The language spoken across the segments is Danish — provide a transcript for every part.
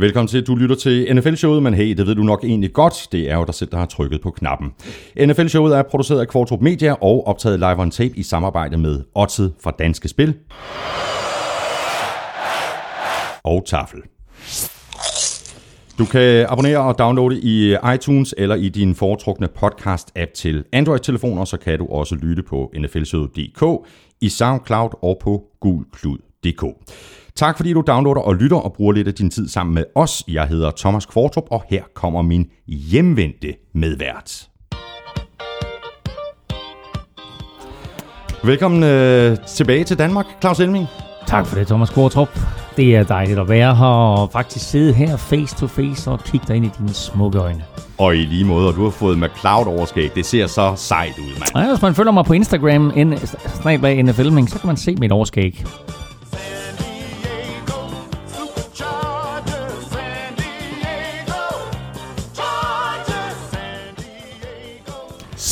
Velkommen til, du lytter til NFL-showet, men hey, det ved du nok egentlig godt. Det er jo dig selv, der har trykket på knappen. NFL-showet er produceret af Kvartrup Media og optaget live on tape i samarbejde med Otted fra Danske Spil og Tafel. Du kan abonnere og downloade i iTunes eller i din foretrukne podcast-app til Android-telefoner, så kan du også lytte på nflshowet.dk, i SoundCloud og på gulklud.dk. Tak fordi du downloader og lytter og bruger lidt af din tid sammen med os. Jeg hedder Thomas Kvartrup, og her kommer min hjemvendte medvært. Velkommen øh, tilbage til Danmark, Claus Elming. Tak for det, Thomas Kvartrup. Det er dejligt at være her og faktisk sidde her face to face og kigge dig ind i dine smukke øjne. Og i lige måde, og du har fået McCloud overskæg. Det ser så sejt ud, mand. Ja, hvis man følger mig på Instagram, snablag NFLming, så kan man se mit overskæg.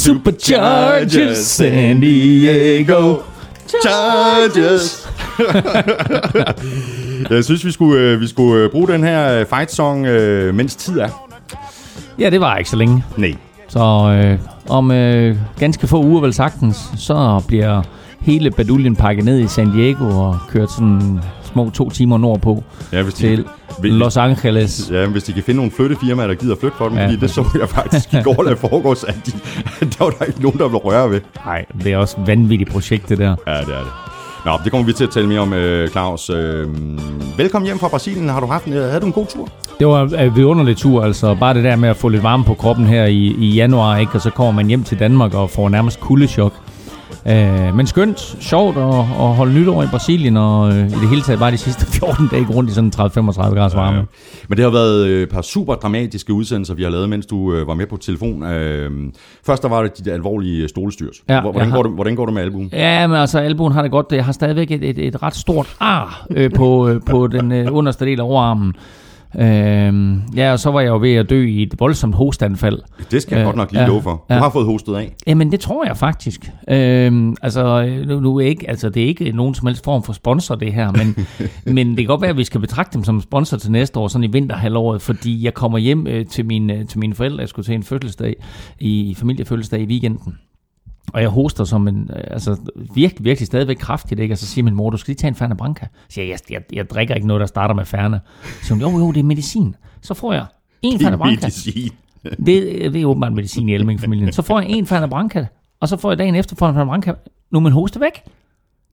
Superchargers, San Diego. Chargers. Jeg synes, vi skulle, øh, vi skulle øh, bruge den her øh, fight song, mens tid er. Ja, det var ikke så længe. Nej. Så øh, om øh, ganske få uger vel sagtens, så bliver hele baduljen pakket ned i San Diego og kørt sådan små to timer nordpå ja, hvis til de, Los Angeles. Ja, hvis de kan finde nogle flyttefirmaer, der gider flytte for dem, ja. fordi det så jeg faktisk i går, der foregås, at de, der var der ikke nogen, der ville røre ved. Nej, det er også vanvittigt projekt, det der. Ja, det er det. Nå, det kommer vi til at tale mere om, øh, Claus. Øh, velkommen hjem fra Brasilien. Har du haft en, havde du en god tur? Det var en vidunderlig tur, altså. Bare det der med at få lidt varme på kroppen her i, i januar, ikke? Og så kommer man hjem til Danmark og får nærmest kuldechok. Øh, men skønt, sjovt at, at holde nytår i Brasilien, og øh, i det hele taget bare de sidste 14 dage rundt i sådan 30-35 grader varme. Ja, ja. Men det har været øh, et par super dramatiske udsendelser, vi har lavet, mens du øh, var med på telefon. Øh, først der var det de alvorlige stolestyrs. Ja, hvordan, har... går det, hvordan går det med albuen? Ja, men altså albuen har det godt. Jeg har stadigvæk et, et, et ret stort ar øh, på, øh, på den øh, underste del af overarmen. Øh, ja, og så var jeg jo ved at dø i et voldsomt hostanfald. Det skal jeg øh, godt nok lige ja, love for. Du ja. har fået hostet af. Jamen, det tror jeg faktisk. Øh, altså, nu, nu er ikke, altså, det er ikke nogen som helst form for sponsor, det her, men, men det kan godt være, at vi skal betragte dem som sponsor til næste år, sådan i vinterhalvåret, fordi jeg kommer hjem øh, til, min, øh, til mine forældre. Jeg skulle til en fødselsdag, i familiefødselsdag i weekenden. Og jeg hoster som en, øh, altså virkelig, virkelig stadigvæk kraftigt, ikke? Og så siger min mor, du skal lige tage en Fernet Branca. Så siger jeg, jeg, jeg, jeg drikker ikke noget, der starter med Fernet. Så siger hun, jo, jo, det er medicin. Så får jeg en Fernet Branca. medicin. det, det er åbenbart medicin i Elming-familien. Så får jeg en Fernet Branca, og så får jeg dagen efter for en Fernet Branca. Nu er min hoste væk.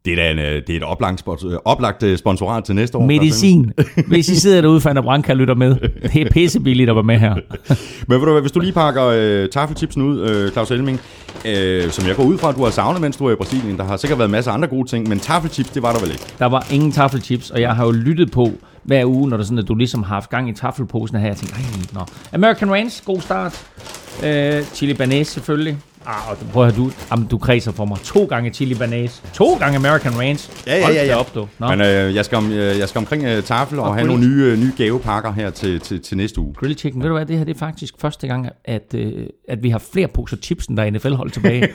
Det er, da en, øh, det er et oplagt, øh, oplagt sponsorat til næste år. Medicin. Hvis I sidder derude, Fernet Branca lytter med. Det er pissebilligt at være med her. Men ved du, hvis du lige pakker øh, taffelchipsen ud, øh, Claus Elming, øh, som jeg går ud fra, at du har savnet, mens du er i Brasilien. Der har sikkert været masser af andre gode ting, men taffelchips, det var der vel ikke? Der var ingen taffelchips, og jeg har jo lyttet på hver uge, når det sådan, at du ligesom har haft gang i taffelposen her. Jeg tænkte, nej, nå. American Ranch, god start. Øh, chili banæs selvfølgelig. Ah, og prøv at du, jamen, du kredser for mig. To gange chili banase. To gange American Ranch. Ja, ja, ja. ja. Op, du. Men øh, jeg, skal om, øh, jeg skal omkring øh, tafel og, og have nogle nye, øh, nye gavepakker her til, til, til næste uge. Grill chicken. Ved du hvad, det her det er faktisk første gang, at, øh, at vi har flere poser chips, end der er NFL-hold tilbage.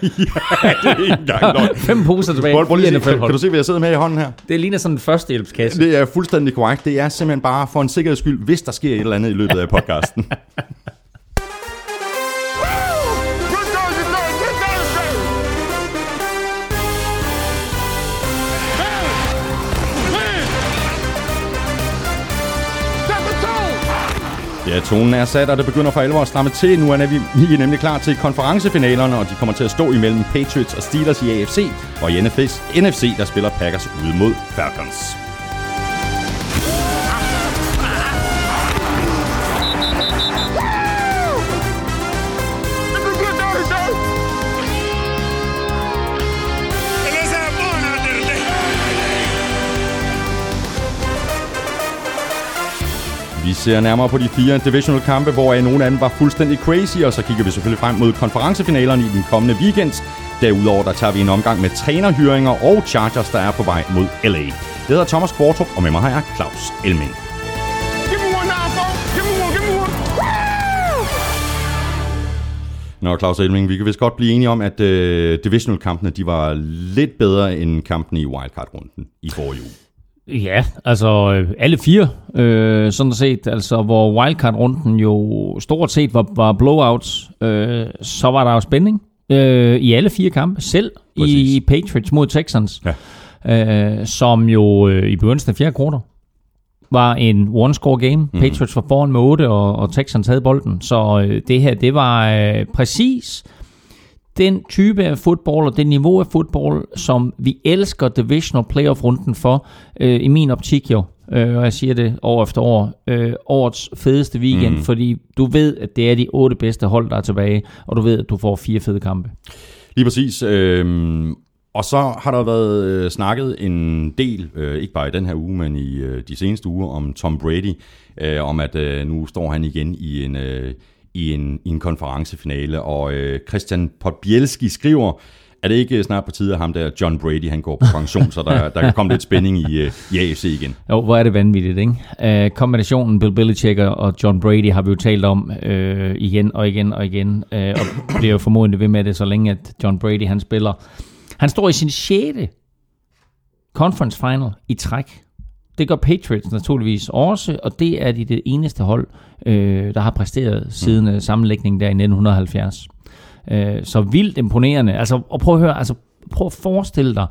ja, det er ikke engang. Fem poser tilbage. Prøv, prøv lige NFL kan, kan du se, hvad jeg sidder med i hånden her? Det ligner sådan en første hjælpskasse. Det er fuldstændig korrekt. Det er simpelthen bare for en sikkerheds skyld, hvis der sker et eller andet i løbet af podcasten. Ja, tonen er sat, og det begynder for alvor at stramme til. Nu er vi, vi er nemlig klar til konferencefinalerne, og de kommer til at stå imellem Patriots og Steelers i AFC, og i NFC, der spiller Packers ud mod Falcons. Vi ser nærmere på de fire divisional kampe, hvor nogle af dem var fuldstændig crazy, og så kigger vi selvfølgelig frem mod konferencefinalerne i den kommende weekend. Derudover der tager vi en omgang med trænerhyringer og Chargers, der er på vej mod LA. Det hedder Thomas Kvartrup, og med mig har jeg Claus Elming. Nå, Claus Elming, vi kan vist godt blive enige om, at uh, divisional-kampene de var lidt bedre end kampene i wildcard-runden i forrige uge. Ja, altså øh, alle fire, øh, sådan set. Altså, hvor wildcard-runden jo stort set var, var blowouts, øh, så var der jo spænding øh, i alle fire kampe. Selv Præcis. i Patriots mod Texans, ja. øh, som jo øh, i begyndelsen af fjerde kvartal var en one-score game. Mm. Patriots var foran med 8, og, og Texans havde bolden. Så øh, det her, det var øh, præcis den type af fodbold og det niveau af fodbold, som vi elsker divisional playoff-runden for, øh, i min optik jo, øh, og jeg siger det år efter år, øh, årets fedeste weekend, mm. fordi du ved, at det er de otte bedste hold, der er tilbage, og du ved, at du får fire fede kampe. Lige præcis. Øh, og så har der været øh, snakket en del, øh, ikke bare i den her uge, men i øh, de seneste uger, om Tom Brady, øh, om at øh, nu står han igen i en... Øh, i en, i en konferencefinale, og øh, Christian Podbielski skriver, er det ikke snart på tide, at ham der John Brady, han går på pension, så der, der kan komme lidt spænding i, øh, i AFC igen? Jo, hvor er det vanvittigt, ikke? Uh, kombinationen Bill Belichick og John Brady har vi jo talt om uh, igen og igen og igen, uh, og bliver jo formodentlig ved med det, så længe at John Brady han spiller. Han står i sin 6. conference final i træk. Det gør Patriots naturligvis også, og det er de det eneste hold, øh, der har præsteret siden mm. sammenlægningen der i 1970. Øh, så vildt imponerende. Altså, og prøv at høre, altså, prøv at forestille dig,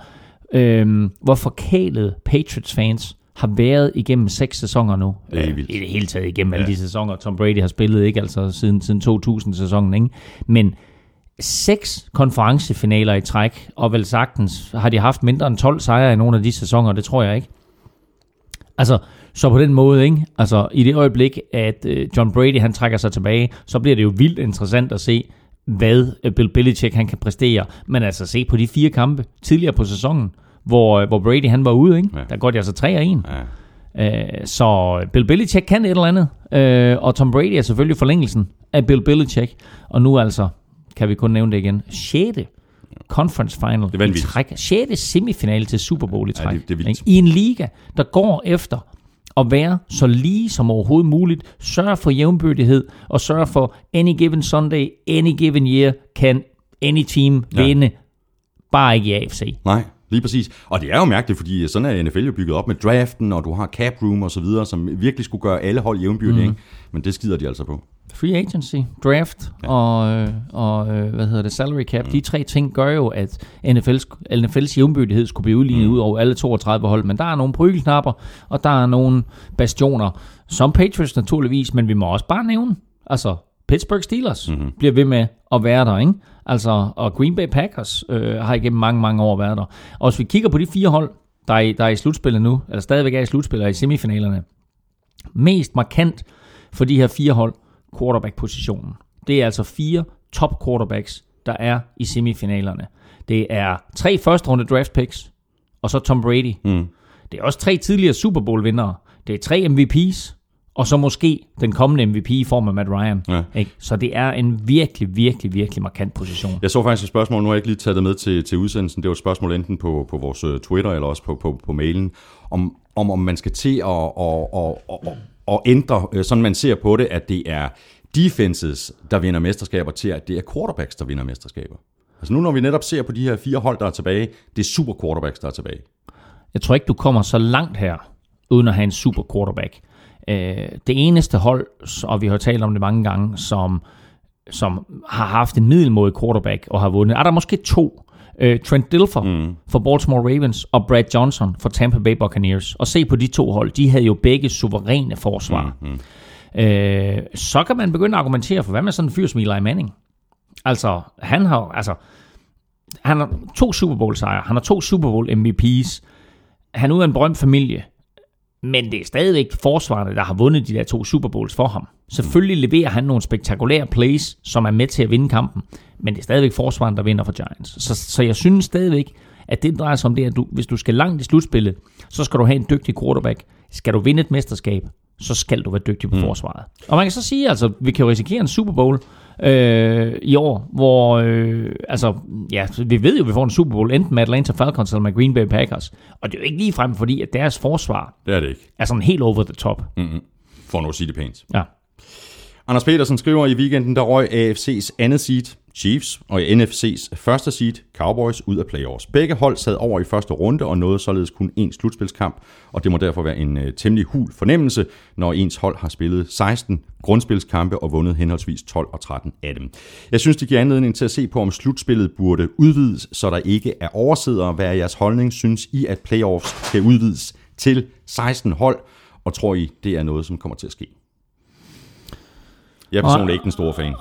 øh, hvor forkælet Patriots-fans har været igennem seks sæsoner nu. Det er vildt. I det hele taget igennem ja. alle de sæsoner, Tom Brady har spillet, ikke altså siden, siden 2000-sæsonen, ikke? Men seks konferencefinaler i træk, og vel sagtens har de haft mindre end 12 sejre i nogle af de sæsoner, det tror jeg ikke. Altså, så på den måde, ikke? Altså, i det øjeblik, at øh, John Brady han trækker sig tilbage, så bliver det jo vildt interessant at se, hvad øh, Bill Belichick han kan præstere. Men altså, se på de fire kampe tidligere på sæsonen, hvor, øh, hvor Brady han var ude, ikke? Ja. Der går de altså 3 og 1. Ja. Øh, så Bill Belichick kan et eller andet, øh, og Tom Brady er selvfølgelig forlængelsen af Bill Belichick, og nu altså, kan vi kun nævne det igen, 6. conference final det er i træk. 6. semifinale til Super Bowl i træk. Ja, det, det er I en liga, der går efter at være så lige som overhovedet muligt, sørge for jævnbyrdighed, og sørge for any given Sunday, any given year, kan any team ja. vinde, bare ikke i AFC. Nej, lige præcis. Og det er jo mærkeligt, fordi sådan er NFL jo bygget op med draften, og du har cap room og så videre, som virkelig skulle gøre alle hold jævnbyrdige, mm. men det skider de altså på. Free agency, draft ja. og, øh, og øh, hvad hedder det, salary cap, mm. de tre ting gør jo, at NFL's, NFL's jævnbyrdighed skulle blive udlignet mm. ud over alle 32 hold, men der er nogle prygelknapper, og der er nogle bastioner, som Patriots naturligvis, men vi må også bare nævne, altså Pittsburgh Steelers mm-hmm. bliver ved med at være der, ikke? Altså, og Green Bay Packers øh, har igennem mange, mange år været der. Og hvis vi kigger på de fire hold, der er, i, der er i slutspillet nu, eller stadigvæk er i slutspillet, i semifinalerne, mest markant for de her fire hold, quarterback-positionen. Det er altså fire top quarterbacks, der er i semifinalerne. Det er tre første runde draft picks, og så Tom Brady. Mm. Det er også tre tidligere Super Bowl vindere. Det er tre MVP's, og så måske den kommende MVP i form af Matt Ryan. Ja. Ikke? Så det er en virkelig, virkelig, virkelig markant position. Jeg så faktisk et spørgsmål, nu har jeg ikke lige taget det med til, til udsendelsen. Det var et spørgsmål enten på, på vores øh, Twitter eller også på, på, på mailen, om, om, om man skal til at, at, at, at, at ændre, øh, sådan man ser på det, at det er defenses, der vinder mesterskaber, til at det er quarterbacks, der vinder mesterskaber. Altså nu når vi netop ser på de her fire hold, der er tilbage, det er super quarterbacks, der er tilbage. Jeg tror ikke, du kommer så langt her, uden at have en super quarterback. Øh, det eneste hold, og vi har talt om det mange gange, som, som har haft en middelmodig quarterback og har vundet, er der måske to. Øh, Trent Dilfer mm. for Baltimore Ravens og Brad Johnson for Tampa Bay Buccaneers. Og se på de to hold, de havde jo begge suveræne forsvar. Mm, mm. Øh, så kan man begynde at argumentere for, hvad med sådan en fyr som Eli Manning? Altså, han har, altså, han har to Super Bowl sejre, han har to Super Bowl MVP's, han er ud af en berømt familie, men det er stadigvæk forsvarerne, der har vundet de der to Super Bowls for ham. Selvfølgelig leverer han nogle spektakulære plays, som er med til at vinde kampen, men det er stadigvæk forsvaren, der vinder for Giants. Så, så jeg synes stadigvæk, at det drejer sig om det, at du, hvis du skal langt i slutspillet, så skal du have en dygtig quarterback. Skal du vinde et mesterskab, så skal du være dygtig på mm. forsvaret. Og man kan så sige, altså, vi kan jo risikere en Super Bowl øh, i år, hvor, øh, altså, ja, vi ved jo, at vi får en Super Bowl, enten med Atlanta Falcons eller med Green Bay Packers. Og det er jo ikke lige frem, fordi at deres forsvar det er, det ikke. er sådan helt over the top. Mm-hmm. For nu at sige det pænt. Ja. Anders Petersen skriver i weekenden, der røg AFC's andet seed, Chiefs, og NFC's første seed, Cowboys, ud af playoffs. Begge hold sad over i første runde og nåede således kun én slutspilskamp, og det må derfor være en øh, temmelig hul fornemmelse, når ens hold har spillet 16 grundspilskampe og vundet henholdsvis 12 og 13 af dem. Jeg synes, det giver anledning til at se på, om slutspillet burde udvides, så der ikke er oversidere. Hvad er jeres holdning? Synes I, at playoffs skal udvides til 16 hold, og tror I, det er noget, som kommer til at ske? Jeg er personligt ikke den store fan.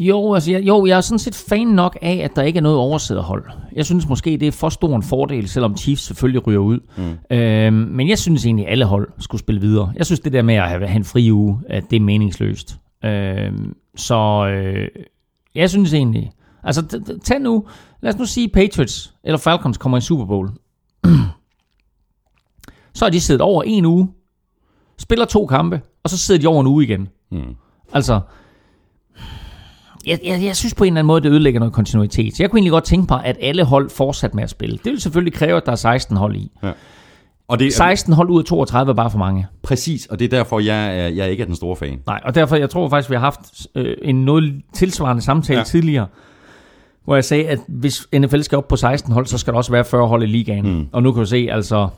Jo, altså, jeg, jo, jeg er sådan set fan nok af, at der ikke er noget oversætterhold. Jeg synes måske, det er for stor en fordel, selvom Chiefs selvfølgelig ryger ud. Mm. Øhm, men jeg synes egentlig, at alle hold skulle spille videre. Jeg synes, det der med at have, have en fri uge, at det er meningsløst. Øhm, så øh, jeg synes egentlig... Altså, tag nu... Lad os nu sige, Patriots eller Falcons kommer i Super Bowl. så har de siddet over en uge, spiller to kampe, og så sidder de over en uge igen. Mm. Altså, jeg, jeg, jeg synes på en eller anden måde, det ødelægger noget kontinuitet. Så jeg kunne egentlig godt tænke mig, at alle hold fortsat med at spille. Det vil selvfølgelig kræve, at der er 16 hold i. Ja. Og det, 16 hold ud af 32 er bare for mange. Præcis, og det er derfor, jeg, jeg ikke er den store fan. Nej, og derfor, jeg tror faktisk, vi har haft øh, en noget tilsvarende samtale ja. tidligere, hvor jeg sagde, at hvis NFL skal op på 16 hold, så skal der også være 40 hold i ligaen. Mm. Og nu kan du se, altså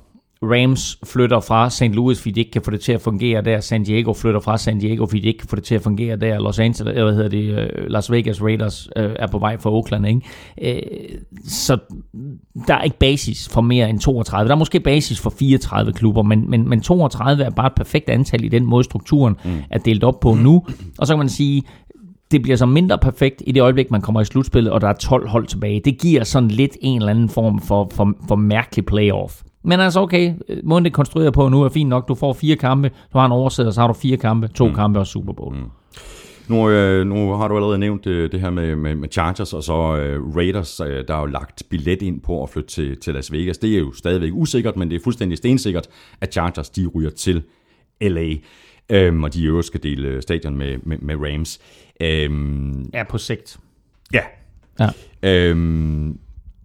Rams flytter fra St. Louis, fordi de ikke kan få det til at fungere der. San Diego flytter fra San Diego, fordi de ikke kan få det til at fungere der. Los Angeles, hvad hedder det, øh, Las Vegas Raiders øh, er på vej fra Oakland, ikke? Øh, så der er ikke basis for mere end 32. Der er måske basis for 34 klubber, men, men, men 32 er bare et perfekt antal i den måde, strukturen mm. er delt op på nu. Og så kan man sige, det bliver så mindre perfekt i det øjeblik, man kommer i slutspillet, og der er 12 hold tilbage. Det giver sådan lidt en eller anden form for, for, for mærkelig playoff. Men altså okay, måden det er konstrueret på nu er fint nok. Du får fire kampe, du har en oversider, så har du fire kampe, to mm. kampe og Super Bowl. Mm. Nu, øh, nu har du allerede nævnt øh, det her med, med, med Chargers og så øh, Raiders, øh, der har jo lagt billet ind på at flytte til, til Las Vegas. Det er jo stadigvæk usikkert, men det er fuldstændig stensikkert, at Chargers de ryger til LA. Øhm, og de i øvrigt skal dele øh, stadion med, med, med Rams. Øhm, ja, på sigt. Ja. ja. Øhm,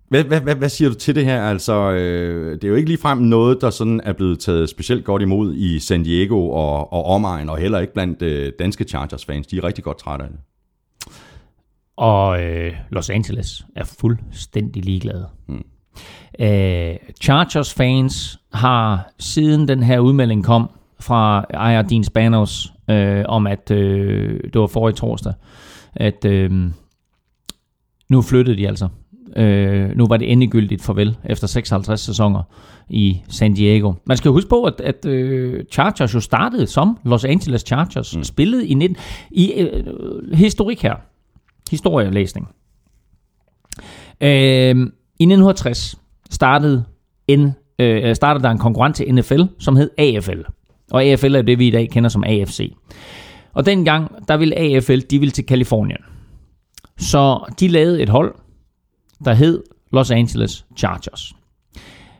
hvad, hvad, hvad, hvad siger du til det her? Altså, øh, det er jo ikke ligefrem noget, der sådan er blevet taget specielt godt imod i San Diego og, og omegn, og heller ikke blandt øh, danske Chargers-fans. De er rigtig godt trætte af det. Og øh, Los Angeles er fuldstændig ligeglade. Hmm. Øh, Chargers-fans har siden den her udmelding kom fra ejer Dean Spanos øh, om, at øh, det var forrige torsdag, at øh, nu flyttede de altså Øh, nu var det endegyldigt farvel efter 56 sæsoner i San Diego. Man skal huske på, at, at uh, Chargers jo startede som Los Angeles Chargers, mm. spillede i 19... I uh, historik her. Historielæsning. Uh, I 1960 startede, en, uh, startede der en konkurrent til NFL, som hed AFL. Og AFL er det, vi i dag kender som AFC. Og dengang, der ville AFL, de ville til Kalifornien. Så de lavede et hold, der hed Los Angeles Chargers.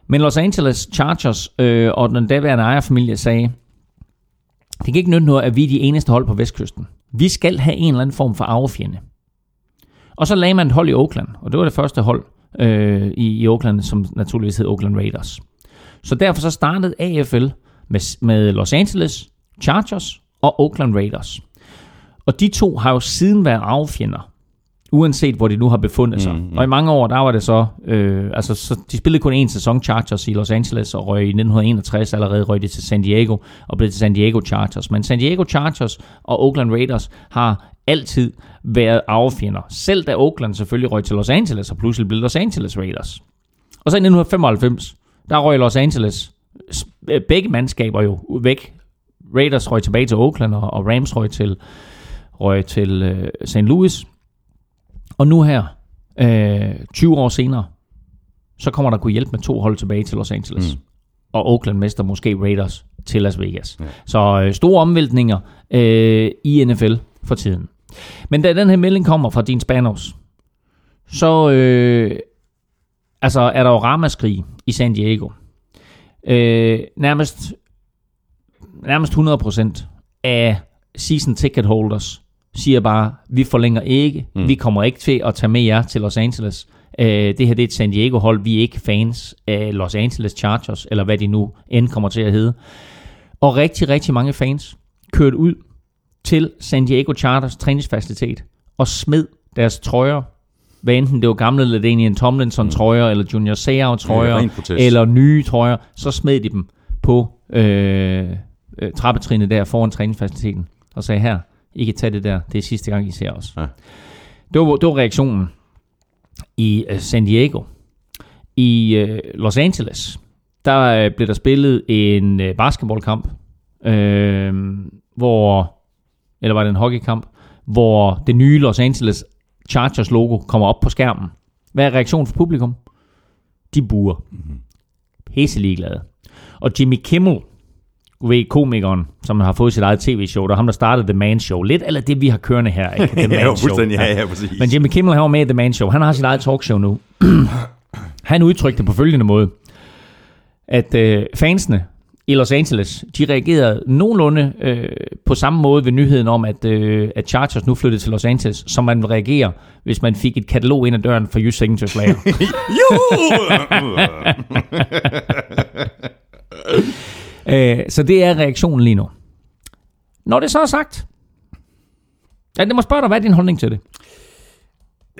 Men Los Angeles Chargers øh, og den daværende ejerfamilie sagde, det kan ikke nytte noget, at vi er de eneste hold på vestkysten. Vi skal have en eller anden form for arvefjende. Og så lagde man et hold i Oakland, og det var det første hold øh, i, i Oakland, som naturligvis hed Oakland Raiders. Så derfor så startede AFL med, med Los Angeles Chargers og Oakland Raiders. Og de to har jo siden været arvefjender uanset hvor de nu har befundet sig. Mm, mm. Og i mange år, der var det så, øh, altså så, de spillede kun en sæson Chargers i Los Angeles, og røg i 1961 allerede røg de til San Diego, og blev til San Diego Chargers. Men San Diego Chargers og Oakland Raiders har altid været arvefjender. Selv da Oakland selvfølgelig røg til Los Angeles, og pludselig blev Los Angeles Raiders. Og så i 1995, der røg Los Angeles begge mandskaber jo væk. Raiders røg tilbage til Oakland, og Rams røg til, røg til øh, St. Louis. Og nu her, øh, 20 år senere, så kommer der kunne hjælpe med to hold tilbage til Los Angeles. Mm. Og Oakland mester måske Raiders til Las Vegas. Ja. Så øh, store omvæltninger øh, i NFL for tiden. Men da den her melding kommer fra din Spanos, så øh, altså er der jo ramaskrig i San Diego. Øh, nærmest, nærmest 100% af season ticket holders siger bare, vi forlænger ikke, mm. vi kommer ikke til at tage med jer til Los Angeles. Uh, det her det er et San Diego-hold, vi er ikke fans af Los Angeles Chargers, eller hvad de nu end kommer til at hedde. Og rigtig, rigtig mange fans kørte ud til San Diego Chargers træningsfacilitet og smed deres trøjer, hvad enten det var gamle Ladanian Tomlinson trøjer, eller Junior Seau trøjer, ren protest. eller nye trøjer, så smed de dem på øh, øh, trappetrinnet der foran træningsfaciliteten, og sagde her, I kan tage det der, det er sidste gang, I ser os. Ja. Det, var, det var reaktionen i øh, San Diego. I øh, Los Angeles, der øh, blev der spillet en basketballkamp, øh, hvor, eller var det en hockeykamp, hvor det nye Los Angeles Chargers logo kommer op på skærmen. Hvad er reaktionen fra publikum? De buer. Pisse ligeglade. Og Jimmy Kimmel, du ved, komikeren, som har fået sit eget tv-show, der er ham, der startede The Man Show. Lidt eller det, vi har kørende her. Ikke? The Man ja, Show. Ja, ja, præcis. Men Jimmy Kimmel han var med i The Man Show. Han har sit eget talkshow nu. han udtrykte på følgende måde, at øh, fansene i Los Angeles, de reagerede nogenlunde øh, på samme måde ved nyheden om, at, øh, at Chargers nu flyttede til Los Angeles, som man ville reagere, hvis man fik et katalog ind ad døren for Youth Signatures Lager. Øh, så det er reaktionen lige nu. Når det så er sagt, ja, det må spørge dig, hvad er din holdning til det?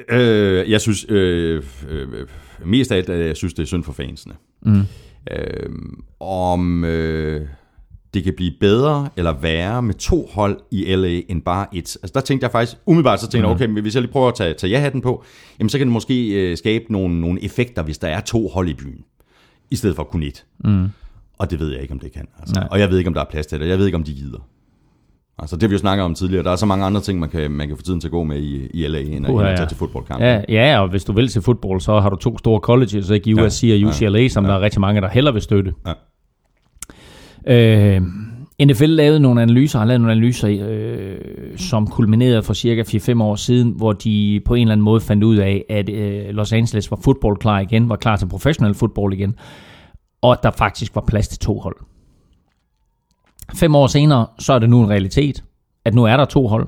Øh, jeg synes, øh, øh, mest af alt, at jeg synes, det er synd for fansene. Mm. Øh, om øh, det kan blive bedre eller værre med to hold i LA end bare et. Altså der tænkte jeg faktisk, umiddelbart så tænkte jeg, okay, men hvis jeg lige prøver at tage, tage ja-hatten på, jamen så kan det måske øh, skabe nogle, nogle effekter, hvis der er to hold i byen, i stedet for kun et. Mm. Og det ved jeg ikke, om det kan. Altså. Nej. Og jeg ved ikke, om der er plads til det. Jeg ved ikke, om de gider. Altså det vi jo snakket om tidligere. Der er så mange andre ting, man kan, man kan få tiden til at gå med i, i LA, end at, at tage ja. til fodboldkamp. Ja, ja, og hvis du vil til fodbold, så har du to store colleges, ikke USC og UCLA, som der er rigtig mange, der heller vil støtte. Ja. Øh, NFL lavede nogle analyser, har lavet nogle analyser, øh, som kulminerede for cirka 4-5 år siden, hvor de på en eller anden måde fandt ud af, at øh, Los Angeles var fodboldklar igen, var klar til professionel fodbold igen, og at der faktisk var plads til to hold. Fem år senere, så er det nu en realitet, at nu er der to hold.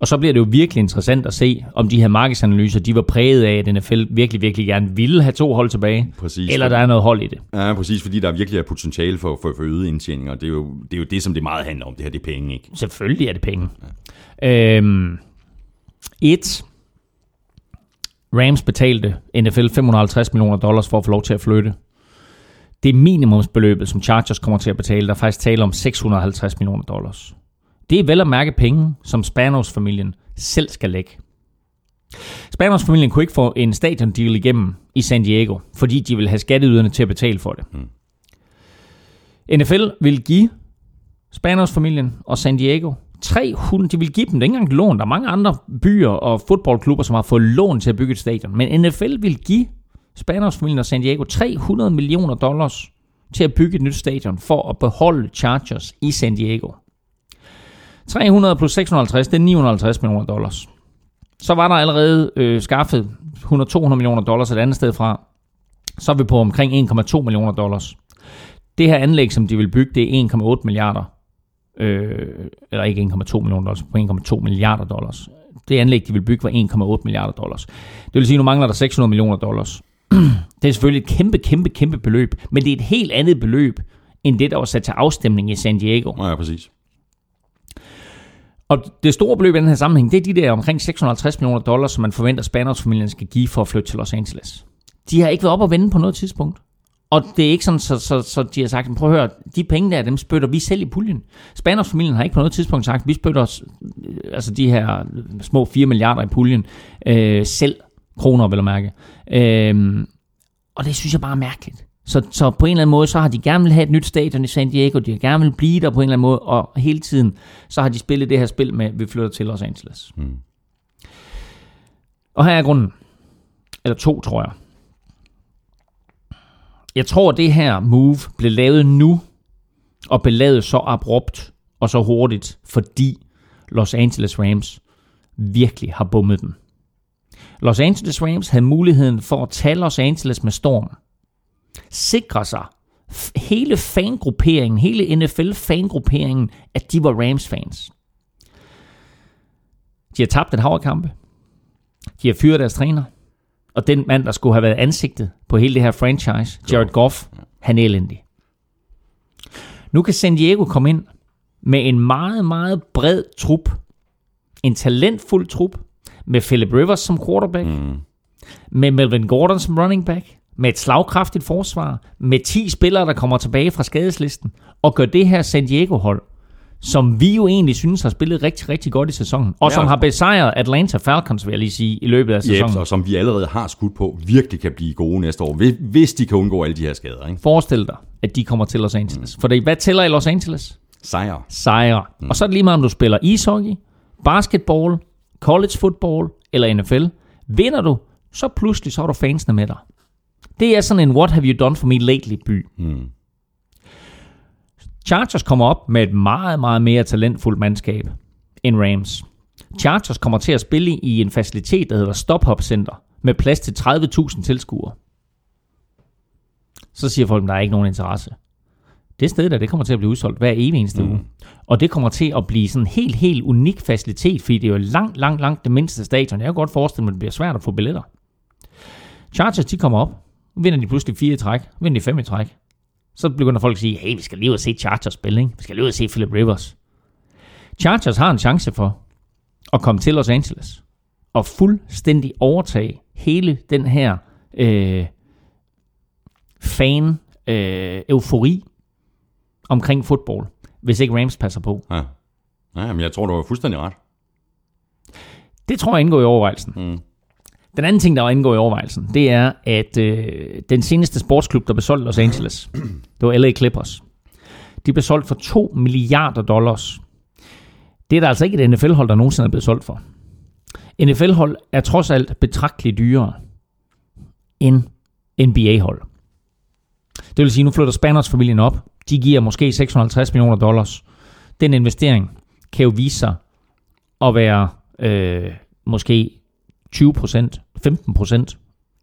Og så bliver det jo virkelig interessant at se, om de her markedsanalyser, de var præget af, at NFL virkelig, virkelig gerne ville have to hold tilbage, Præcis. eller der er noget hold i det. Ja, præcis, fordi der virkelig er potentiale for, for, for øget indtjening, og det er, jo, det er jo det, som det meget handler om. Det her, det er penge, ikke? Selvfølgelig er det penge. Ja. Øhm, et. Rams betalte NFL 550 millioner dollars for at få lov til at flytte. Det er minimumsbeløbet, som Chargers kommer til at betale. Der er faktisk tale om 650 millioner dollars. Det er vel at mærke penge, som Spanos-familien selv skal lægge. Spanos-familien kunne ikke få en stadion-deal igennem i San Diego, fordi de ville have skatteyderne til at betale for det. Mm. NFL vil give Spanos-familien og San Diego 300, de vil give dem det er ikke engang lån. Der er mange andre byer og fodboldklubber, som har fået lån til at bygge et stadion. Men NFL vil give Spanos-familien og San Diego 300 millioner dollars til at bygge et nyt stadion for at beholde Chargers i San Diego. 300 plus 650, det er 950 millioner dollars. Så var der allerede øh, skaffet 100-200 millioner dollars et andet sted fra. Så er vi på omkring 1,2 millioner dollars. Det her anlæg, som de vil bygge, det er 1,8 milliarder. Øh, eller ikke 1,2 millioner dollars, på 1,2 milliarder dollars. Det anlæg, de vil bygge, var 1,8 milliarder dollars. Det vil sige, at nu mangler der 600 millioner dollars. det er selvfølgelig et kæmpe, kæmpe, kæmpe beløb, men det er et helt andet beløb, end det, der var sat til afstemning i San Diego. Ja, præcis. Og det store beløb i den her sammenhæng, det er de der omkring 650 millioner dollars, som man forventer, Spanos-familien skal give for at flytte til Los Angeles. De har ikke været op og vende på noget tidspunkt. Og det er ikke sådan, så, så, så de har sagt, prøv at høre, de penge der, dem spytter vi selv i puljen. Spanos-familien har ikke på noget tidspunkt sagt, vi spytter os, øh, altså de her små 4 milliarder i puljen øh, selv, kroner vil jeg mærke. Øh, og det synes jeg bare er mærkeligt. Så, så på en eller anden måde, så har de gerne vil have et nyt stadion i San Diego, de har gerne vil blive der på en eller anden måde, og hele tiden, så har de spillet det her spil med, vi flytter til Los Angeles. Mm. Og her er grunden. Eller to, tror jeg. Jeg tror, det her move blev lavet nu, og blev lavet så abrupt og så hurtigt, fordi Los Angeles Rams virkelig har bummet den. Los Angeles Rams havde muligheden for at tage Los Angeles med storm. Sikre sig hele fangrupperingen, hele NFL-fangrupperingen, at de var Rams-fans. De har tabt et hav kampe. De har fyret deres træner. Og den mand, der skulle have været ansigtet på hele det her franchise, Jared Goff, han er elendig. Nu kan San Diego komme ind med en meget, meget bred trup. En talentfuld trup. Med Philip Rivers som quarterback. Mm. Med Melvin Gordon som running back. Med et slagkraftigt forsvar. Med 10 spillere, der kommer tilbage fra skadeslisten. Og gør det her San Diego-hold som vi jo egentlig synes har spillet rigtig, rigtig godt i sæsonen. Og ja. som har besejret Atlanta Falcons, vil jeg lige sige, i løbet af sæsonen. Yep, og som vi allerede har skudt på, virkelig kan blive gode næste år, hvis de kan undgå alle de her skader. Ikke? Forestil dig, at de kommer til Los Angeles. Mm. For hvad tæller i Los Angeles? Sejre. Sejre. Mm. Og så er det lige meget, om du spiller ishockey, basketball, college football eller NFL. Vinder du, så pludselig så har du fansene med dig. Det er sådan en what have you done for me lately by. Mm. Chargers kommer op med et meget, meget mere talentfuldt mandskab end Rams. Chargers kommer til at spille i en facilitet, der hedder Stop Hop Center, med plads til 30.000 tilskuere. Så siger folk, at der er ikke nogen interesse. Det sted der, det kommer til at blive udsolgt hver evig eneste mm. uge. Og det kommer til at blive sådan en helt, helt unik facilitet, fordi det er jo langt, langt, langt det mindste stadion. Jeg kan godt forestille mig, at det bliver svært at få billetter. Chargers, de kommer op. Vinder de pludselig fire i træk. Vinder de fem i træk. Så begynder folk at sige, hey, vi skal lige ud og se Chargers spille, ikke? Vi skal lige ud og se Philip Rivers. Chargers har en chance for at komme til Los Angeles og fuldstændig overtage hele den her øh, fan øh, eufori omkring fodbold, hvis ikke Rams passer på. Ja. ja, men jeg tror, du har fuldstændig ret. Det tror jeg indgår i overvejelsen. Mm. Den anden ting, der var indgået i overvejelsen, det er, at øh, den seneste sportsklub, der blev solgt Los Angeles, det var LA Clippers. De blev solgt for 2 milliarder dollars. Det er der altså ikke et NFL-hold, der nogensinde er blevet solgt for. NFL-hold er trods alt betragteligt dyrere end NBA-hold. Det vil sige, nu flytter Spanners-familien op. De giver måske 650 millioner dollars. Den investering kan jo vise sig at være øh, måske 20% 15%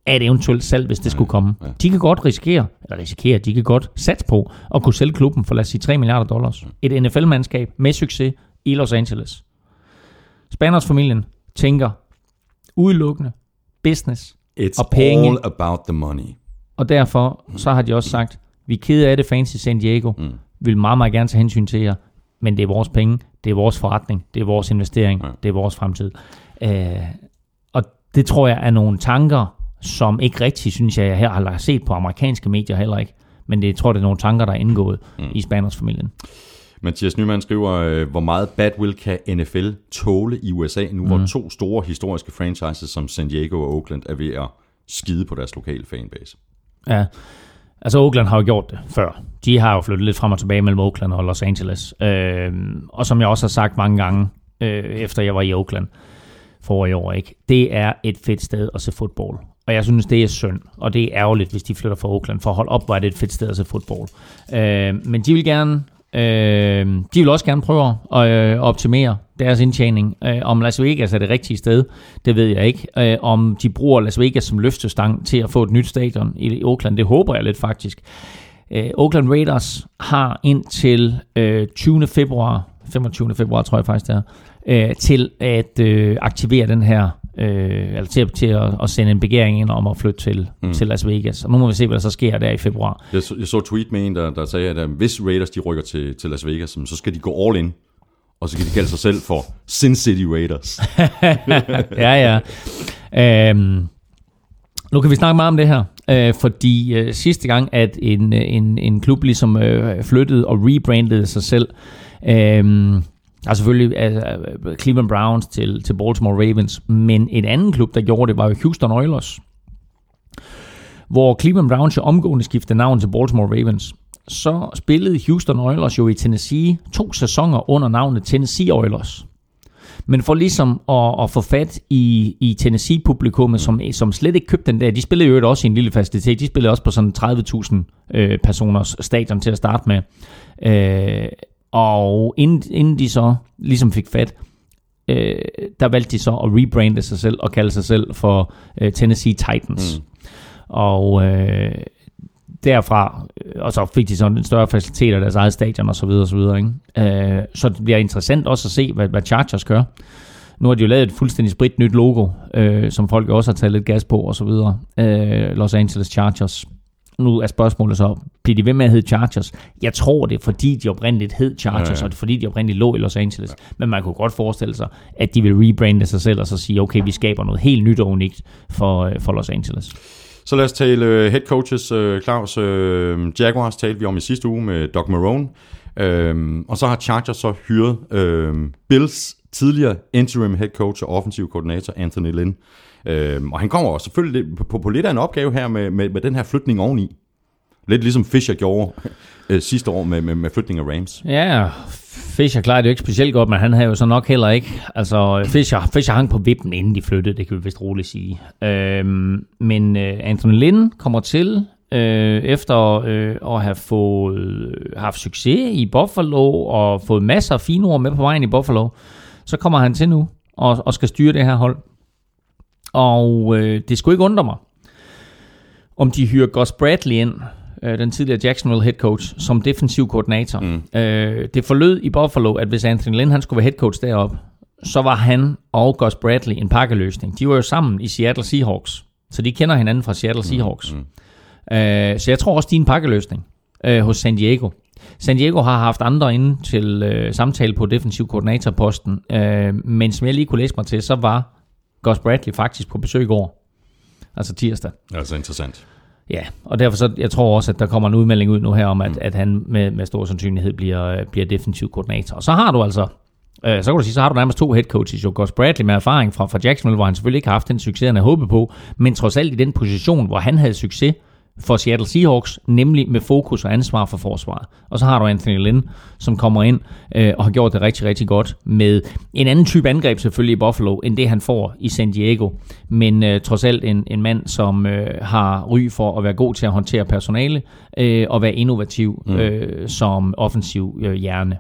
af et eventuelt salg, hvis det ja, skulle komme. Ja. De kan godt risikere, eller risikere, de kan godt satse på at kunne sælge klubben for lad os sige 3 milliarder dollars. Et NFL-mandskab med succes i Los Angeles. Spanners-familien tænker udelukkende business It's og penge. all about the money. Og derfor så har de også sagt, vi er kede af det fans i San Diego, mm. vil meget, meget gerne tage hensyn til jer, men det er vores penge, det er vores forretning, det er vores investering, ja. det er vores fremtid. Uh, det tror jeg er nogle tanker, som ikke rigtig, synes jeg, jeg her har set på amerikanske medier heller ikke. Men det jeg tror det er nogle tanker, der er indgået mm. i Spanners-familien. Mathias Nyman skriver, øh, hvor meget badwill kan NFL tåle i USA, nu mm. hvor to store historiske franchises som San Diego og Oakland er ved at skide på deres lokale fanbase. Ja, altså Oakland har jo gjort det før. De har jo flyttet lidt frem og tilbage mellem Oakland og Los Angeles. Øh, og som jeg også har sagt mange gange, øh, efter jeg var i Oakland, for i år. Ikke? Det er et fedt sted at se fodbold. Og jeg synes, det er synd, og det er ærgerligt, hvis de flytter fra Oakland, for hold holde op, hvor er det et fedt sted at se fodbold. Øh, men de vil gerne Øh, de vil også gerne prøve at øh, optimere deres indtjening. Øh, om Las Vegas er det rigtige sted, det ved jeg ikke. Øh, om de bruger Las Vegas som løftestang til at få et nyt stadion i Oakland, det håber jeg lidt faktisk. Øh, Oakland Raiders har indtil øh, 20. februar, 25. februar tror jeg faktisk det er, øh, til at øh, aktivere den her, øh, eller til, til at, at sende en begæring ind om at flytte til, mm. til Las Vegas. Og nu må vi se, hvad der så sker der i februar. Jeg så, jeg så tweet med en, der, der sagde, at øh, hvis Raiders de rykker til, til Las Vegas, så skal de gå all in. Og så kan de kalde sig selv for Sin City Raiders. ja, ja. Øhm, nu kan vi snakke meget om det her, øh, fordi øh, sidste gang, at en, en, en klub ligesom øh, flyttede og rebrandede sig selv, øh, der er selvfølgelig altså, Cleveland Browns til, til Baltimore Ravens, men en anden klub, der gjorde det, var jo Houston Oilers. Hvor Cleveland Browns jo omgående skiftede navn til Baltimore Ravens. Så spillede Houston Oilers jo i Tennessee to sæsoner under navnet Tennessee Oilers. Men for ligesom at, at få fat i, i Tennessee-publikummet, som, som slet ikke købte den der, de spillede jo også i en lille facilitet, de spillede også på sådan 30.000 øh, personers stadion til at starte med. Øh, og inden, inden de så ligesom fik fat, øh, der valgte de så at rebrande sig selv og kalde sig selv for øh, Tennessee Titans. Mm. Og øh, derfra, øh, og så fik de sådan en større facilitet af deres eget stadion og så videre så. Ikke? Øh, så det bliver interessant også at se, hvad, hvad Chargers gør. Nu har de jo lavet et fuldstændig sprit nyt logo, øh, som folk også har taget lidt gas på og så videre. Øh, Los Angeles Chargers. Nu er spørgsmålet så, bliver de ved med at hedde Chargers? Jeg tror det, fordi de oprindeligt hed Chargers, ja, ja. og det fordi de oprindeligt lå i Los Angeles. Ja. Men man kunne godt forestille sig, at de vil rebrande sig selv og så sige, okay, vi skaber noget helt nyt og unikt for, øh, for Los Angeles. Så lad os tale uh, head coaches. Uh, Claus, Jaguars talte vi om i sidste uge med Doc Marone. Uh, og så har Chargers så hyret uh, Bills tidligere interim head coach og offensiv koordinator Anthony Lynn. Øh, og han kommer selvfølgelig på, på, på lidt af en opgave her med, med, med den her flytning oveni. Lidt ligesom Fischer gjorde øh, sidste år med, med, med flytning af Rams. Ja, Fischer klarede det jo ikke specielt godt, men han havde jo så nok heller ikke. Altså, Fischer, Fischer hang på vippen, inden de flyttede, det kan vi vist roligt sige. Øhm, men øh, Anthony Lynn kommer til øh, efter øh, at have fået, øh, haft succes i Buffalo og fået masser af fine ord med på vejen i Buffalo. Så kommer han til nu og, og skal styre det her hold. Og øh, det skulle ikke undre mig, om de hyrer Gus Bradley ind, øh, den tidligere Jacksonville head coach, som defensiv koordinator. Mm. Øh, det forlød i Buffalo, at hvis Anthony Lynn han skulle være head coach deroppe, så var han og Gus Bradley en pakkeløsning. De var jo sammen i Seattle Seahawks, så de kender hinanden fra Seattle mm. Seahawks. Mm. Mm. Øh, så jeg tror også, de er en pakkeløsning øh, hos San Diego. San Diego har haft andre inde til øh, samtale på defensiv koordinatorposten, øh, men som jeg lige kunne læse mig til, så var Gus Bradley faktisk på besøg i går, altså tirsdag. Altså interessant. Ja, og derfor så, jeg tror også, at der kommer en udmelding ud nu her om, at, mm. at han med, med stor sandsynlighed bliver, bliver defensiv koordinator. Og så har du altså, øh, så kan du sige, så har du nærmest to head coaches, jo Gus Bradley med erfaring fra, fra Jacksonville, hvor han selvfølgelig ikke har haft den succes, han havde håbet på, men trods alt i den position, hvor han havde succes, for Seattle Seahawks, nemlig med fokus og ansvar for forsvaret. Og så har du Anthony Lynn, som kommer ind øh, og har gjort det rigtig, rigtig godt med en anden type angreb selvfølgelig i Buffalo, end det han får i San Diego. Men øh, trods alt en, en mand, som øh, har ry for at være god til at håndtere personale øh, og være innovativ mm. øh, som offensiv øh, hjerne.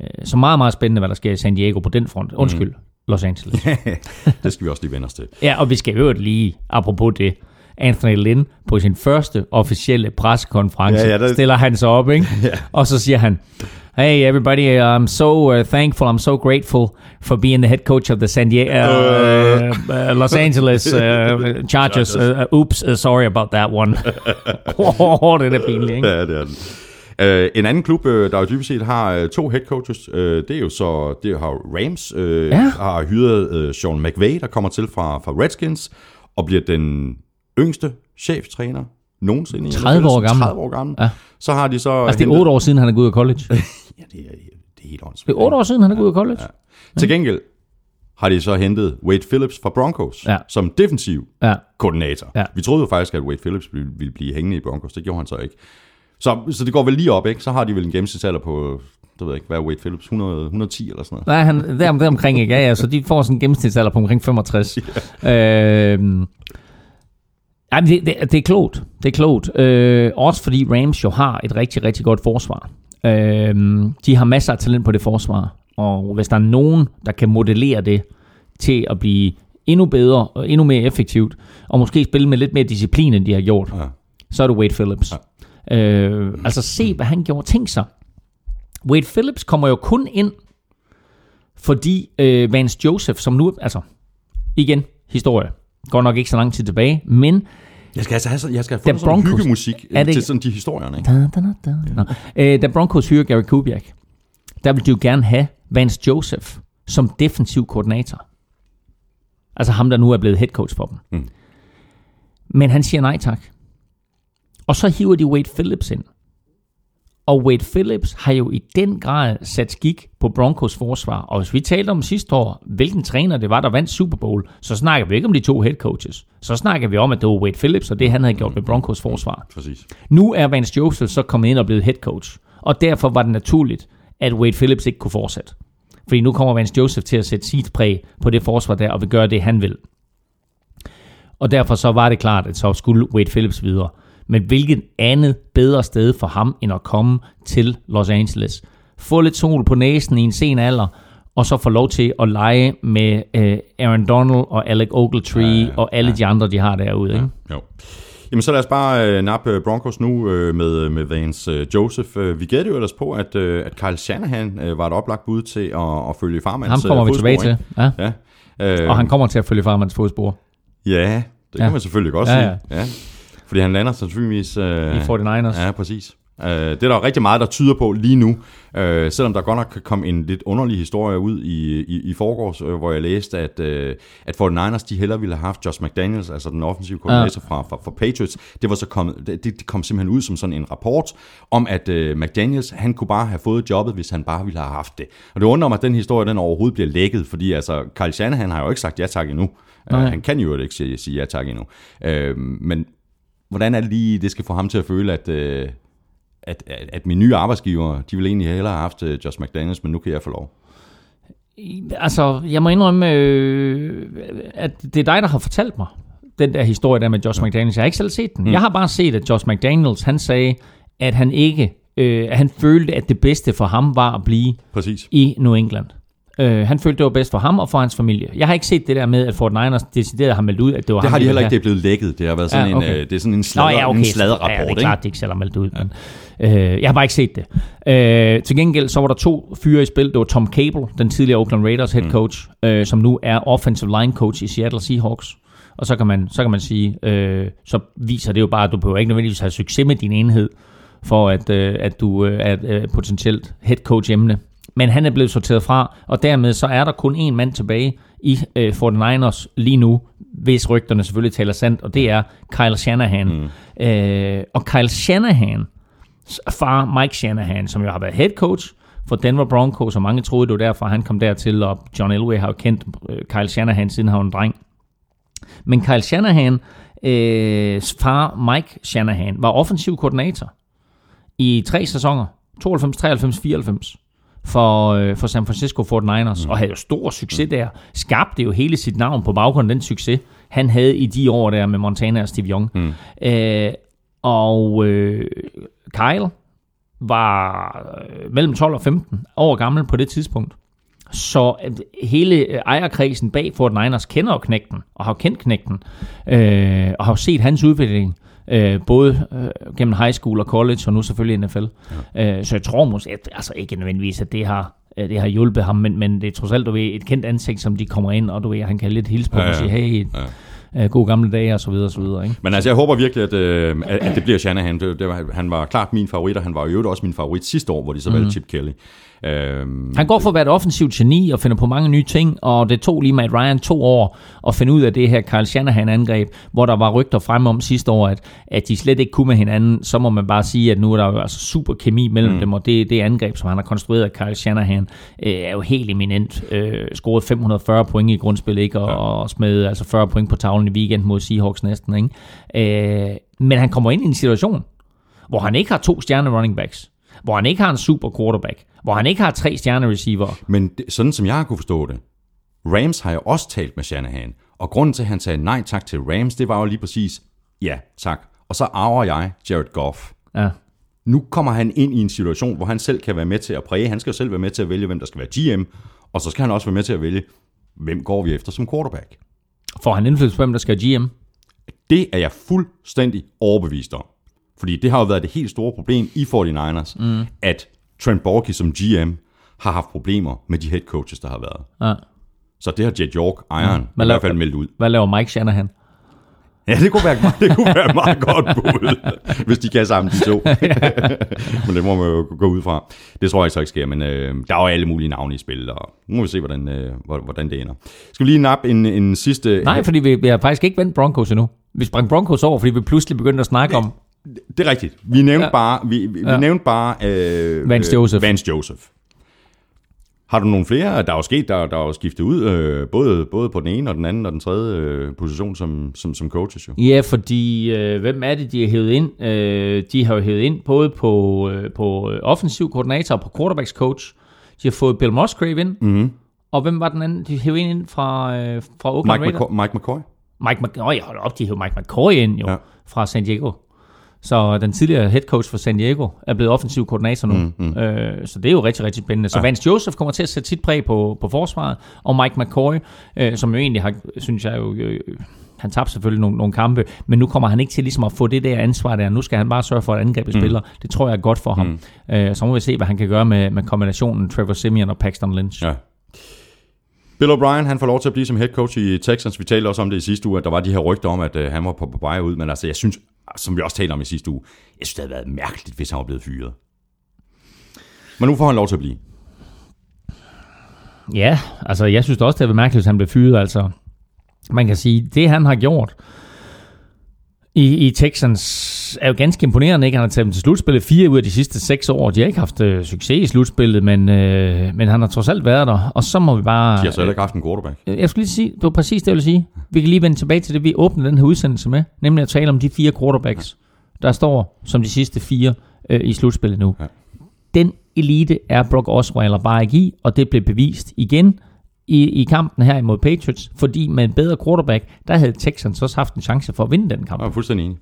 Øh, så meget, meget spændende, hvad der sker i San Diego på den front. Undskyld, mm. Los Angeles. det skal vi også lige vende os til. Ja, og vi skal jo lige, apropos det, Anthony Lynn på sin første officielle pressekonference, ja, ja, der... stiller han sig op, ikke? ja. og så siger han, Hey everybody, I'm so uh, thankful, I'm so grateful for being the head coach of the San Diego, uh, uh, Los Angeles uh, Chargers. Uh, oops, uh, sorry about that one. oh, det er pinligt, ikke? Ja, det er det. Uh, en anden klub, uh, der jo dybest set har uh, to head coaches, uh, det er jo så det har Rams, uh, ja. har hyret uh, Sean McVay, der kommer til fra, fra Redskins, og bliver den yngste cheftræner nogensinde. 30 år gammel. 30 år gammel. Ja. Så har de så... Altså det er 8 år siden, han er gået ud af college. ja, det er, det er helt åndssvagt. Det er 8 år siden, han er gået ud af college. Ja. Ja. Til gengæld har de så hentet Wade Phillips fra Broncos ja. som defensiv ja. koordinator. Ja. Vi troede jo faktisk, at Wade Phillips ville blive hængende i Broncos. Det gjorde han så ikke. Så, så det går vel lige op, ikke? Så har de vel en gennemsnitsalder på det ved jeg ikke, hvad er Wade Phillips, 100, 110 eller sådan noget? Nej, han, der, der omkring ikke, ja, ja, så de får sådan en gennemsnitsalder på omkring 65. Yeah. Øh, Ja, det, det, det er klogt. Det er klogt. Øh, også fordi Rams jo har et rigtig, rigtig godt forsvar. Øh, de har masser af talent på det forsvar. Og hvis der er nogen, der kan modellere det til at blive endnu bedre og endnu mere effektivt, og måske spille med lidt mere disciplin, end de har gjort, ja. så er det Wade Phillips. Ja. Øh, altså se, hvad han gjorde. Tænk sig. Wade Phillips kommer jo kun ind, fordi øh, Vance Joseph, som nu, altså igen, historie, går nok ikke så lang tid tilbage, men jeg skal, altså have, jeg skal få sådan Broncos, hyggemusik er det, til sådan de historierne. Ikke? Da, da, da, da. Ja. Øh, da Broncos hyrer Gary Kubiak, der vil de jo gerne have Vance Joseph som defensiv koordinator. Altså ham, der nu er blevet head coach for dem. Mm. Men han siger nej tak. Og så hiver de Wade Phillips ind. Og Wade Phillips har jo i den grad sat skik på Broncos forsvar. Og hvis vi talte om sidste år, hvilken træner det var, der vandt Super Bowl, så snakker vi ikke om de to head coaches. Så snakker vi om, at det var Wade Phillips og det, han havde gjort med Broncos forsvar. Præcis. Nu er Vance Joseph så kommet ind og blevet head coach. Og derfor var det naturligt, at Wade Phillips ikke kunne fortsætte. Fordi nu kommer Vance Joseph til at sætte sit præg på det forsvar der, og vil gøre det, han vil. Og derfor så var det klart, at så skulle Wade Phillips videre. Men hvilket andet bedre sted for ham, end at komme til Los Angeles. Få lidt sol på næsen i en sen alder, og så få lov til at lege med øh, Aaron Donald og Alec Ogletree ja, ja, og alle de andre, de har derude. Ikke? Ja, jo. Jamen så lad os bare øh, nappe øh, Broncos nu øh, med, med Vance øh, Joseph. Øh, vi gætter jo ellers på, at, øh, at Kyle Shanahan øh, var et oplagt bud til at, at følge farmands Ham kommer øh, vi tilbage til. Ja. ja. Øh, og han kommer til at følge farmands fodspor. Ja, det kan ja. man selvfølgelig godt ja, sige. Ja. Fordi han lander sandsynligvis... Øh, I 49ers. Ja, præcis. Øh, det er der rigtig meget, der tyder på lige nu. Øh, selvom der godt nok komme en lidt underlig historie ud i, i, i forgårs, øh, hvor jeg læste, at, øh, at 49ers de hellere ville have haft Josh McDaniels, altså den offensive koordinator ja. fra, fra, fra Patriots. Det, var så kommet, det, det kom simpelthen ud som sådan en rapport om, at øh, McDaniels han kunne bare have fået jobbet, hvis han bare ville have haft det. Og det undrer mig, at den historie den overhovedet bliver lækket, fordi altså, Kyle Shanahan har jo ikke sagt ja tak endnu. Uh, han kan jo ikke sige, sige ja tak endnu. Uh, men hvordan er det lige, det skal få ham til at føle, at, uh, at, at, at mine nye arbejdsgiver, de ville egentlig hellere have haft uh, Josh McDaniels, men nu kan jeg få lov? Altså, jeg må indrømme, øh, at det er dig, der har fortalt mig den der historie der med Josh McDaniels. Jeg har ikke selv set den. Mm. Jeg har bare set, at Josh McDaniels, han sagde, at han ikke, øh, at han følte, at det bedste for ham var at blive Præcis. i New England. Øh, han følte, det var bedst for ham og for hans familie. Jeg har ikke set det der med, at Fort Niners decideret har meldt ud, at det var Det ham, har de heller ikke, det er blevet lækket. Det har været sådan Ja, ja, okay. en, øh, det er sådan en Nå sladder, ja, okay. en sladrapport, ja, det er ikke? klart, de ikke selv har meldt det ud. Men, øh, jeg har bare ikke set det. Øh, til gengæld så var der to fyre i spil. Det var Tom Cable, den tidligere Oakland Raiders head coach, mm. øh, som nu er offensive line coach i Seattle Seahawks. Og så kan man, så kan man sige, øh, så viser det jo bare, at du behøver ikke nødvendigvis have succes med din enhed, for at, øh, at du øh, er øh, potentielt head coach emne. Men han er blevet sorteret fra, og dermed så er der kun én mand tilbage i øh, 49ers lige nu, hvis rygterne selvfølgelig taler sandt, og det er Kyle Shanahan. Mm. Øh, og Kyle Shanahan, far Mike Shanahan, som jo har været head coach for Denver Broncos, og mange troede, det var derfor, han kom dertil, og John Elway har jo kendt øh, Kyle Shanahan, siden han var en dreng. Men Kyle Shanahan, øh, far Mike Shanahan, var offensiv koordinator i tre sæsoner, 92, 93, 94 for, øh, for San Francisco 49ers, mm. og havde jo stor succes der. Skabte jo hele sit navn på baggrund af den succes, han havde i de år der med Montana og Steve Young. Mm. Øh, og øh, Kyle var øh, mellem 12 og 15 år gammel på det tidspunkt. Så øh, hele øh, ejerkredsen bag Fort Niners kender jo knægten, og har kendt knægten, øh, og har set hans udvikling, øh, både øh, gennem high school og college, og nu selvfølgelig NFL. Ja. Øh, så jeg tror måske, at, altså ikke nødvendigvis, at det har, øh, det har hjulpet ham, men, men det er trods alt, du ved, et kendt ansigt, som de kommer ind, og du ved, han kan lidt hilse på ja, ja. og sige, hey, ja. øh, god gamle dage, og så videre, og så videre, ikke? Men altså, jeg håber virkelig, at, øh, at, at det bliver Shanahan. Det, det var, han var klart min favorit, og han var jo også min favorit sidste år, hvor de så valgte Chip Kelly. Øhm, Han går for at være et offensivt geni og finder på mange nye ting, og det tog lige Matt Ryan to år at finde ud af det her Kyle Shanahan-angreb, hvor der var rygter frem om sidste år, at, at de slet ikke kunne med hinanden. Så må man bare sige, at nu er der jo altså super kemi mellem mm. dem, og det, det angreb, som han har konstrueret af Kyle Shanahan, øh, er jo helt eminent. Øh, scoret 540 point i grundspil, ikke? Og, ja. og smed altså 40 point på tavlen i weekend mod Seahawks næsten. Ikke? Øh, men han kommer ind i en situation, hvor han ikke har to stjerne running backs, hvor han ikke har en super quarterback, hvor han ikke har tre stjerne receiver. Men det, sådan som jeg har kunne forstå det, Rams har jo også talt med Shanahan, og grunden til, at han sagde nej tak til Rams, det var jo lige præcis, ja tak. Og så arver jeg Jared Goff. Ja. Nu kommer han ind i en situation, hvor han selv kan være med til at præge. Han skal jo selv være med til at vælge, hvem der skal være GM, og så skal han også være med til at vælge, hvem går vi efter som quarterback. Får han indflydelse på, hvem der skal have GM? Det er jeg fuldstændig overbevist om. Fordi det har jo været det helt store problem i 49ers, mm. at Trent Borky som GM har haft problemer med de head coaches, der har været. Ja. Så det har Jet York, ejeren, mm. i hvert fald meldt ud. Hvad laver Mike Shanahan? Ja, det kunne være, det kunne være et meget godt bud, hvis de kan sammen de to. men det må man jo gå ud fra. Det tror jeg så ikke sker, men øh, der er jo alle mulige navne i spil, og nu må vi se, hvordan, øh, hvordan det ender. Skal vi lige nappe en, en sidste... Nej, fordi vi, vi har faktisk ikke vendt Broncos endnu. Vi sprang Broncos over, fordi vi pludselig begyndte at snakke om... Det er rigtigt. Vi nævnte Ja. bare, vi, vi, Ja. nævnte bare øh, Vance Joseph. Øh, Vance Joseph. Har du nogle flere? Der er jo sket, der, der er jo skiftet ud, øh, både, både på den ene og den anden og den tredje øh, position som, som, som coaches jo. Ja, fordi øh, hvem er det, de har hævet ind? Øh, de har jo hævet ind både på, øh, på øh, offensiv koordinator og på quarterbacks coach. De har fået Bill Musgrave ind. Mm-hmm. Og hvem var den anden? De hævede ind fra, øh, fra Oakland Mike, Raiders. McCoy, Mike McCoy? Mike McCoy, hold op, de hævde Mike McCoy ind jo. Ja. fra San Diego. Så den tidligere head coach for San Diego er blevet offensiv koordinator nu. Mm, mm. Øh, så det er jo rigtig, rigtig spændende. Så ja. Vance Joseph kommer til at sætte sit præg på, på forsvaret, og Mike McCoy, øh, som jo egentlig har, synes jeg jo, øh, han tabte selvfølgelig nogle, nogle kampe, men nu kommer han ikke til ligesom at få det der ansvar der. Nu skal han bare sørge for, at angrebet mm. spiller. Det tror jeg er godt for ham. Mm. Øh, så må vi se, hvad han kan gøre med, med kombinationen Trevor Simeon og Paxton Lynch. Ja. Bill O'Brien, han får lov til at blive som head coach i Texans. Vi talte også om det i sidste uge, at der var de her rygter om, at øh, han var på, vej ud. Men altså, jeg synes, som vi også talte om i sidste uge, jeg synes, det havde været mærkeligt, hvis han var blevet fyret. Men nu får han lov til at blive. Ja, altså jeg synes det også, det er mærkeligt, hvis han blev fyret. Altså, man kan sige, det han har gjort i, i Texans er jo ganske imponerende. Ikke? Han har taget dem til slutspillet fire ud af de sidste seks år. De har ikke haft øh, succes i slutspillet, men, øh, men han har trods alt været der. Og så må vi bare... De har så heller ikke haft en quarterback. Øh, jeg skulle lige sige, det var præcis det, jeg ville sige. Vi kan lige vende tilbage til det, vi åbnede den her udsendelse med. Nemlig at tale om de fire quarterbacks, der står som de sidste fire øh, i slutspillet nu. Ja. Den elite er Brock Osweiler bare ikke i, og det blev bevist igen i, i kampen her imod Patriots, fordi med en bedre quarterback, der havde Texans også haft en chance for at vinde den kamp. Jeg er fuldstændig enig.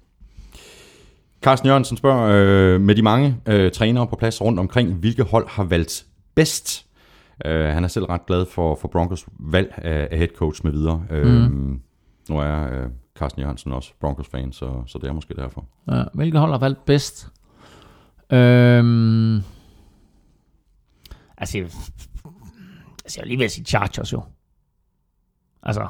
Carsten Jørgensen spørger, øh, med de mange øh, trænere på plads rundt omkring, hvilke hold har valgt bedst? Øh, han er selv ret glad for, for Broncos valg af, af head coach med videre. Øh, mm. Nu er øh, Carsten Jørgensen også Broncos-fan, så, så det er måske derfor. Ja, hvilke hold har valgt bedst? Øh, Altså, altså, jeg vil lige ved at sige Chargers jo. Altså,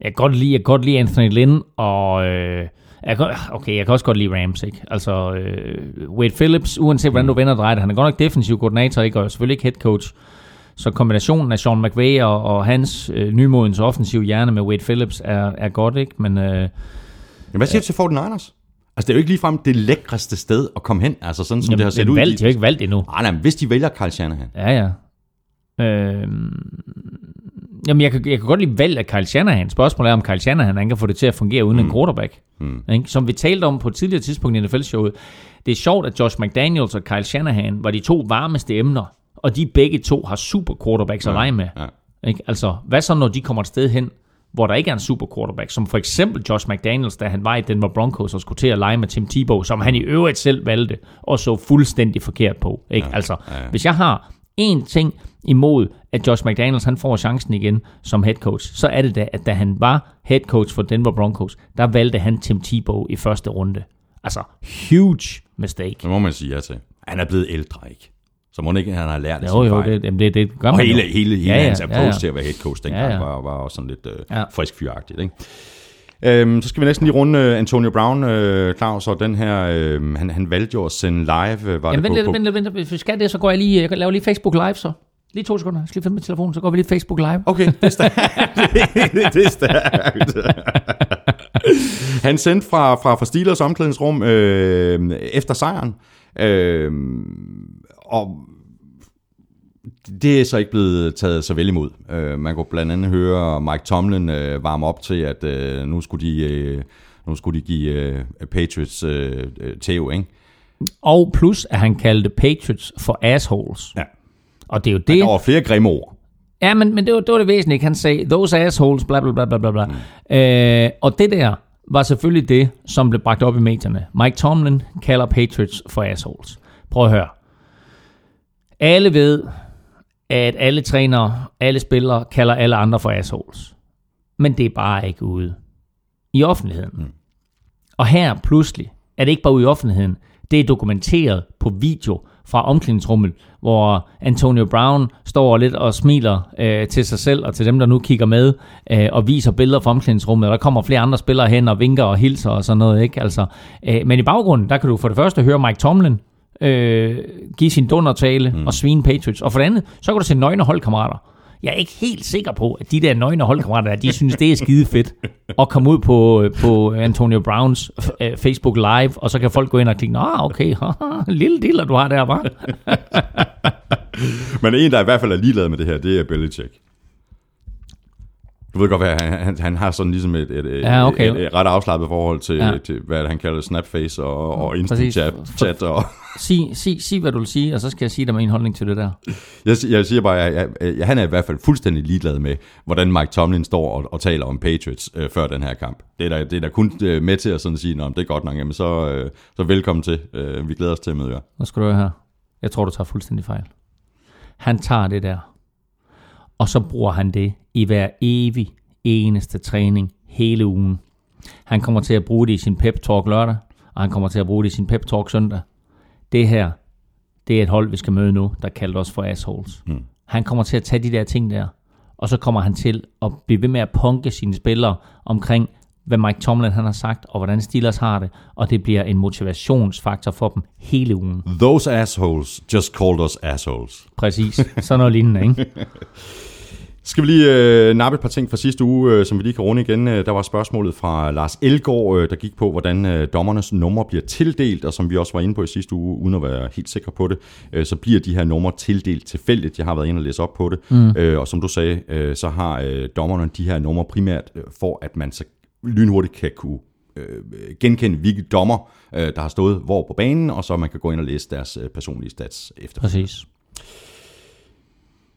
jeg kan godt lide, jeg kan godt lide Anthony Lynn, og øh, jeg kan, okay, jeg kan også godt lide Rams, ikke? Altså, øh, Wade Phillips, uanset hvordan du vender det, han er godt nok defensiv koordinator, ikke? Og selvfølgelig ikke head coach. Så kombinationen af Sean McVay og, og hans øh, nymodens offensiv hjerne med Wade Phillips er, er godt, ikke? Men, øh, Jamen, hvad siger du til Fort Niners? Altså, det er jo ikke ligefrem det lækreste sted at komme hen, altså sådan som Jamen, det har set ud. Valgt, de har ikke valgt endnu. Nej, nej, hvis de vælger Carl Shanahan. Ja, ja. Øh, jamen, jeg kan, jeg kan godt lide valg af Kyle Shanahan. Spørgsmålet er, om Kyle Shanahan han kan få det til at fungere uden mm. en quarterback. Mm. Ikke? Som vi talte om på et tidligere tidspunkt i NFL-showet. Det er sjovt, at Josh McDaniels og Kyle Shanahan var de to varmeste emner, og de begge to har super quarterbacks ja, at lege med. Ja. Ikke? Altså, hvad så, når de kommer et sted hen, hvor der ikke er en super quarterback, som for eksempel Josh McDaniels, da han var i Denver Broncos og skulle til at lege med Tim Tebow, som han i øvrigt selv valgte, og så fuldstændig forkert på. Ikke? Ja, altså, ja, ja. hvis jeg har én ting imod, at Josh McDaniels han får chancen igen som head coach, så er det da, at da han var head coach for Denver Broncos, der valgte han Tim Tebow i første runde. Altså, huge mistake. Det må man sige ja til. Han er blevet ældre, ikke? Så må ikke, han har lært det Jo, jo, det, det, det gør Og man hele, hele, hele ja, ja, hans approach ja, ja. til at være head coach dengang ja, ja. Var, var også sådan lidt uh, ja. frisk fyragtigt, ikke? Øhm, så skal vi næsten lige runde uh, Antonio Brown, uh, Claus, og den her, uh, han, han valgte jo at sende live. Var Jamen, det vent lidt, vent lidt, vent lidt. Hvis vi skal det, så går jeg lige, jeg laver lige Facebook live så. Lige to sekunder. Jeg skal lige finde med telefonen, så går vi lige Facebook live. Okay, det er stærkt. det er stærkt. han sendte fra, fra, fra Steelers omklædningsrum øh, efter sejren. Øh, og det er så ikke blevet taget så vel imod. Øh, man kunne blandt andet høre Mike Tomlin øh, varme op til, at øh, nu, skulle de, øh, nu skulle de give øh, Patriots øh, tæv, ikke? Og plus, at han kaldte Patriots for assholes. Ja. Og det er jo det... Der var flere grimme ord. Ja, men, men det, var, det var det væsentlige. Han sagde, those assholes, bla bla bla bla. bla. Mm. Øh, og det der var selvfølgelig det, som blev bragt op i medierne. Mike Tomlin kalder Patriots for assholes. Prøv at høre. Alle ved, at alle trænere, alle spillere kalder alle andre for assholes. Men det er bare ikke ude i offentligheden. Mm. Og her pludselig er det ikke bare ude i offentligheden, det er dokumenteret på video fra omklædningsrummet, hvor Antonio Brown står lidt og smiler øh, til sig selv og til dem, der nu kigger med øh, og viser billeder fra omklædningsrummet. Og der kommer flere andre spillere hen og vinker og hilser og sådan noget. Ikke? Altså, øh, men i baggrunden, der kan du for det første høre Mike Tomlin øh, give sin dundertale mm. og svine Patriots. Og for det andet, så kan du se nøgne holdkammerater. Jeg er ikke helt sikker på, at de der nøgne holdkammerater, de synes, det er skide fedt at komme ud på, på Antonio Browns uh, Facebook Live, og så kan folk gå ind og klikke, ah, okay, lille diller, du har der, var. Men en, der i hvert fald er ligeglad med det her, det er Belichick. Du ved godt, hvad han, han, han har sådan ligesom et, et, ja, okay. et, et ret afslappet forhold til, ja. til, hvad han kalder snapface og, og instant chat. og sig, sig, sig, hvad du vil sige, og så skal jeg sige dig min holdning til det der. Jeg, jeg siger bare, at jeg, jeg, han er i hvert fald fuldstændig ligeglad med, hvordan Mike Tomlin står og, og taler om Patriots øh, før den her kamp. Det er da, det er da kun øh, med til at sådan sige, at det er godt nok, jamen så, øh, så velkommen til. Øh, vi glæder os til at møde jer. Nu skal du høre her. Jeg tror, du tager fuldstændig fejl. Han tager det der, og så bruger han det i hver evig eneste træning hele ugen. Han kommer til at bruge det i sin pep talk lørdag, og han kommer til at bruge det i sin pep talk søndag. Det her, det er et hold, vi skal møde nu, der kalder os for assholes. Mm. Han kommer til at tage de der ting der, og så kommer han til at blive ved med at punke sine spillere omkring, hvad Mike Tomlin han har sagt, og hvordan Steelers har det, og det bliver en motivationsfaktor for dem hele ugen. Those assholes just called us assholes. Præcis, sådan noget lignende, ikke? Skal vi lige øh, nappe et par ting fra sidste uge, øh, som vi lige kan runde igen. Øh, der var spørgsmålet fra Lars Elgård, øh, der gik på, hvordan øh, dommernes numre bliver tildelt, og som vi også var inde på i sidste uge, uden at være helt sikre på det, øh, så bliver de her numre tildelt tilfældigt. Jeg har været inde og læse op på det, mm. øh, og som du sagde, øh, så har øh, dommerne de her numre primært øh, for, at man så lynhurtigt kan kunne øh, genkende, hvilke dommer, øh, der har stået hvor på banen, og så man kan gå ind og læse deres øh, personlige stats efter. Præcis.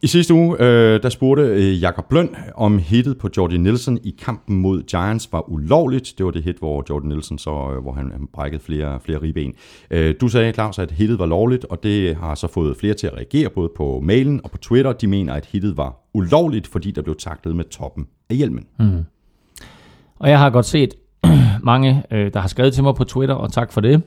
I sidste uge, øh, der spurgte øh, Jakob Bløn, om hittet på Jordan Nielsen i kampen mod Giants var ulovligt. Det var det hit, hvor Jordan Nielsen så, øh, hvor han, han brækkede flere, flere ribben. Øh, du sagde, Claus, at hittet var lovligt, og det har så fået flere til at reagere, både på mailen og på Twitter. De mener, at hittet var ulovligt, fordi der blev taklet med toppen af hjelmen. Mm. Og jeg har godt set mange, øh, der har skrevet til mig på Twitter, og tak for det.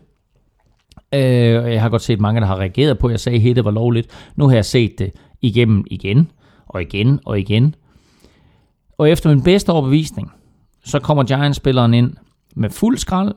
Øh, og jeg har godt set mange, der har reageret på, at jeg sagde, at hittet var lovligt. Nu har jeg set det igennem igen og igen og igen. Og efter min bedste overbevisning, så kommer Giants-spilleren ind med fuld skrald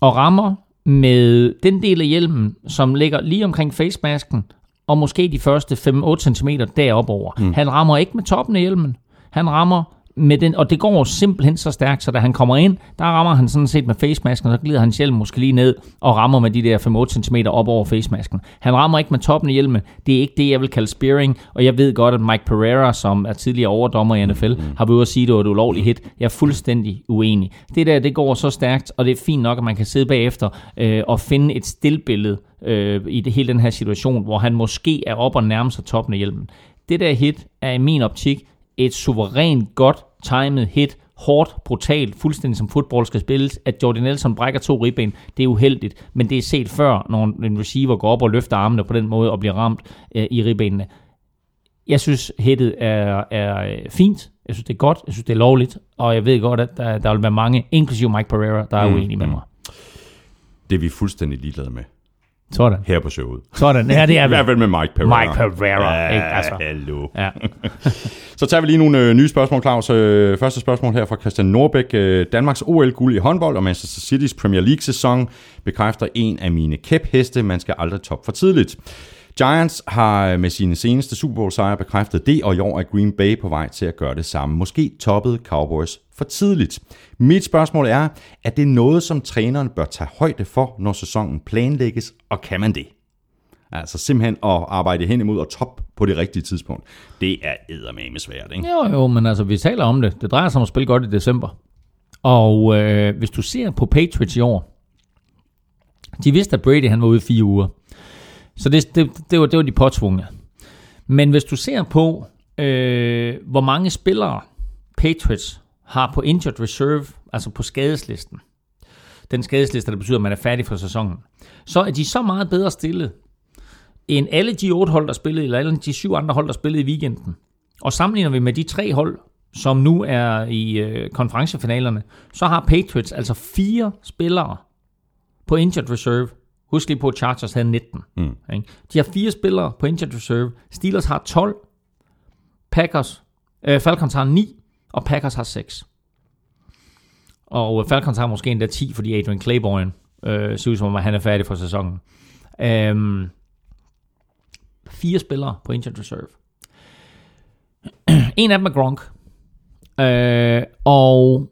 og rammer med den del af hjelmen, som ligger lige omkring facemasken, og måske de første 5-8 cm deroppe over. Mm. Han rammer ikke med toppen af hjelmen. Han rammer med den, og det går simpelthen så stærkt, så da han kommer ind, der rammer han sådan set med facemasken, og så glider han hjelmen måske lige ned og rammer med de der 5-8 cm op over facemasken. Han rammer ikke med toppen af hjelmen. Det er ikke det, jeg vil kalde spearing, og jeg ved godt, at Mike Pereira, som er tidligere overdommer i NFL, mm. har været at sige, at det var et ulovligt hit. Jeg er fuldstændig uenig. Det der, det går så stærkt, og det er fint nok, at man kan sidde bagefter øh, og finde et stillbillede øh, i det, hele den her situation, hvor han måske er op og nærmer sig toppen af hjelmen. Det der hit er i min optik et suverænt godt timet hit, hårdt, brutalt, fuldstændig som fodbold skal spilles, at Jordan Nelson brækker to ribben, det er uheldigt, men det er set før, når en receiver går op og løfter armene på den måde og bliver ramt øh, i ribbenene. Jeg synes, hittet er, er øh, fint, jeg synes, det er godt, jeg synes, det er lovligt, og jeg ved godt, at der, der vil være mange, inklusive Mike Pereira, der er mm, uenige med mm. mig. Det er vi fuldstændig ligeglade med. Sådan. Her på showet. Sådan, ja det er I hvert fald med Mike Pereira. Mike Pereira, ja, ikke? Altså. hallo. Ja. så tager vi lige nogle øh, nye spørgsmål, Claus. Øh, første spørgsmål her fra Christian Norbæk. Øh, Danmarks OL-guld i håndbold og Manchester City's Premier League-sæson bekræfter en af mine kæpheste. Man skal aldrig top for tidligt. Giants har øh, med sine seneste Super Bowl sejre bekræftet det, og i år er Green Bay på vej til at gøre det samme. Måske toppede Cowboys for tidligt. Mit spørgsmål er, er det noget, som træneren bør tage højde for, når sæsonen planlægges, og kan man det? Altså simpelthen at arbejde hen imod og top på det rigtige tidspunkt. Det er eddermame svært, ikke? Jo, jo, men altså vi taler om det. Det drejer sig om at spille godt i december. Og øh, hvis du ser på Patriots i år, de vidste, at Brady han var ude i fire uger. Så det, det, det, var, det var de påtvungne. Men hvis du ser på, øh, hvor mange spillere Patriots har på injured reserve, altså på skadeslisten, den skadesliste, der betyder, at man er færdig for sæsonen, så er de så meget bedre stillet, end alle de otte hold, der spillede, eller alle de syv andre hold, der spillede i weekenden. Og sammenligner vi med de tre hold, som nu er i øh, konferencefinalerne, så har Patriots altså fire spillere på injured reserve, Husk lige på, at Chargers havde 19. Mm. Ikke? De har fire spillere på injured reserve. Steelers har 12. Packers, øh, Falcons har 9, og Packers har 6. Og Falcons har måske endda 10, fordi Adrian Claiborne øh, ser ud som om, han er færdig for sæsonen. Um, fire spillere på injured reserve. en af dem er Gronk. Øh, og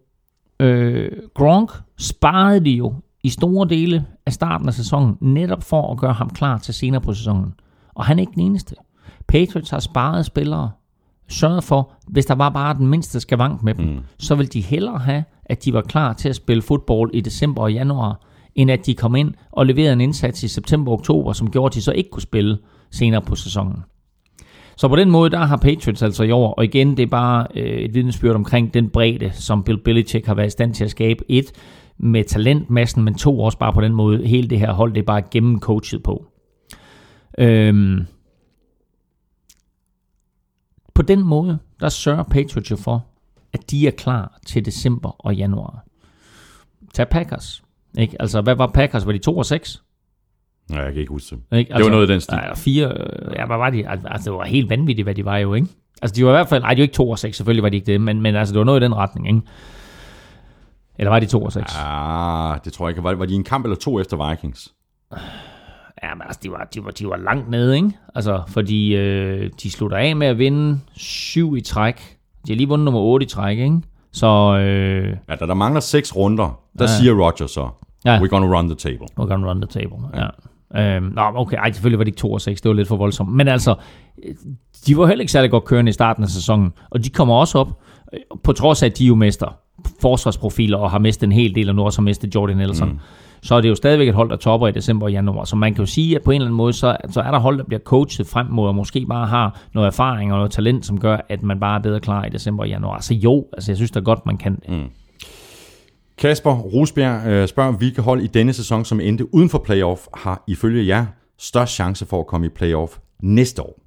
øh, Gronk sparede de jo i store dele af starten af sæsonen, netop for at gøre ham klar til senere på sæsonen. Og han er ikke den eneste. Patriots har sparet spillere, sørget for, hvis der var bare den mindste skavank med dem, mm. så vil de hellere have, at de var klar til at spille fodbold i december og januar, end at de kom ind og leverede en indsats i september og oktober, som gjorde, at de så ikke kunne spille senere på sæsonen. Så på den måde, der har Patriots altså i år, og igen, det er bare øh, et vidnesbyrd omkring den bredde, som Bill Belichick har været i stand til at skabe. Et, med talentmassen, men to også bare på den måde, hele det her hold, det er bare gennemcoachet på. Øhm, på den måde, der sørger Patriots jo for, at de er klar til december og januar. Tag Packers. Ikke? Altså, hvad var Packers? Var de 2 og 6? Nej, jeg kan ikke huske det. Ikke? Altså, det var noget af den stil. Ja, fire, ja, hvad var de? Altså, det var helt vanvittigt, hvad de var jo, ikke? Altså, de var i hvert fald... Nej, de var ikke 2 og 6, selvfølgelig var de ikke det, men, men altså, det var noget i den retning, ikke? Eller var de 2 og 6? Ah, det tror jeg ikke. Var, var de en kamp eller to efter Vikings? Ja, men altså, de var, de var, de var langt nede, ikke? Altså, fordi øh, de slutter af med at vinde 7 i træk. De har lige vundet nummer 8 i træk, ikke? Så... Øh, Ja, da der mangler seks runder, der Ja. siger Roger så, Ja. we're gonna run the table. We're gonna run the table. Ja. ja. Øhm, nå, okay, ej, selvfølgelig var de ikke 2 og 6, det var lidt for voldsomt. Men altså, øh, de var heller ikke særlig godt kørende i starten af sæsonen, og de kommer også op, øh, på trods af, at de jo mister forsvarsprofiler og har mistet en hel del, og nu også har mistet Jordan Nelson. Mm. Så er det jo stadigvæk et hold, der topper i december og januar. Så man kan jo sige, at på en eller anden måde, så, så er der hold, der bliver coachet frem mod, og måske bare har noget erfaring og noget talent, som gør, at man bare er bedre klar i december og januar. Så jo, altså jeg synes da godt, man kan. Mm. Kasper Rosbjerg øh, spørger, hvilke hold i denne sæson, som endte uden for playoff, har ifølge jer størst chance for at komme i playoff næste år?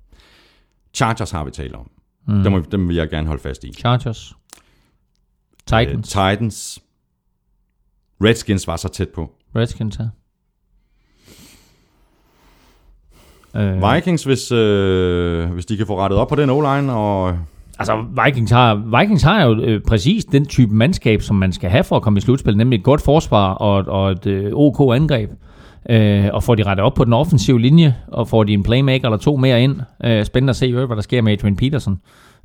Chargers har vi talt om. Mm. Dem, dem vil jeg gerne holde fast i. Chargers. Titans. Øh, Titans. Redskins var så tæt på. Redskins her. Øh, Vikings, hvis, øh, hvis de kan få rettet op på den O-line, og Altså, Vikings har, Vikings har jo øh, præcis den type mandskab, som man skal have for at komme i slutspil, nemlig et godt forsvar og, og et øh, OK angreb. Øh, og får de rettet op på den offensive linje, og får de en playmaker eller to mere ind. Øh, spændende at se, hvad der sker med Adrian Peterson.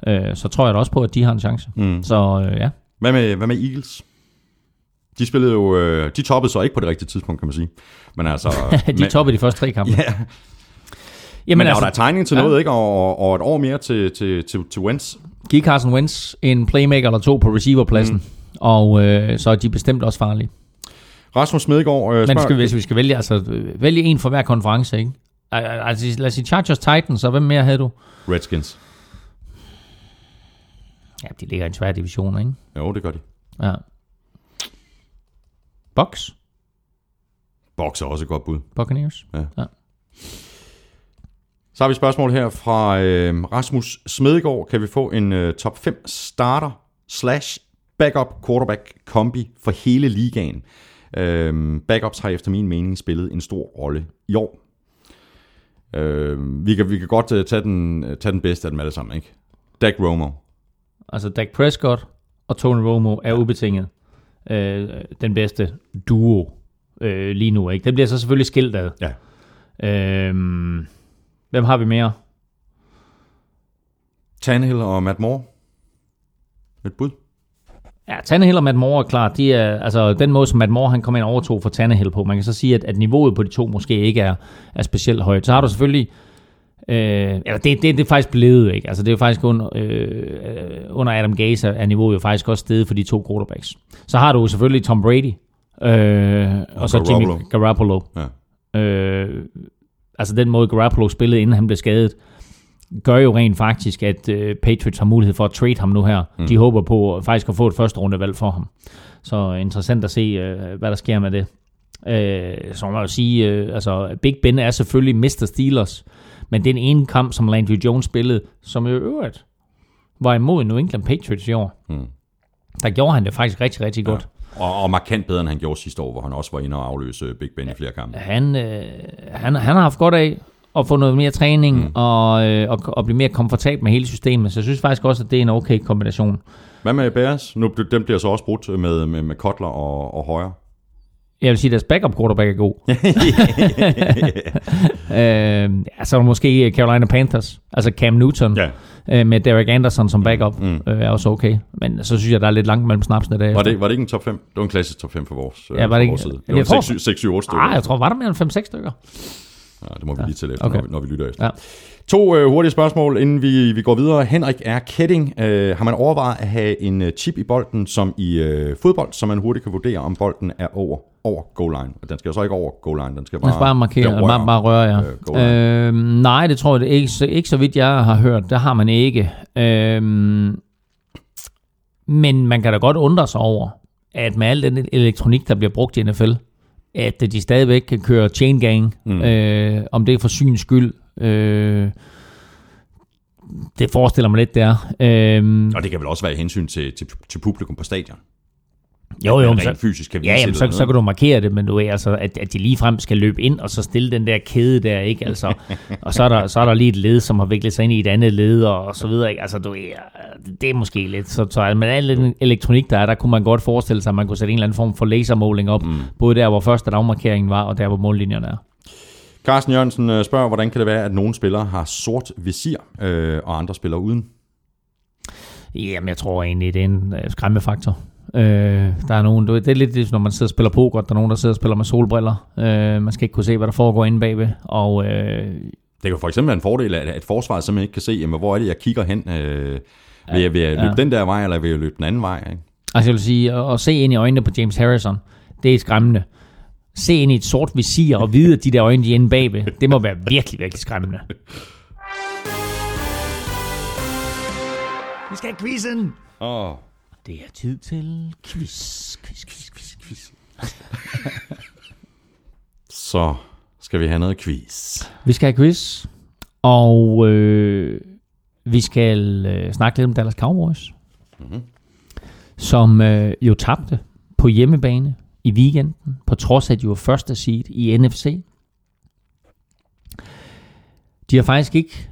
Øh, så tror jeg da også på, at de har en chance. Mm. Så øh, ja. Hvad med, hvad med Eagles? De spillede jo, øh, de toppede så ikke på det rigtige tidspunkt, kan man sige. Men altså... de men, toppede de første tre kampe. Ja, Jamen men altså, der er tegning til ja. noget, ikke? Og, og et år mere til, til, til, til Wentz. giv Carson Wentz en playmaker eller to på receiverpladsen. Mm. Og øh, så er de bestemt også farlige. Rasmus Smedegaard øh, Men spørger... skal, hvis vi skal vælge, altså vælge en for hver konference, ikke? Al- al- Altså, lad os sige Chargers Titans, og hvem mere havde du? Redskins. Ja, de ligger i en svær division, ikke? Jo, det gør de. Ja. Bucks? Box er også et godt bud. Buccaneers? Så har vi et spørgsmål her fra øh, Rasmus Smedegaard. Kan vi få en øh, top 5 starter slash backup quarterback kombi for hele ligaen? Øh, backups har efter min mening spillet en stor rolle i år. Øh, vi, kan, vi kan godt øh, tage, den, øh, tage den bedste af dem alle sammen, ikke? Dak Romo. Altså, Dak Prescott og Tony Romo er ubetinget øh, den bedste duo øh, lige nu, ikke? Den bliver så selvfølgelig skilt ad. Ja. Øhm, hvem har vi mere? Tannehill og Matt Moore. Et bud. Ja, Tannehill og Matt Moore er klart, de er, altså den måde, som Matt Moore han kom ind og overtog for Tannehill på, man kan så sige, at, at niveauet på de to måske ikke er, er specielt højt. Så har du selvfølgelig, øh, eller det, det, det er faktisk blevet, ikke? Altså det er jo faktisk under, øh, under Adam Gaze er niveauet jo faktisk også steget for de to quarterbacks. Så har du selvfølgelig Tom Brady, øh, og, og så Garoppolo. Jimmy Garoppolo. Ja. Øh, altså den måde Garoppolo spillede, inden han blev skadet, gør jo rent faktisk, at øh, Patriots har mulighed for at trade ham nu her. Mm. De håber på faktisk at få et første rundevalg for ham. Så interessant at se, øh, hvad der sker med det. Øh, så må man jo sige, øh, altså Big Ben er selvfølgelig Mr. Steelers, men den ene kamp, som Landry Jones spillede, som i øvrigt var imod New England Patriots i år, Mm. der gjorde han det faktisk rigtig, rigtig godt. Og, og markant bedre, end han gjorde sidste år, hvor han også var inde og afløse Big Ben i flere kampe. Han, øh, han, han har haft godt af at få noget mere træning mm. og, øh, og, og blive mere komfortabel med hele systemet. Så jeg synes faktisk også, at det er en okay kombination. Hvad med Bears? Nu, dem bliver så også brudt med, med, med Kotler og, og Højre. Jeg vil sige, at deres backup quarterback er god. øh, ja, så er der måske Carolina Panthers, altså Cam Newton, Ja. øh, med Derek Anderson som backup, Mm. mm. øh, er også okay. Men så synes jeg, der er lidt langt mellem snapsene der. Var det, var det ikke en top 5? Det var en klassisk top 5 for vores, Ja, var det ikke- vores side. jeg Det var tror- 6, 6 7, 8 stykker. Ah, jeg tror, var der mere end 5-6 stykker? Ja, det må vi lige til efter, okay. når, vi, når vi lytter efter. Ja. To øh, hurtige spørgsmål, inden vi, vi går videre. Henrik er Ketting. Øh, har man overvejet at have en øh, chip i bolden, som i øh, fodbold, så man hurtigt kan vurdere, om bolden er over, over goal line? Den skal jo så ikke over goal line, den skal bare, skal bare markere, eller bare, bare røre, ja. øh, goal line. Øh, nej, det tror jeg det ikke, så- ikke så vidt jeg har hørt. Det har man ikke. Øh, men man kan da godt undre sig over, at med al den elektronik, der bliver brugt i NFL, at de stadigvæk kan køre chain gang, mm. øh, om det er for syns skyld. Øh, det forestiller mig lidt, det er. Øh, Og det kan vel også være i hensyn til, til, til publikum på stadion. Jo, jo, rent så, fysisk kan vise ja, jamen, så, så kan du markere det, men du er altså, at, at de lige frem skal løbe ind, og så stille den der kæde der, ikke? Altså, og så er, der, så er der lige et led, som har viklet sig ind i et andet led, og, og så videre, ikke? Altså, du er, det er måske lidt, så, så med al den elektronik, der er, der kunne man godt forestille sig, at man kunne sætte en eller anden form for lasermåling op, mm. både der, hvor første dagmarkeringen var, og der, hvor mållinjerne er. Carsten Jørgensen øh, spørger, hvordan kan det være, at nogle spillere har sort visir, øh, og andre spiller uden? Jamen, jeg tror egentlig, det er en øh, skræmmefaktor. Øh, der er nogen, det er lidt ligesom, når man sidder og spiller poker, der er nogen, der sidder og spiller med solbriller. Øh, man skal ikke kunne se, hvad der foregår inde bagved. Og øh, Det kan for eksempel være en fordel, at, at forsvaret simpelthen ikke kan se, jamen, hvor er det, jeg kigger hen. Øh, vil, jeg, vil jeg løbe Ja. den der vej, eller vil jeg løbe den anden vej? Ikke? altså jeg vil sige, at, at se ind i øjnene på James Harrison, det er skræmmende. Se ind i et sort visir og vide, at de der øjne, de er inde bagved, det må være virkelig, virkelig skræmmende. Vi skal have quizzen! Oh. Det er tid til quiz, quiz, quiz, quiz, quiz. Så skal vi have noget quiz. Vi skal have quiz, og øh, vi skal øh, snakke lidt om Dallas Cowboys, mm-hmm. som øh, jo tabte på hjemmebane i weekenden, på trods af, at de var første seed i NFC. De har faktisk ikke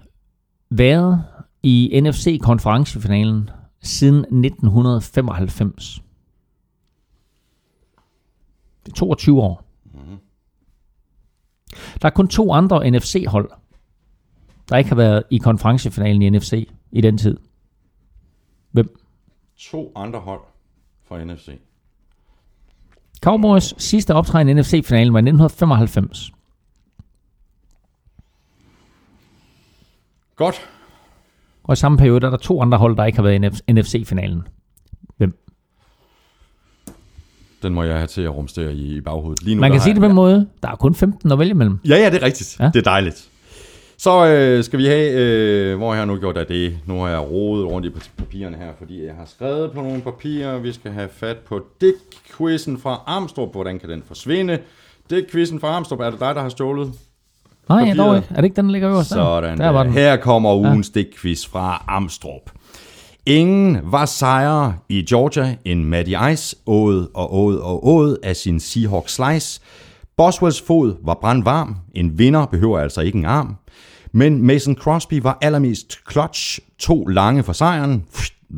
været i NFC-konferencefinalen siden 1995. Det er 22 år. Der er kun to andre NFC-hold, der ikke har været i konferencefinalen i NFC i den tid. Hvem? To andre hold fra NFC. Cowboys sidste optræden i NFC-finalen var i 1995. Godt. Og i samme periode der er der to andre hold, der ikke har været i NFC-finalen. Hvem? Den må jeg have til at rumstere i, i baghovedet. Lige nu, Man kan har sige det på en måde. Der er kun 15 at vælge mellem. Ja, ja, det er rigtigt. Ja. Ja. Det er dejligt. Så øh, skal vi have, øh, hvor har jeg nu gjort af det? Nu har jeg rodet rundt i pap- papirerne her, fordi jeg har skrevet på nogle papirer. Vi skal have fat på Dick-quizzen fra Amstrup. Hvordan kan den forsvinde? Dick-quizzen fra Amstrup, er det dig, der har stjålet? Nej, Papiret. dog ikke. Er det ikke den, der ligger øverst? der? Sådan Der var den. Her kommer ugens ja. Dick-quiz fra Amstrup. Ingen var sejre i Georgia end Matty Ice, åd og åd og åd af sin Seahawks slice. Boswells fod var brandvarm. En vinder behøver altså ikke en arm. Men Mason Crosby var allermest clutch. To lange for sejren.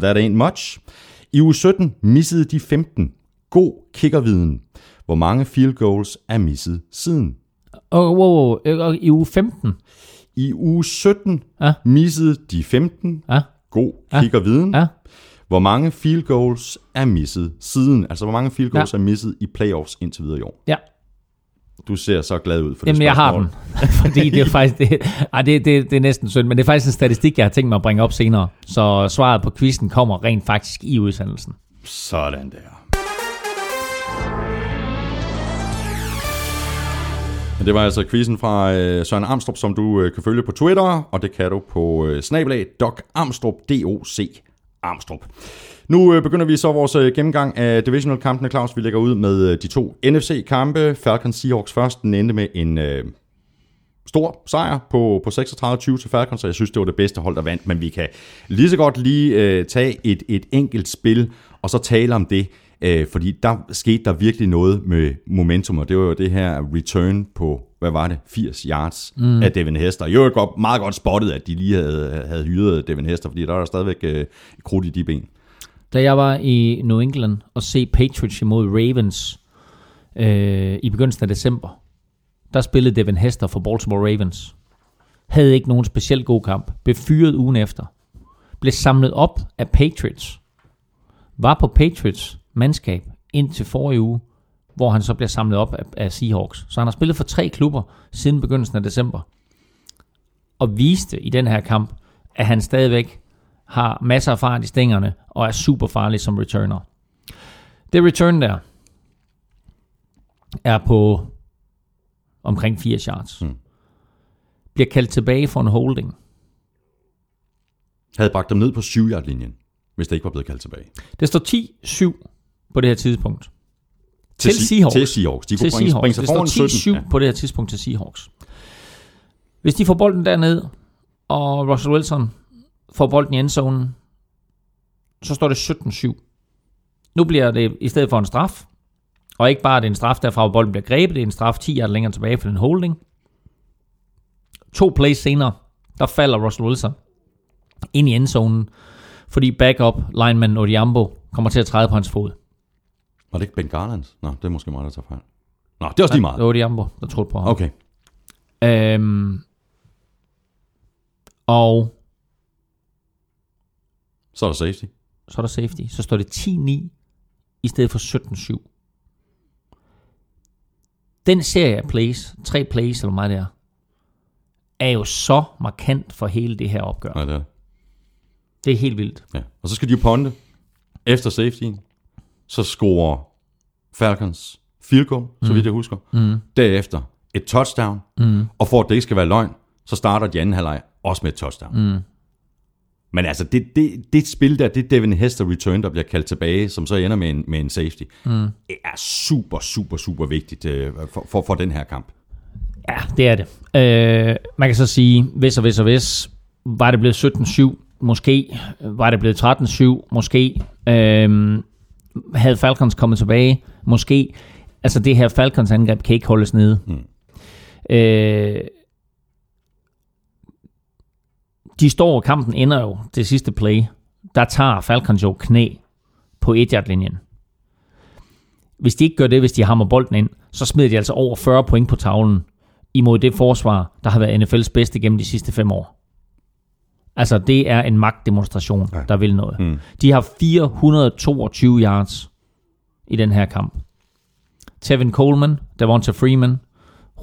That ain't much. I uge 17 missede de 15. God kickerviden. Hvor mange field goals er misset siden? Og, wow, wow, og i uge 15. I uge 17 Ja. missede de 15. Ja, God kickerviden. ja. Hvor mange field goals er misset siden? Altså, hvor mange field goals ja. er misset i playoffs indtil videre i år? ja. Du ser så glad ud for Jamen, det jeg har den. Fordi det er faktisk... Det, ej, det, det, det er næsten synd, men det er faktisk en statistik, jeg har tænkt mig at bringe op senere. Så svaret på quizzen kommer rent faktisk i udsendelsen. Sådan der. Det var altså quizzen fra øh, Søren Amstrup, som du øh, kan følge på Twitter, og det kan du på øh, snablag Doc Amstrup, D-O-C Amstrup. Nu øh, begynder vi så vores øh, gennemgang af divisional-kampene, Claus. Vi lægger ud med øh, de to NFC-kampe. Falcons Seahawks først, den endte med en øh, stor sejr på, på 36-20 til Falcons, så jeg synes, det var det bedste hold, der vandt. Men vi kan lige så godt lige øh, tage et, et enkelt spil, og så tale om det. Øh, fordi der skete der virkelig noget med momentum, og det var jo det her return på, hvad var det, 80 yards mm. af Devin Hester. Jo, det godt, meget godt spottet, at de lige havde, havde hyret Devin Hester, fordi der der stadigvæk øh, krudt i de ben. Da jeg var i New England og se Patriots imod Ravens øh, i begyndelsen af december, der spillede Devin Hester for Baltimore Ravens. Havde ikke nogen specielt god kamp. Blev fyret ugen efter. Blev samlet op af Patriots. Var på Patriots mandskab indtil forrige uge, hvor han så bliver samlet op af, af Seahawks. Så han har spillet for tre klubber siden begyndelsen af december. Og viste i den her kamp, at han stadigvæk har masser af fart i stængerne og er super farlig som returner. Det return der er på omkring 80 yards. Mm. Bliver kaldt tilbage for en holding. Havde bragt dem ned på 7-yard-linjen, hvis det ikke var blevet kaldt tilbage. Det står 10-7 på det her tidspunkt. Til Se- Seahawks. Til Seahawks. De kunne til bringe, bringe sig Det foran står 17. 10-7 på det her tidspunkt til Seahawks. Hvis de får bolden derned, og Russell Wilson får bolden i endzonen, så står det 17-7. Nu bliver det i stedet for en straf, og ikke bare at det er en straf derfra, hvor bolden bliver grebet, det er en straf 10 yards længere tilbage for den holding. To plays senere, der falder Russell Wilson ind i endzonen, fordi backup lineman Odiambo kommer til at træde på hans fod. Var det ikke Ben Garland? Nå, det er måske mig, der tager fejl. Nå, det er også lige meget. Det var Odiambo, der troede på ham. Okay. Øhm, og Så er der safety. så er der safety. Så står det 10-9 i stedet for 17-7. Den serie af plays, tre plays eller meget det er, jo så markant for hele det her opgør. Nej, det er det. Det er helt vildt. Ja. Og så skal de jo ponde efter safety. Så scorer Falcons field goal, så vidt jeg husker. Mm. Derefter et touchdown. Mm. Og for at det ikke skal være løgn, så starter de anden halvleg også med et touchdown. Mm. Men altså, det, det, det spil der, det Devin Hester return, der bliver kaldt tilbage, som så ender med en, med en safety, Mm. det er super, super, super vigtigt øh, for, for, for den her kamp. Ja, det er det. Øh, man kan så sige, hvis og hvis og hvis, var det blevet 17-7, måske. Var det blevet 13-7, måske. Øh, havde Falcons kommet tilbage, måske. Altså det her Falcons angreb kan ikke holdes nede. Mm. Øh, de står, kampen ender jo det sidste play. Der tager Falcons jo knæ på 1 linjen Hvis de ikke gør det, hvis de hammer bolden ind, så smider de altså over 40 point på tavlen imod det forsvar, der har været NFL's bedste gennem de sidste fem år. Altså, det er en magtdemonstration, Ja. der vil noget. Mm. De har 422 yards i den her kamp. Tevin Coleman, Devonta Freeman,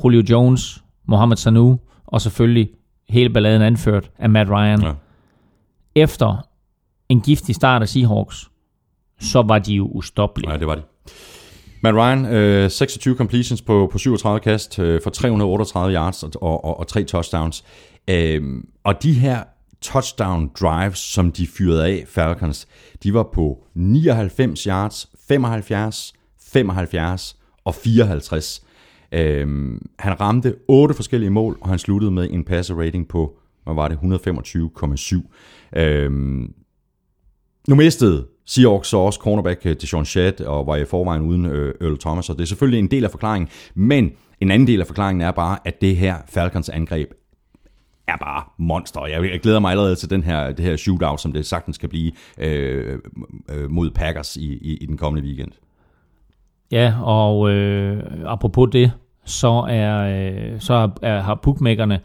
Julio Jones, Mohamed Sanu, og selvfølgelig hele balladen anført af Matt Ryan. Ja. Efter en giftig start af Seahawks, så var de jo ustoppelige. Nej, det var det. Matt Ryan, øh, 26 completions på, på 37 kast øh, for 338 yards og, og, og, og tre touchdowns. Øh, og de her touchdown drives, som de fyrede af, Falcons, de var på 99 yards, 75, 75 og 54. Øh, han ramte otte forskellige mål, og han sluttede med en passer rating på, hvad var det, 125,7. Øhm, nu mistede Seahawks så også cornerback øh, til Sean Shad, og var i forvejen uden øh, Earl Thomas, og det er selvfølgelig en del af forklaringen, men en anden del af forklaringen er bare, at det her Falcons angreb er bare monster. Jeg glæder mig allerede til den her, det her shootout, som det sagtens kan blive øh, øh mod Packers i, i, i den kommende weekend. Ja, og øh, apropos det, så er så er, har bookmakerne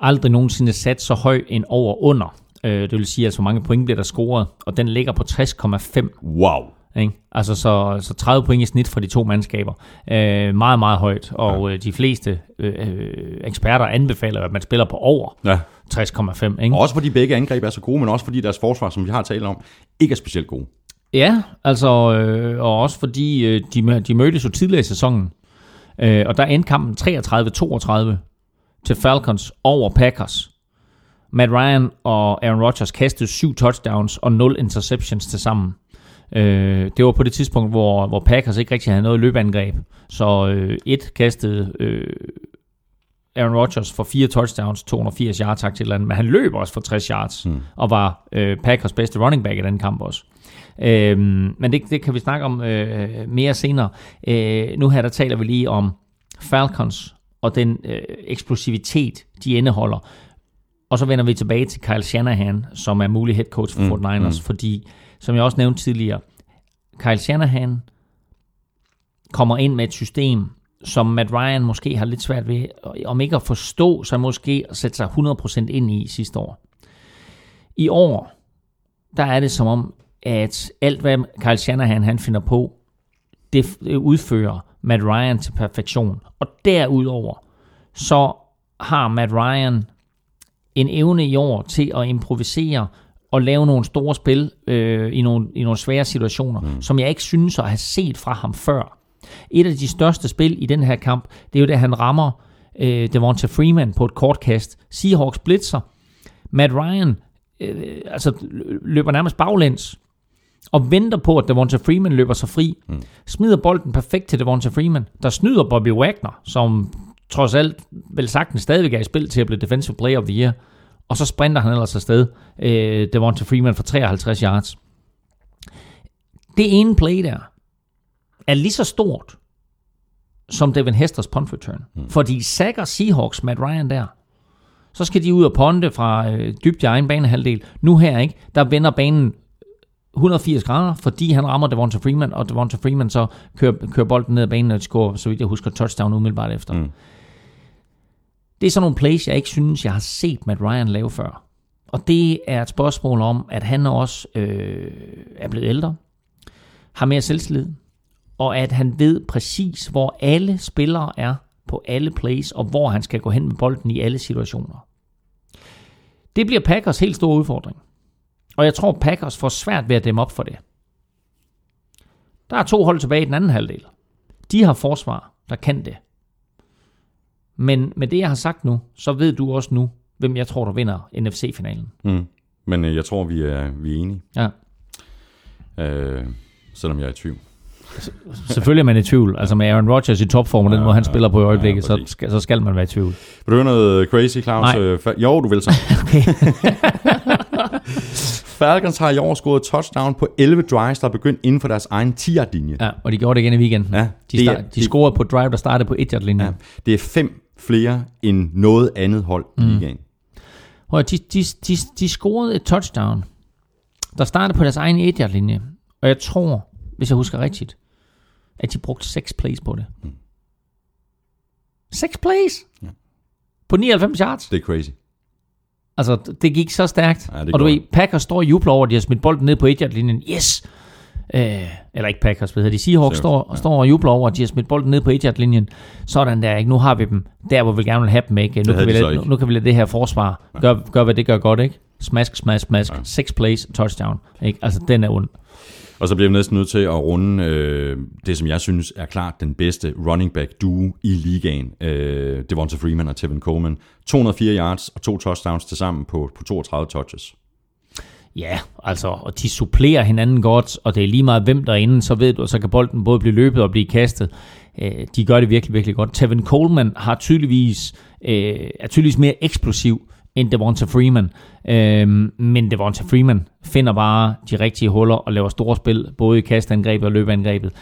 aldrig nogensinde sat så høj en over under. Øh, det vil sige, altså hvor mange point bliver der scoret, og den ligger på 60,5. Wow! Ikke? Altså så, så 30 point i snit fra de to mandskaber. Øh, meget, meget højt. Og ja. øh, de fleste øh, øh, eksperter anbefaler, at man spiller på over Ja. 60,5. Ikke? Og også fordi begge angreb er så gode, men også fordi deres forsvar, som vi har talt om, ikke er specielt gode. Ja, altså, øh, og også fordi øh, de, de mødtes jo tidligere i sæsonen. Øh, og der endte kampen 33-32 til Falcons over Packers. Matt Ryan og Aaron Rodgers kastede syv touchdowns og 0 interceptions til sammen. Øh, det var på det tidspunkt, hvor, hvor Packers ikke rigtig havde noget løbeangreb. Så øh, et kastede øh, Aaron Rodgers for fire touchdowns, 280 yards tak til eller andet, men han løb også for 60 yards, Hmm. og var øh, Packers bedste running back i den kamp også. Øhm, men det, det kan vi snakke om øh, mere senere. Øh, nu her der taler vi lige om Falcons og den øh, eksplosivitet, de indeholder. Og så vender vi tilbage til Kyle Shanahan, som er mulig head coach for mm, 49ers, mm. fordi, som jeg også nævnte tidligere, Kyle Shanahan kommer ind med et system, som Matt Ryan måske har lidt svært ved, om ikke at forstå, så måske at sætte sig 100% ind i sidste år. I år, der er det som om, at alt hvad Kyle Shanahan han finder på, det det udfører Matt Ryan til perfektion. Og derudover, så har Matt Ryan en evne i år til at improvisere og lave nogle store spil øh, i, nogle, i nogle svære situationer, mm. som jeg ikke synes at have set fra ham før. Et af de største spil i den her kamp, det er jo da han rammer øh, Devonta Freeman på et kortkast. Seahawks blitzer. Matt Ryan øh, altså, løber nærmest baglæns og venter på, at Devonta Freeman løber sig fri. Mm. Smider bolden perfekt til Devonta Freeman, der snyder Bobby Wagner, som trods alt vel sagtens stadigvæk er i spil til at blive Defensive Player of the Year. Og så sprinter han ellers afsted, øh, Devonta Freeman for 53 yards. Det ene play der er lige så stort som Devin Hesters punt return. Mm. Fordi sacker Seahawks Matt Ryan der, så skal de ud og ponde fra øh, dybt i egen banehalvdel. Nu her, ikke? Der vender banen 180 grader, fordi han rammer Devonta Freeman, og Devonta Freeman så kører, kører bolden ned ad banen, og scorer, så vidt jeg husker, touchdown umiddelbart efter. Mm. Det er sådan nogle plays, jeg ikke synes, jeg har set Matt Ryan lave før. Og det er et spørgsmål om, at han også øh, er blevet ældre, har mere selvtillid, og at han ved præcis, hvor alle spillere er på alle plays, og hvor han skal gå hen med bolden i alle situationer. Det bliver Packers helt store udfordring. Og jeg tror, Packers får svært ved at dæmme op for det. Der er to hold tilbage i den anden halvdel. De har forsvar, der kan det. Men med det, jeg har sagt nu, så ved du også nu, hvem jeg tror, der vinder NFC-finalen. Mm. Men øh, jeg tror, vi er, vi er enige. Ja. Øh, selvom jeg er i tvivl. Selvfølgelig er man i tvivl. Altså med Aaron Rodgers i topform, og den ja, måde han spiller på i øjeblikket, ja, så, skal, så skal man være i tvivl. Vil du høre noget crazy, Claus? Nej. Øh, jo, du vil så. okay. Falcons har i år scoret touchdown på 11 drives, der er begyndt inden for deres egen 10 linje Ja, og de gjorde det igen i weekenden. Ja, de, det er- start, de scorede på drive, der startede på 1 linjen Ja, Ja. det er fem flere end noget andet hold mm. i ligaen. Og de, de, de, de scorede et touchdown, der startede på deres egen 1 linje Og jeg tror, hvis jeg husker rigtigt, at de brugte 6 plays på det. 6 plays? Ja. På 99 yards? Det er crazy. Altså, det gik så stærkt. Ja, og du ved, Packers står og jubler over, at de har smidt bolden ned på 1 linjen Yes! Øh, eller ikke Packers, hvad hedder de? Seahawks står, ja. står og jubler over, at de har smidt bolden ned på 1 linjen Sådan der, ikke? Nu har vi dem der, hvor vi gerne vil have dem, ikke? Nu, kan vi, lade, nu, ikke. nu kan vi lade det her forsvar gøre, gør, hvad det gør godt, ikke? Smask, smask, smask. Ja. 6 plays, touchdown. Ikke? Altså, den er ond. Og så bliver vi næsten nødt til at runde øh, det, som jeg synes er klart den bedste running back duo i ligaen. Øh, Devonta Freeman og Tevin Coleman. 204 yards og to touchdowns til sammen på, på 32 touches. Ja, altså, og de supplerer hinanden godt, og det er lige meget hvem der er inde, så ved du, så kan bolden både blive løbet og blive kastet. Øh, de gør det virkelig, virkelig godt. Tevin Coleman har tydeligvis, øh, er tydeligvis mere eksplosiv end Devonta Freeman. Øh, men Devonta Freeman finder bare de rigtige huller og laver store spil, både i kastangrebet og løbeangrebet.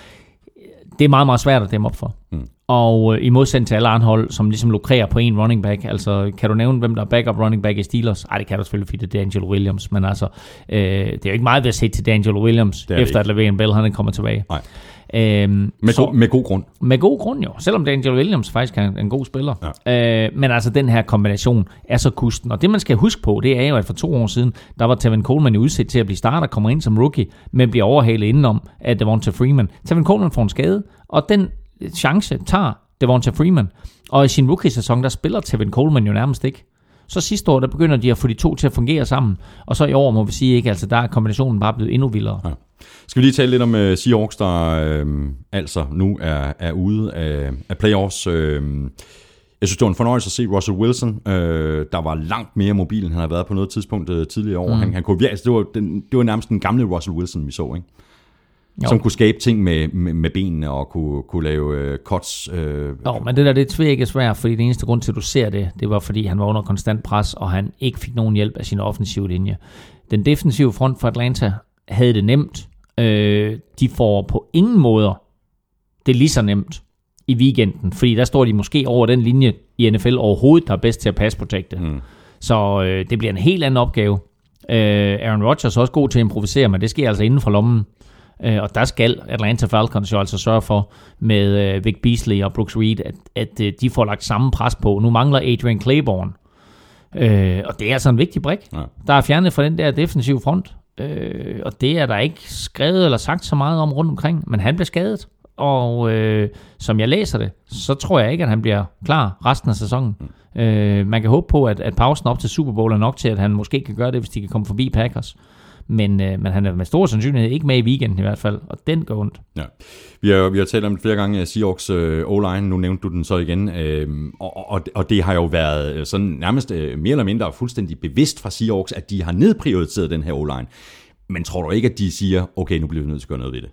Det er meget, meget svært at dæmme op for. Mm. Og øh, i modsætning til alle andre hold, som ligesom lukrerer på en running back, altså kan du nævne, hvem der er backup running back i Steelers? Ej, det kan du selvfølgelig, fordi det er D'Angelo Williams, men altså, øh, det er jo ikke meget ved at se til D'Angelo Williams, er efter at Le'Veon Bell han er kommet tilbage. Nej. Øhm, Med, så- go- med god grund. med god grund jo, selvom Daniel Williams faktisk er en, en god spiller. Ja. Øh, men altså den her kombination er så kusten. Og det man skal huske på, det er jo, at for to år siden, der var Tevin Coleman jo udsat til at blive starter, kommer ind som rookie, men bliver overhalet indenom af Devonta Freeman. Tevin Coleman får en skade, og den chance tager Devonta Freeman. Og i sin rookie-sæson, der spiller Tevin Coleman jo nærmest ikke. Så sidste år, der begynder de at få de to til at fungere sammen. Og så i år må vi sige, ikke, altså der er kombinationen bare blevet endnu vildere. Ja. Skal vi lige tale lidt om uh, Seahawks, der uh, altså nu er, er ude af, af playoffs. Uh, jeg synes, det var en fornøjelse at se Russell Wilson, uh, der var langt mere mobil, end han har været på noget tidspunkt uh, tidligere år. Mm. Han, han kunne, vir- altså, det, var den, det var nærmest den gamle Russell Wilson, vi så, ikke? Jo. Som kunne skabe ting med, med, med benene og kunne, kunne lave uh, cuts. Uh, Jo, men det der, det er tvækket svært, fordi den eneste grund til, at du ser det, det var, fordi han var under konstant pres, og han ikke fik nogen hjælp af sin offensive linje. Den defensive front for Atlanta havde det nemt. Øh, de får på ingen måder det lige så nemt i weekenden, fordi der står de måske over den linje i NFL overhovedet, der er bedst til at pass protecte. Mm. Så øh, det bliver en helt anden opgave. Øh, Aaron Rodgers er også god til at improvisere, men det sker altså inden for lommen. Øh, og der skal Atlanta Falcons jo altså sørge for med øh, Vic Beasley og Brooks Reed, at, at øh, de får lagt samme pres på. Nu mangler Adrian Claiborne. Øh, og det er altså en vigtig brik. Ja. Der er fjernet fra den der defensive front. Øh, og det er der ikke skrevet eller sagt så meget om rundt omkring. Men han blev skadet. Og øh, som jeg læser det, så tror jeg ikke, at han bliver klar resten af sæsonen. Mm. Øh, man kan håbe på, at, at pausen op til Super Bowl er nok til, at han måske kan gøre det, hvis de kan komme forbi Packers. Men, øh, men han er med stor sandsynlighed ikke med i weekenden i hvert fald, og den går ondt. Ja. Vi har, vi har talt om det flere gange, Seahawks øh, O-line, nu nævnte du den så igen, øh, og, og, og det har jo været øh, sådan nærmest øh, mere eller mindre fuldstændig bevidst fra Seahawks, at de har nedprioriteret den her O-line. Men tror du ikke, at de siger, okay, nu bliver vi nødt til at gøre noget ved det?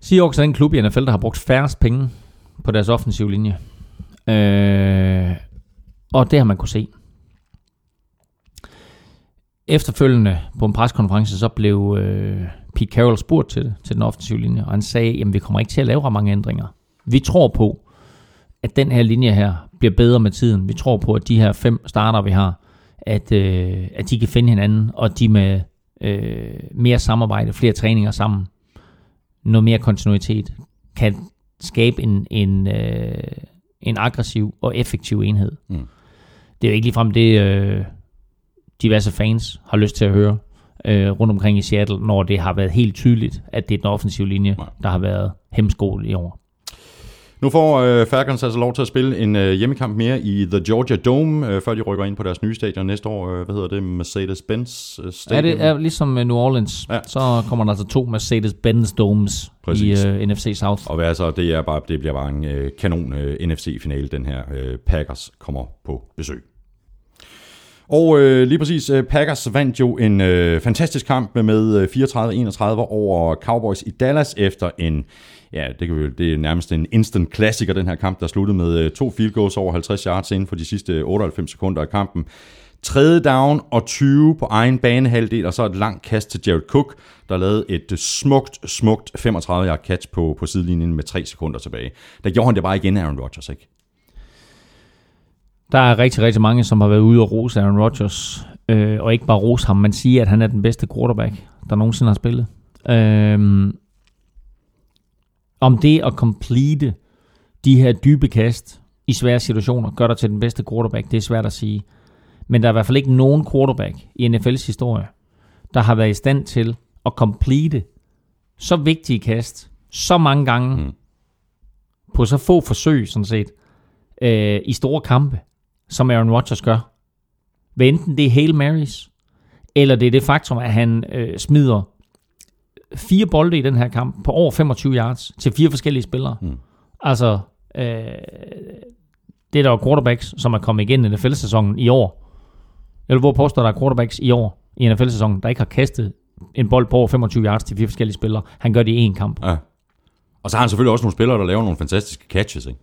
Seahawks er en klub i NFL, der har brugt færrest penge på deres offensive linje. Øh, og det har man kunne se. Efterfølgende på en preskonference, så blev øh, Pete Carroll spurgt til det, til den offensive linje, og han sagde, jamen vi kommer ikke til at lave ret mange ændringer. Vi tror på, at den her linje her bliver bedre med tiden. Vi tror på, at de her fem starter, vi har, at, øh, at de kan finde hinanden, og de med øh, mere samarbejde, flere træninger sammen, noget mere kontinuitet, kan skabe en, en, øh, en aggressiv og effektiv enhed. Mm. Det er jo ikke ligefrem det, øh, diverse fans har lyst til at høre øh, rundt omkring i Seattle, når det har været helt tydeligt, at det er den offensive linje, Nej. der har været hemskolet i år. Nu får øh, Falcons altså lov til at spille en øh, hjemmekamp mere i The Georgia Dome, øh, før de rykker ind på deres nye stadion næste år. Øh, hvad hedder det? Mercedes-Benz øh, Stadium? Ja, det er ligesom New Orleans. Ja. Så kommer der altså to Mercedes-Benz Domes Præcis. i øh, NFC South. Og altså, det, er bare, det bliver bare en øh, kanon øh, NFC-finale, den her øh, Packers kommer på besøg. Og øh, lige præcis, øh, Packers vandt jo en øh, fantastisk kamp med 34-31 øh, over Cowboys i Dallas efter en, ja, det, kan vi, det er nærmest en instant klassiker, den her kamp, der sluttede med øh, to field goals over 50 yards inden for de sidste 98 sekunder af kampen. Tredje down og 20 på egen banehalvdel, og så et langt kast til Jared Cook, der lavede et øh, smukt, smukt 35 yard catch på, på sidelinjen med 3 sekunder tilbage. Der gjorde han det bare igen, Aaron Rodgers, ikke? Der er rigtig, rigtig mange, som har været ude og rose Aaron Rodgers, øh, og ikke bare rose ham, men sige, at han er den bedste quarterback, der nogensinde har spillet. Øh, om det at complete de her dybe kast i svære situationer, gør dig til den bedste quarterback, det er svært at sige. Men der er i hvert fald ikke nogen quarterback i NFL's historie, der har været i stand til at complete så vigtige kast så mange gange mm. på så få forsøg, sådan set, øh, i store kampe som Aaron Rodgers gør. Hvad enten det er Hail Marys, eller det er det faktum, at han øh, smider fire bolde i den her kamp på over 25 yards til fire forskellige spillere. Mm. Altså, øh, det er der jo quarterbacks, som er kommet igen i NFL-sæsonen i år. Eller hvor påstår der er quarterbacks i år i NFL-sæsonen, der ikke har kastet en bold på over 25 yards til fire forskellige spillere. Han gør det i én kamp. Ja. Og så har han selvfølgelig også nogle spillere, der laver nogle fantastiske catches, ikke?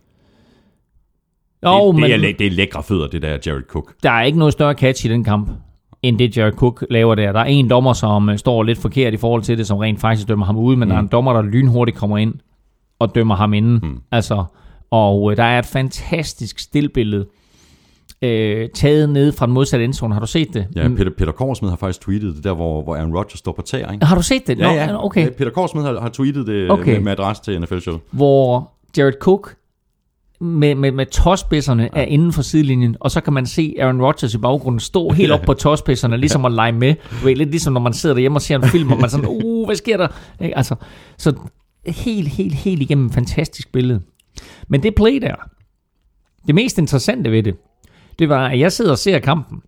Jo, det, men, det, er, det er lækre fødder, det der Jared Cook. Der er ikke noget større catch i den kamp, end det Jared Cook laver der. Der er en dommer, som øh, står lidt forkert i forhold til det, som rent faktisk dømmer ham ud, men mm. der er en dommer, der lynhurtigt kommer ind og dømmer ham inden. Mm. Altså, og øh, der er et fantastisk stillbillede, øh, taget ned fra den modsatte endzone. Har du set det? Ja, Peter, Peter Korsmed har faktisk tweetet det der, hvor, hvor Aaron Rodgers står på tæer. Ikke? Har du set det? Ja, ja. Okay. Peter Korsmed har, har tweetet det okay. med, med adresse til NFL-show. Hvor Jared Cook med, med, med tåspidserne ja. er inden for sidelinjen, og så kan man se Aaron Rodgers i baggrunden stå helt op på tåspidserne, ligesom at lege med. Du ved, lidt ligesom når man sidder derhjemme og ser en film, og man er sådan, uh, hvad sker der? Altså, så helt, helt, helt igennem fantastisk billede. Men det play der, det mest interessante ved det, det var, at jeg sidder og ser kampen,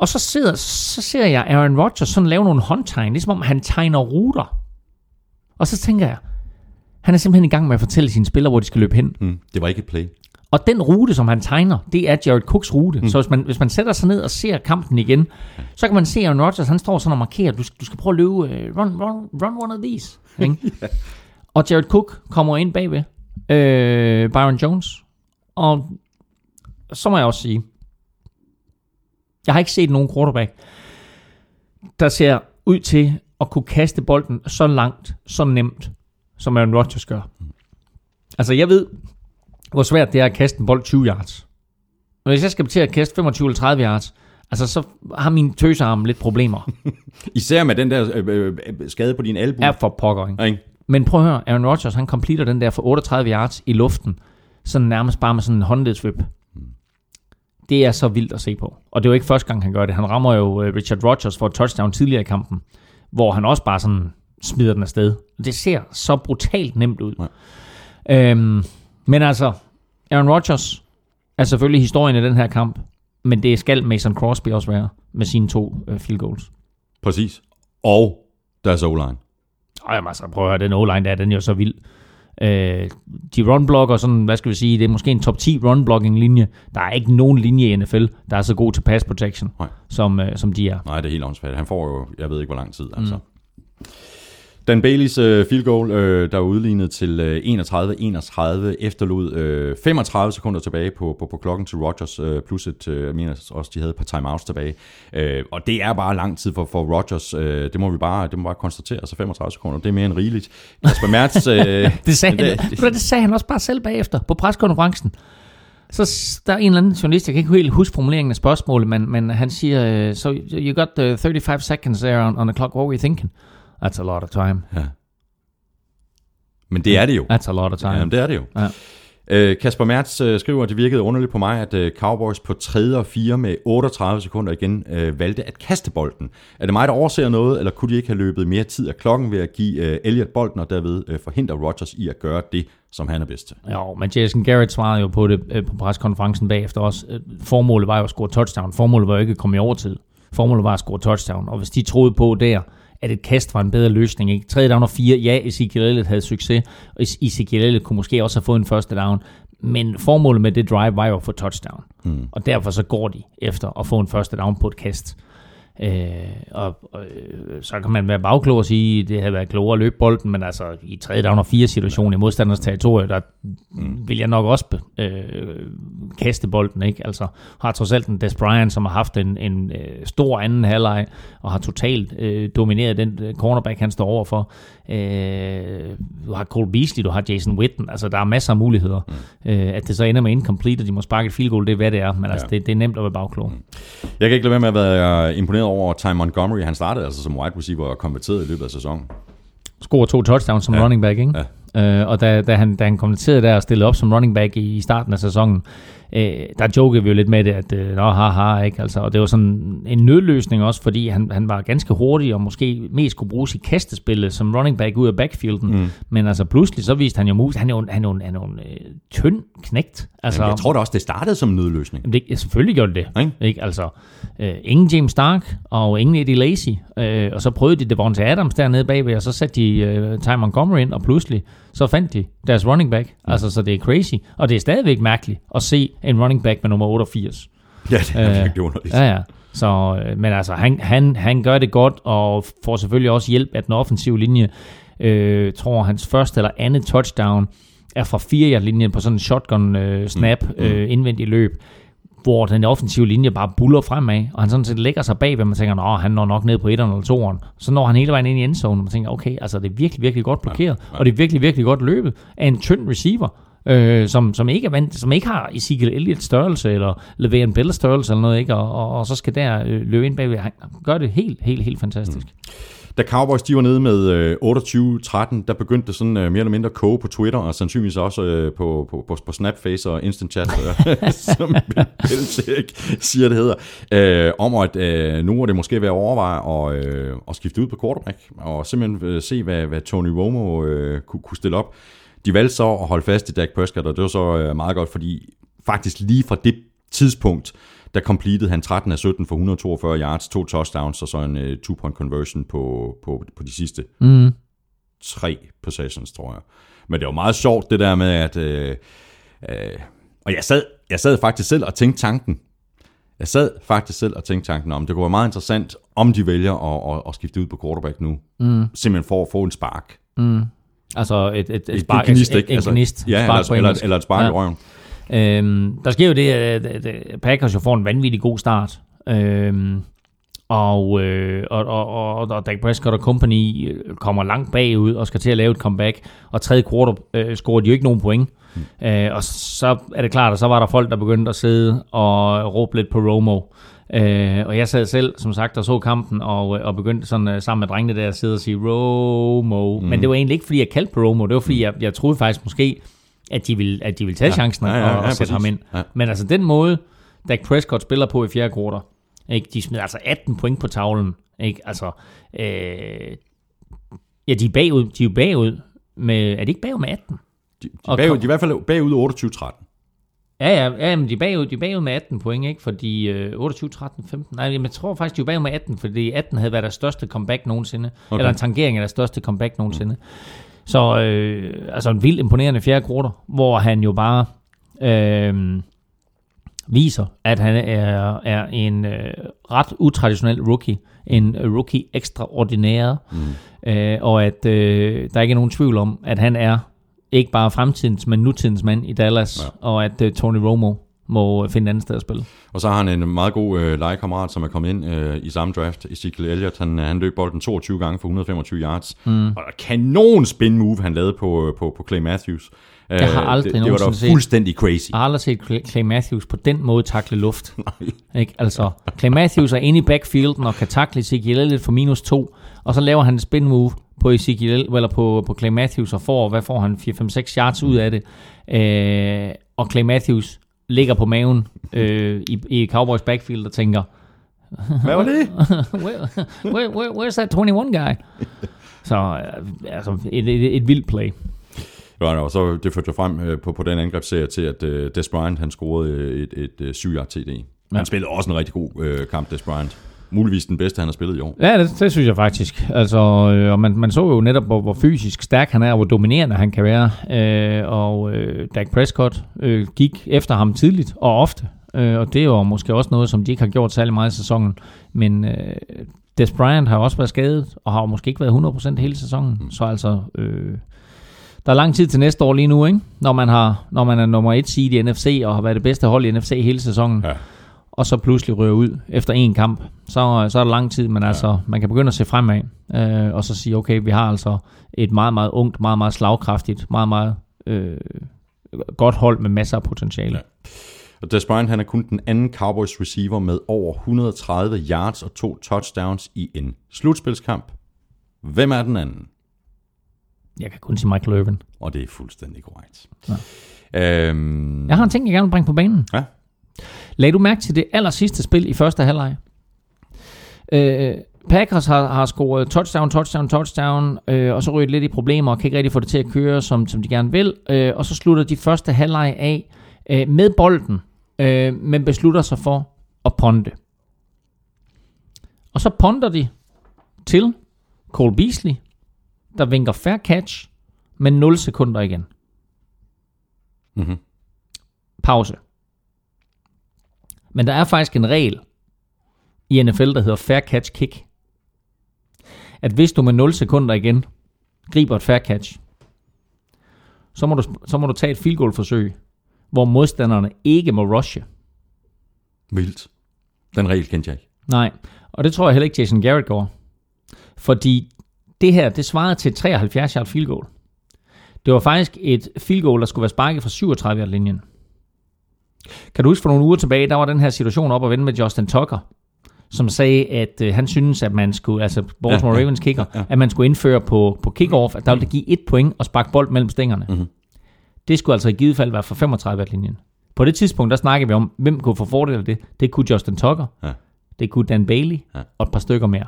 og så, sidder, så ser jeg Aaron Rodgers sådan lave nogle håndtegn, ligesom om han tegner ruter. Og så tænker jeg, han er simpelthen i gang med at fortælle sine spillere, hvor de skal løbe hen. Mm, det var ikke et play. Og den rute, som han tegner, det er Jared Cooks rute. Mm. Så hvis man, hvis man sætter sig ned og ser kampen igen, så kan man se, at Aaron Rodgers, han står sådan og markerer, du, du skal prøve at løbe, uh, run, run, run one of these. Ikke? yeah. Og Jared Cook kommer ind bagved uh, Byron Jones. Og så må jeg også sige, jeg har ikke set nogen quarterback, der ser ud til at kunne kaste bolden så langt, så nemt, som Aaron Rodgers gør. Altså, jeg ved, hvor svært det er at kaste en bold 20 yards. Og hvis jeg skal til at kaste 25 eller 30 yards, altså så har min tøsearm lidt problemer. Især med den der øh, øh, skade på din albu. Er for pokker, ikke? Ja, Men prøv at høre, Aaron Rodgers, han completer den der for 38 yards i luften, sådan nærmest bare med sådan en håndledsvip. Det er så vildt at se på. Og det er jo ikke første gang, han gør det. Han rammer jo øh, Richard Rodgers for et touchdown tidligere i kampen, hvor han også bare sådan smider den afsted. Det ser så brutalt nemt ud. Ja. Øhm, men altså, Aaron Rodgers er selvfølgelig historien i den her kamp, men det skal Mason Crosby også være med sine to øh, field goals. Præcis. Og deres O-line. Og jamen altså, prøv at høre, den O-line der, den er jo så vild. Øh, de runblocker, sådan, hvad skal vi sige, det er måske en top 10 runblocking linje. Der er ikke nogen linje i NFL, der er så god til pass protection, Nej. som, øh, som de er. Nej, det er helt åndssvagt. Han får jo, jeg ved ikke hvor lang tid, altså. Mm. Dan Baileys øh, field goal, øh, der er udlignet til øh, 31-31, efterlod øh, 35 sekunder tilbage på, på, på klokken til Rodgers, øh, plus et, øh, jeg mener også, de havde et par timeouts tilbage. Øh, og det er bare lang tid for, for Rodgers, øh, det må vi bare, det må bare konstatere, altså 35 sekunder, det er mere end rigeligt. Kasper Mertz... Øh, det, sagde han, det, det sagde han også bare selv bagefter på preskonferencen. Så der er en eller anden journalist, jeg kan ikke helt huske formuleringen af spørgsmålet, men, men han siger, so you got the 35 seconds there on, on the clock, what were you thinking? That's a lot of time. Ja. Men det er det jo. That's a lot of time. Ja, det er det jo. Ja. Øh, Kasper Mertz øh, skriver, at det virkede underligt på mig, at øh, Cowboys på 3. og 4 med 38 sekunder igen øh, valgte at kaste bolden. Er det mig, der overser noget, eller kunne de ikke have løbet mere tid af klokken ved at give øh, Elliot bolden, og derved øh, forhindre Rodgers i at gøre det, som han er bedst til? Jo, men Jason Garrett svarede jo på det øh, på preskonferencen bagefter også. Formålet var jo at score touchdown. Formålet var jo ikke at komme i overtid. Formålet var at score touchdown. Og hvis de troede på der, at et kast var en bedre løsning. Ikke? 3. down og 4, ja, Ezekiel Elliott havde succes, og Ezekiel Elliott kunne måske også have fået en første down, men formålet med det drive var jo at få touchdown. Mm. Og derfor så går de efter at få en første down på et kast. Øh, og, og øh, så kan man være bagklog og sige, at det havde været klogere at løbe bolden, men altså i 3. down og 4 situation i modstanders territorie, der mm. vil jeg nok også øh, kaste bolden, ikke? Altså har trods alt en Des Bryant, som har haft en, en øh, stor anden halvleg, og har totalt øh, domineret den øh, cornerback, han står overfor. Øh, du har Cole Beasley, du har Jason Witten, altså der er masser af muligheder. Mm. Øh, at det så ender med incomplete, og de må sparke et field goal, det er hvad det er, men altså, ja. altså det, det er nemt at være bagklog. Mm. Jeg kan ikke lade være med at være imponeret over Ty Montgomery. Han startede altså som wide receiver og konverteret i løbet af sæsonen. Scorer to touchdowns som ja. running back, ikke? Ja. Øh, og da, da, han, da han konverterede der og stillede op som running back i, i starten af sæsonen, øh, der jokede vi jo lidt med det, at øh, nå, ha, ikke? Altså, og det var sådan en nødløsning også, fordi han, han var ganske hurtig og måske mest kunne bruges i kastespillet som running back ud af backfielden. Mm. Men altså pludselig så viste han jo mus. Han er jo, han er jo, han er jo en øh, tynd knægt. Altså, Jamen, jeg tror da også, det startede som en nødløsning. Jamen, det, ja, selvfølgelig gjorde det det. Ikke? Ikke? Altså, øh, ingen James Stark og ingen Eddie Lacy. Øh, og så prøvede de Devonta Adams dernede bagved, og så satte de øh, Ty Montgomery ind, og pludselig så fandt de deres running back. Ja. Altså, så det er crazy. Og det er stadigvæk mærkeligt at se en running back med nummer 88. Ja, det er øh, virkelig underligt. Ja, ja. Så, øh, men altså, han, han, han gør det godt, og får selvfølgelig også hjælp af den offensive linje. Øh, tror, hans første eller andet touchdown er fra 4 linjen på sådan en shotgun øh, snap, mm. øh, indvendig løb hvor den offensive linje bare buller fremad, og han sådan set lægger sig bag, hvor man tænker, at han når nok ned på 1'eren eller 2'eren. Så når han hele vejen ind i endzone, og man tænker, okay, altså det er virkelig, virkelig godt blokeret, ja, ja. og det er virkelig, virkelig godt løbet af en tynd receiver, øh, som, som, ikke er vant, som ikke har Ezekiel Elliott størrelse, eller Le'Veon Bell størrelse, eller noget, ikke? Og, og, og så skal der øh, løbe ind bagved. Han gør det helt, helt, helt fantastisk. Mm. Da Cowboys de var nede med øh, 28-13, der begyndte det sådan øh, mere eller mindre koge på Twitter, og sandsynligvis også øh, på, på, på, på Snapface og Instant Chat, øh, som Belichick siger, det hedder, øh, om at øh, nu er det måske ved at overveje at, øh, at skifte ud på quarterback, og simpelthen øh, se, hvad, hvad Tony Romo øh, kunne, kunne stille op. De valgte så at holde fast i Dak Prescott, og det var så øh, meget godt, fordi faktisk lige fra det tidspunkt, der completed han 13 af 17 for 142 yards, to touchdowns og så en uh, two-point conversion på, på, på de sidste mm. tre possessions, tror jeg. Men det var meget sjovt det der med, at... Uh, uh, og jeg sad, jeg sad faktisk selv og tænkte tanken. Jeg sad faktisk selv og tænkte tanken om, det kunne være meget interessant, om de vælger at, at, at skifte ud på quarterback nu. Mm. Simpelthen for at få en spark. Mm. Altså et, et, et, spark, et, gnist, et, et, et altså, gnist. Ja, eller, eller, eller et spark ja. i røven. Øhm, der sker jo det, at Packers jo får en vanvittig god start. Øhm, og, øh, og, og, og, og Dak Prescott og company øh, kommer langt bagud og skal til at lave et comeback. Og tredje quarter øh, scorer de jo ikke nogen point. Mm. Øh, og så er det klart, at så var der folk, der begyndte at sidde og råbe lidt på Romo. Øh, og jeg sad selv, som sagt, og så kampen, og, og begyndte sådan uh, sammen med drengene der at sidde og sige Romo. Mm. Men det var egentlig ikke, fordi jeg kaldte på Romo. Det var, fordi jeg, jeg troede faktisk måske, at de vil, at de vil tage ja. chancen ja, ja, ja, og, og sætte ham ind. Ja. Men altså den måde, Dak Prescott spiller på i fjerde kvartal, ikke? de smider altså 18 point på tavlen. Ikke? Altså, øh, ja, de er bagud. De er bagud med, er de ikke bagud med 18? De, de, er, bagud, de er i hvert fald bagud 28-13. Ja, ja, ja men de er, bagud, de er bagud med 18 point, ikke? Fordi øh, 28, 13, 15... Nej, jeg tror faktisk, de er bagud med 18, fordi 18 havde været deres største comeback nogensinde. Okay. Eller en tangering af deres største comeback nogensinde. Mm. Så øh, altså en vildt imponerende fjerde kvartal, hvor han jo bare... Øh, viser, at han er, er en øh, ret utraditionel rookie. En rookie ekstraordinær. Mm. Øh, og at øh, der ikke er nogen tvivl om, at han er ikke bare fremtidens, men nutidens mand i Dallas. Ja. Og at øh, Tony Romo må finde et andet sted at spille. Og så har han en meget god øh, legekammerat, som er kommet ind øh, i samme draft, Ezekiel Elliott. Han, han løb bolden 22 gange for 125 yards. Mm. Og der kanon spin move, han lavede på, på, på Clay Matthews. Jeg har aldrig det, det var da fuldstændig crazy. Jeg har aldrig set Clay Matthews på den måde takle luft. Nej. Ikke? Altså, Clay Matthews er inde i backfielden og kan takle Ezekiel Elliott for minus to, og så laver han en spin move på Ezekiel, eller på, på Clay Matthews, og får, hvad får han, 4-5-6 yards ud af det. Øh, og Clay Matthews ligger på maven øh, i, i Cowboys backfield og tænker, hvad var det? where, where, where, where's that 21 guy? Så øh, altså, et, et, et vildt play. Ja, og så det førte frem øh, på, på den angrebsserie til, at uh, Des Bryant han scorede et, et, et 7 yard TD. Ja. Han spillede også en rigtig god uh, kamp, Des Bryant muligvis den bedste, han har spillet i år. Ja, det, det synes jeg faktisk. Altså, øh, og man, man så jo netop, hvor, hvor fysisk stærk han er, og hvor dominerende han kan være. Øh, og øh, Dak Prescott øh, gik efter ham tidligt og ofte. Øh, og det er jo måske også noget, som de ikke har gjort særlig meget i sæsonen. Men øh, Des Bryant har også været skadet, og har måske ikke været 100% hele sæsonen. Mm. Så altså... Øh, der er lang tid til næste år lige nu, ikke? Når man, har, når man er nummer et seed i NFC og har været det bedste hold i NFC hele sæsonen. Ja og så pludselig rører ud efter en kamp, så, så er der lang tid, men ja. altså, man kan begynde at se fremad, øh, og så sige, okay, vi har altså et meget, meget ungt, meget, meget slagkraftigt, meget, meget øh, godt hold med masser af potentiale. Ja. Og Des Bryant, han er kun den anden Cowboys receiver med over 130 yards og to touchdowns i en slutspilskamp. Hvem er den anden? Jeg kan kun sige Michael Irvin. Og det er fuldstændig korrekt. Ja. Øhm, jeg har en ting, jeg gerne vil bringe på banen. Ja. Lad du mærke til det aller sidste spil i første halvleg? Øh, Packers har, har scoret touchdown, touchdown, touchdown, øh, og så ryger lidt i problemer og kan ikke rigtig få det til at køre, som, som de gerne vil. Øh, og så slutter de første halvleg af øh, med bolden, øh, men beslutter sig for at ponde. Og så ponder de til Cole Beasley, der vinker fair catch, med 0 sekunder igen. Mm-hmm. Pause. Men der er faktisk en regel i NFL, der hedder fair catch kick. At hvis du med 0 sekunder igen griber et fair catch, så må du, så må du tage et field goal forsøg, hvor modstanderne ikke må rushe. Vildt. Den regel kendte jeg ikke. Nej, og det tror jeg heller ikke Jason Garrett går. Fordi det her, det svarede til 73 yard field goal. Det var faktisk et field goal, der skulle være sparket fra 37 yard linjen. Kan du huske for nogle uger tilbage, der var den her situation op at vende med Justin Tucker, som sagde, at øh, han synes, at man skulle, altså Baltimore ja, Ravens kicker, ja, ja. at man skulle indføre på, på kickoff, at der ville give et point og sparke bold mellem stængerne. Mm-hmm. Det skulle altså i givet fald være for 35 linjen. På det tidspunkt, der snakkede vi om, hvem kunne få fordel af det. Det kunne Justin Tucker, ja. det kunne Dan Bailey ja. og et par stykker mere.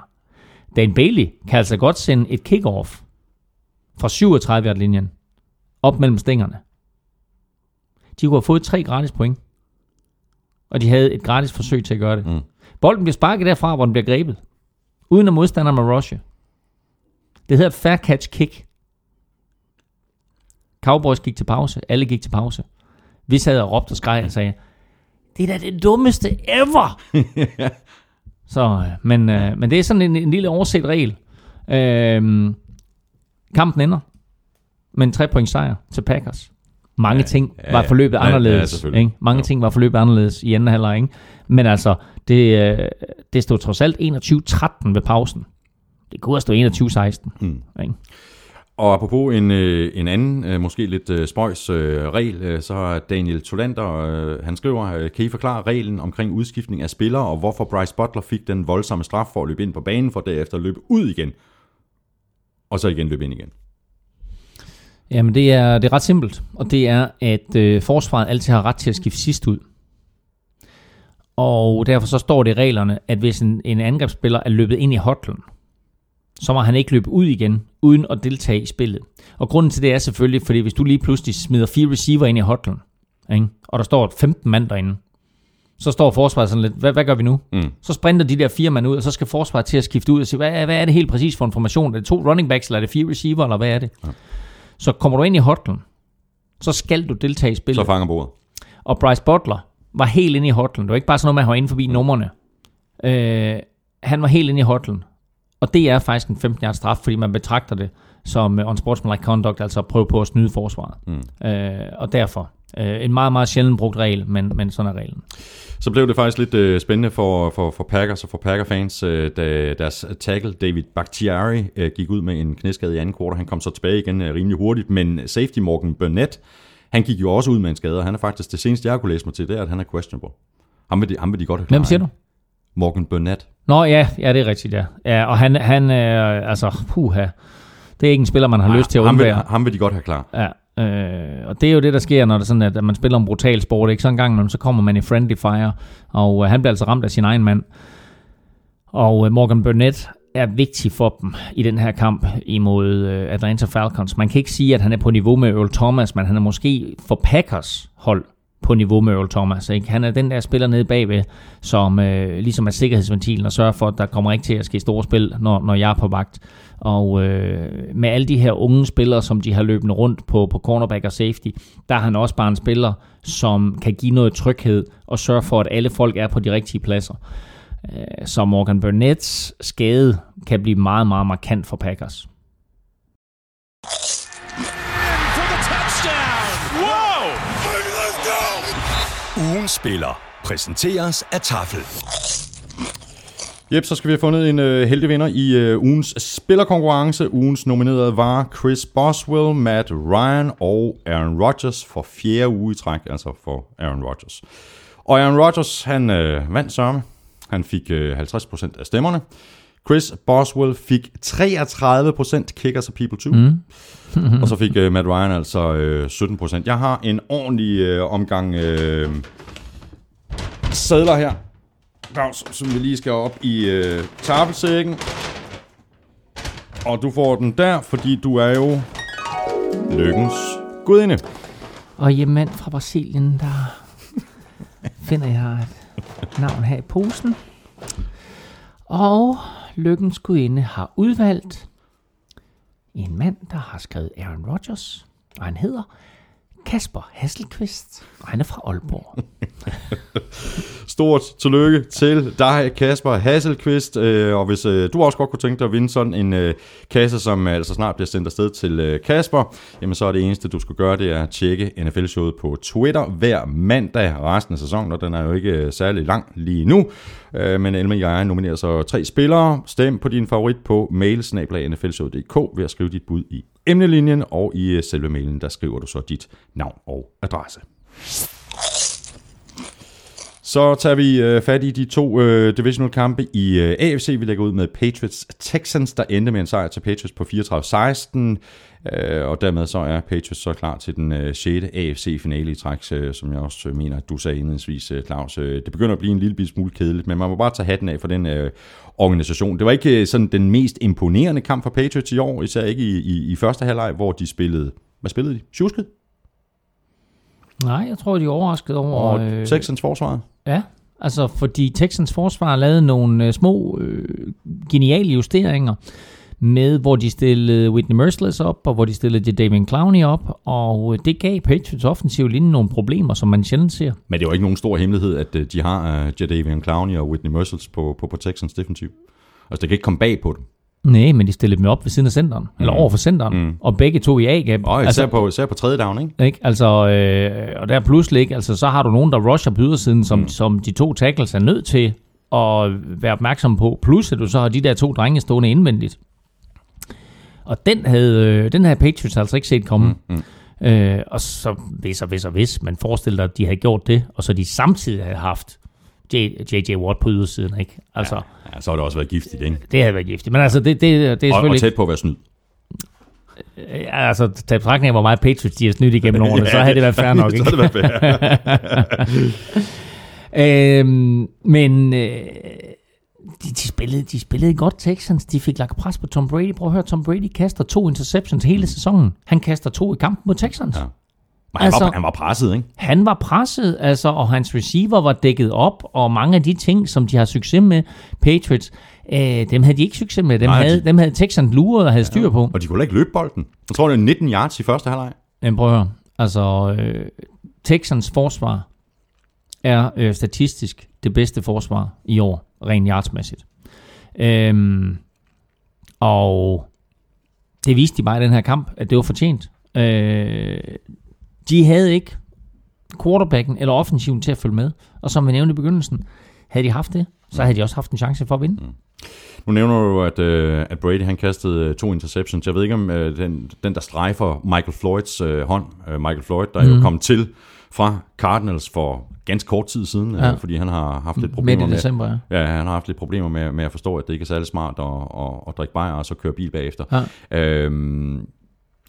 Dan Bailey kan altså godt sende et kickoff fra 37 linjen op mellem stængerne. De kunne have fået tre gratis point. Og de havde et gratis forsøg til at gøre det. Mm. Bolden bliver sparket derfra, hvor den bliver grebet. Uden at modstanderen med rushe. Det hedder fair catch kick. Cowboys gik til pause. Alle gik til pause. Vi sad og råbte og skreg og sagde, det er da det dummeste ever. Så, øh, men, øh, men det er sådan en, en lille overset regel. Øh, kampen ender med en 3 point sejr til Packers. Mange ja, ting ja, var forløbet ja, anderledes. Ja, ikke? Mange ting var forløbet anderledes i anden halvleg. Ikke? Men altså, det, øh, det stod trods alt 21-13 ved pausen. Det kunne have stået 21-16. Mm. Ikke? Og apropos en, øh, en anden, måske lidt spøjs regel, så har Daniel Tolander, han skriver, kan I forklare reglen omkring udskiftning af spillere, og hvorfor Bryce Butler fik den voldsomme straf for at løbe ind på banen, for derefter at løbe ud igen, og så igen løbe ind igen? Jamen det er, det er ret simpelt, og det er, at øh, forsvaret altid har ret til at skifte sidst ud. Og derfor så står det i reglerne, at hvis en, en angrebsspiller er løbet ind i hotlen, så må han ikke løbe ud igen, uden at deltage i spillet. Og grunden til det er selvfølgelig, fordi hvis du lige pludselig smider fire receiver ind i hotlen, ikke? og der står 15 mand derinde, så står forsvaret sådan lidt, hvad, hvad gør vi nu? Mm. Så sprinter de der fire mand ud, og så skal forsvaret til at skifte ud og sige, hvad, hvad er det helt præcis for en formation? Er det to running backs, eller er det fire receiver, eller hvad er det? Ja. Så kommer du ind i hotlen, så skal du deltage i spillet. Så fanger bordet. Og Bryce Butler var helt inde i hotlen. Det var ikke bare sådan noget med, at han var inde forbi numrene. Øh, han var helt inde i hotlen. Og det er faktisk en 15 yards straf, fordi man betragter det som uh, unsportsmanlike conduct, altså at prøve på at snyde forsvaret. Mm. Øh, og derfor øh, en meget, meget sjældent brugt regel, men, men sådan er reglen. Så blev det faktisk lidt øh, spændende for, for, for Packers og for Packer-fans, øh, da deres tackle David Bakhtiari øh, gik ud med en knæskade i anden kvartal. Han kom så tilbage igen øh, rimelig hurtigt, men safety Morgan Burnett, han gik jo også ud med en skade, og han er faktisk det seneste, jeg kunne læse mig til, det er, at han er questionable. Ham vil de, ham vil de godt have Hvem siger du? Morgan Burnett. Nå ja, ja, det er rigtigt, ja. ja og han, han er, altså, puha, det er ikke en spiller, man har Nej, lyst til at undvære. Ham vil, ham vil de godt have klar. Ja, Øh, og det er jo det, der sker, når det er sådan, at man spiller en brutal sport. Ikke? Så en gang, så kommer man i friendly fire, og øh, han bliver altså ramt af sin egen mand. Og øh, Morgan Burnett er vigtig for dem i den her kamp imod øh, Atlanta Falcons. Man kan ikke sige, at han er på niveau med Earl Thomas, men han er måske for Packers hold på niveau med Earl Thomas. Ikke? Han er den der spiller nede bagved, som øh, ligesom er sikkerhedsventilen og sørger for, at der kommer ikke til at ske store spil, når, når jeg er på vagt. Og øh, med alle de her unge spillere, som de har løbende rundt på, på cornerback og safety, der er han også bare en spiller, som kan give noget tryghed og sørge for, at alle folk er på de rigtige pladser. Øh, så Morgan Burnett's skade kan blive meget, meget markant for Packers. Ugens spiller præsenteres af Tafel. Jep, så skal vi have fundet en øh, heldig vinder i øh, ugens spillerkonkurrence. Ugens nominerede var Chris Boswell, Matt Ryan og Aaron Rodgers for fjerde uge i træk, altså for Aaron Rodgers. Og Aaron Rodgers, han øh, vandt sørme. Han fik øh, 50% af stemmerne. Chris Boswell fik 33% kickers of people too. Mm. og så fik øh, Matt Ryan altså øh, 17%. Jeg har en ordentlig øh, omgang øh, sædler her Gavs, som vi lige skal op i øh, tafelsækken. Og du får den der, fordi du er jo lykkens gudinde. Og hjemmand fra Brasilien, der finder jeg et navn her i posen. Og lykkens gudinde har udvalgt en mand, der har skrevet Aaron Rodgers, og han hedder Kasper Hasselqvist, og han er fra Aalborg. Stort tillykke til dig, Kasper Hasselqvist, øh, og hvis øh, du også godt kunne tænke dig at vinde sådan en øh, kasse, som altså snart bliver sendt afsted til Kasper, jamen så er det eneste, du skal gøre, det er at tjekke NFL-showet på Twitter hver mandag resten af sæsonen, og den er jo ikke særlig lang lige nu, men Elmer og jeg nominerer så tre spillere. Stem på din favorit på mailsnablag.nflshowet.dk ved at skrive dit bud i emnelinjen, og i øh, selve mailen, der skriver du så dit navn og adresse. Så tager vi øh, fat i de to øh, divisional kampe i øh, AFC. Vi lægger ud med Patriots Texans, der endte med en sejr til Patriots på 34-16. Øh, og dermed så er Patriots så klar til den øh, 6. AFC-finale i træk, øh, som jeg også mener, at du sagde indledningsvis, øh, Claus. Øh, det begynder at blive en lille smule kedeligt, men man må bare tage hatten af for den øh, organisation. Det var ikke øh, sådan den mest imponerende kamp for Patriots i år, især ikke i, i, i første halvleg, hvor de spillede, hvad spillede de? Sjusket? Nej, jeg tror, de er overrasket over... Og øh, Texans forsvar? Ja, altså fordi Texans forsvar lavede nogle øh, små øh, geniale justeringer med, hvor de stillede Whitney Merciless op, og hvor de stillede David Clowney op, og det gav Patriots offensiv linje nogle problemer, som man sjældent ser. Men det er jo ikke nogen stor hemmelighed, at øh, de har uh, Jadavian Clowney og Whitney Merciless på, på, på Texans defensiv. Altså, det kan ikke komme bag på dem. Nej, men de stillede dem op ved siden af centeren, mm. eller over for centeren, mm. og begge to i A-gap. Og især, altså, på, især på tredje down, ikke? ikke? Altså, øh, og der pludselig ikke, altså, så har du nogen, der rusher på ydersiden, som, mm. som de to tackles er nødt til at være opmærksom på, plus at du så har de der to drenge stående indvendigt. Og den havde, øh, den havde Patriots altså ikke set komme. Mm, mm. Øh, og så hvis og hvis og hvis, man forestiller dig, at de havde gjort det, og så de samtidig havde haft J.J. Watt på ydersiden, ikke? Altså, ja, ja, så har det også været giftigt, ikke? Det har været giftigt, men altså, det, det, det er selvfølgelig... Og, og tæt på at være snyd. Ja, altså, tag betragtning af, hvor meget Patriots de har snydt igennem årene, ja, så havde det været fair nok, ikke? så havde det været fair. øhm, men øh, de, de, spillede, de spillede godt Texans. De fik lagt pres på Tom Brady. Prøv at høre, Tom Brady kaster to interceptions hele sæsonen. Han kaster to i kampen mod Texans. Ja. Men han, altså, var, han var presset, ikke? Han var presset, altså, og hans receiver var dækket op, og mange af de ting, som de har succes med, Patriots, øh, dem havde de ikke succes med. Dem, Nej, havde, de... dem havde Texans luret og havde ja, styr på. Og de kunne ikke løbe bolden. Jeg tror, det er 19 yards i første halvleg. Men prøv at høre. Altså, øh, Texans forsvar er øh, statistisk det bedste forsvar i år, rent yardsmæssigt. Øhm, og det viste de bare i den her kamp, at det var fortjent. Øh, de havde ikke quarterbacken eller offensiven til at følge med. Og som vi nævnte i begyndelsen, havde de haft det, så havde de også haft en chance for at vinde. Mm. Nu nævner du, at, uh, at Brady han kastede uh, to interceptions. Jeg ved ikke, om uh, den, den, der strejfer Michael Floyds uh, hånd, Michael Floyd, der mm. jo kom til fra Cardinals for ganske kort tid siden, ja. uh, fordi han har haft lidt problemer med... december, ja. ja. han har haft lidt problemer med, med at forstå, at det ikke er særlig smart at, at, at drikke bajer og så køre bil bagefter. Ja. Uh,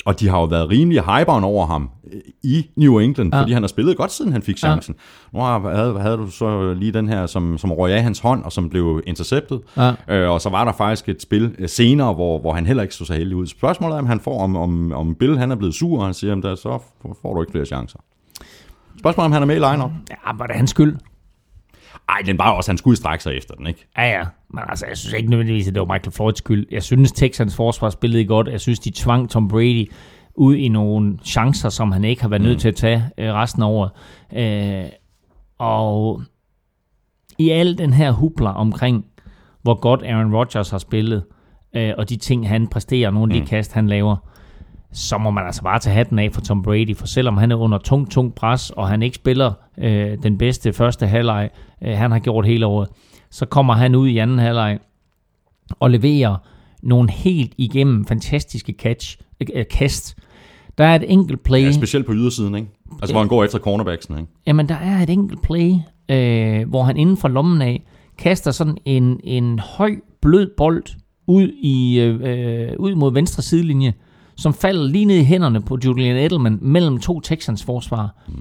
og de har jo været rimelig hyperen over ham øh, i New England, ja. fordi han har spillet godt, siden han fik chancen. Ja. Nu havde, havde du så lige den her, som, som røg af hans hånd, og som blev interceptet. Ja. Øh, og så var der faktisk et spil øh, senere, hvor, hvor han heller ikke så så heldig ud. Spørgsmålet er, om han får, om, om, om Bill han er blevet sur, og han siger, at så får du ikke flere chancer. Spørgsmålet om han er med i line-up. Ja, var det hans skyld? Ej, den var også, han skulle strække sig efter den, ikke? Ja, ja. Men altså, jeg synes ikke nødvendigvis, at det var Michael Floyds skyld. Jeg synes, Texans forsvar spillede godt. Jeg synes, de tvang Tom Brady ud i nogle chancer, som han ikke har været mm. nødt til at tage øh, resten af året. Øh, og i al den her hubler omkring, hvor godt Aaron Rodgers har spillet, øh, og de ting, han præsterer, nogle af de mm. kast, han laver, så må man altså bare tage hatten af for Tom Brady, for selvom han er under tung, tung pres, og han ikke spiller øh, den bedste første halvleg, øh, han har gjort hele året, så kommer han ud i anden halvleg og leverer nogle helt igennem fantastiske catch, øh, kast. Der er et enkelt play. Ja, specielt på ydersiden, ikke? Altså, hvor han går efter cornerbacksen, ikke? Jamen, der er et enkelt play, øh, hvor han inden for lommen af kaster sådan en, en høj, blød bold ud, i, øh, ud mod venstre sidelinje, som falder lige ned i hænderne på Julian Edelman mellem to Texans forsvar. Mm.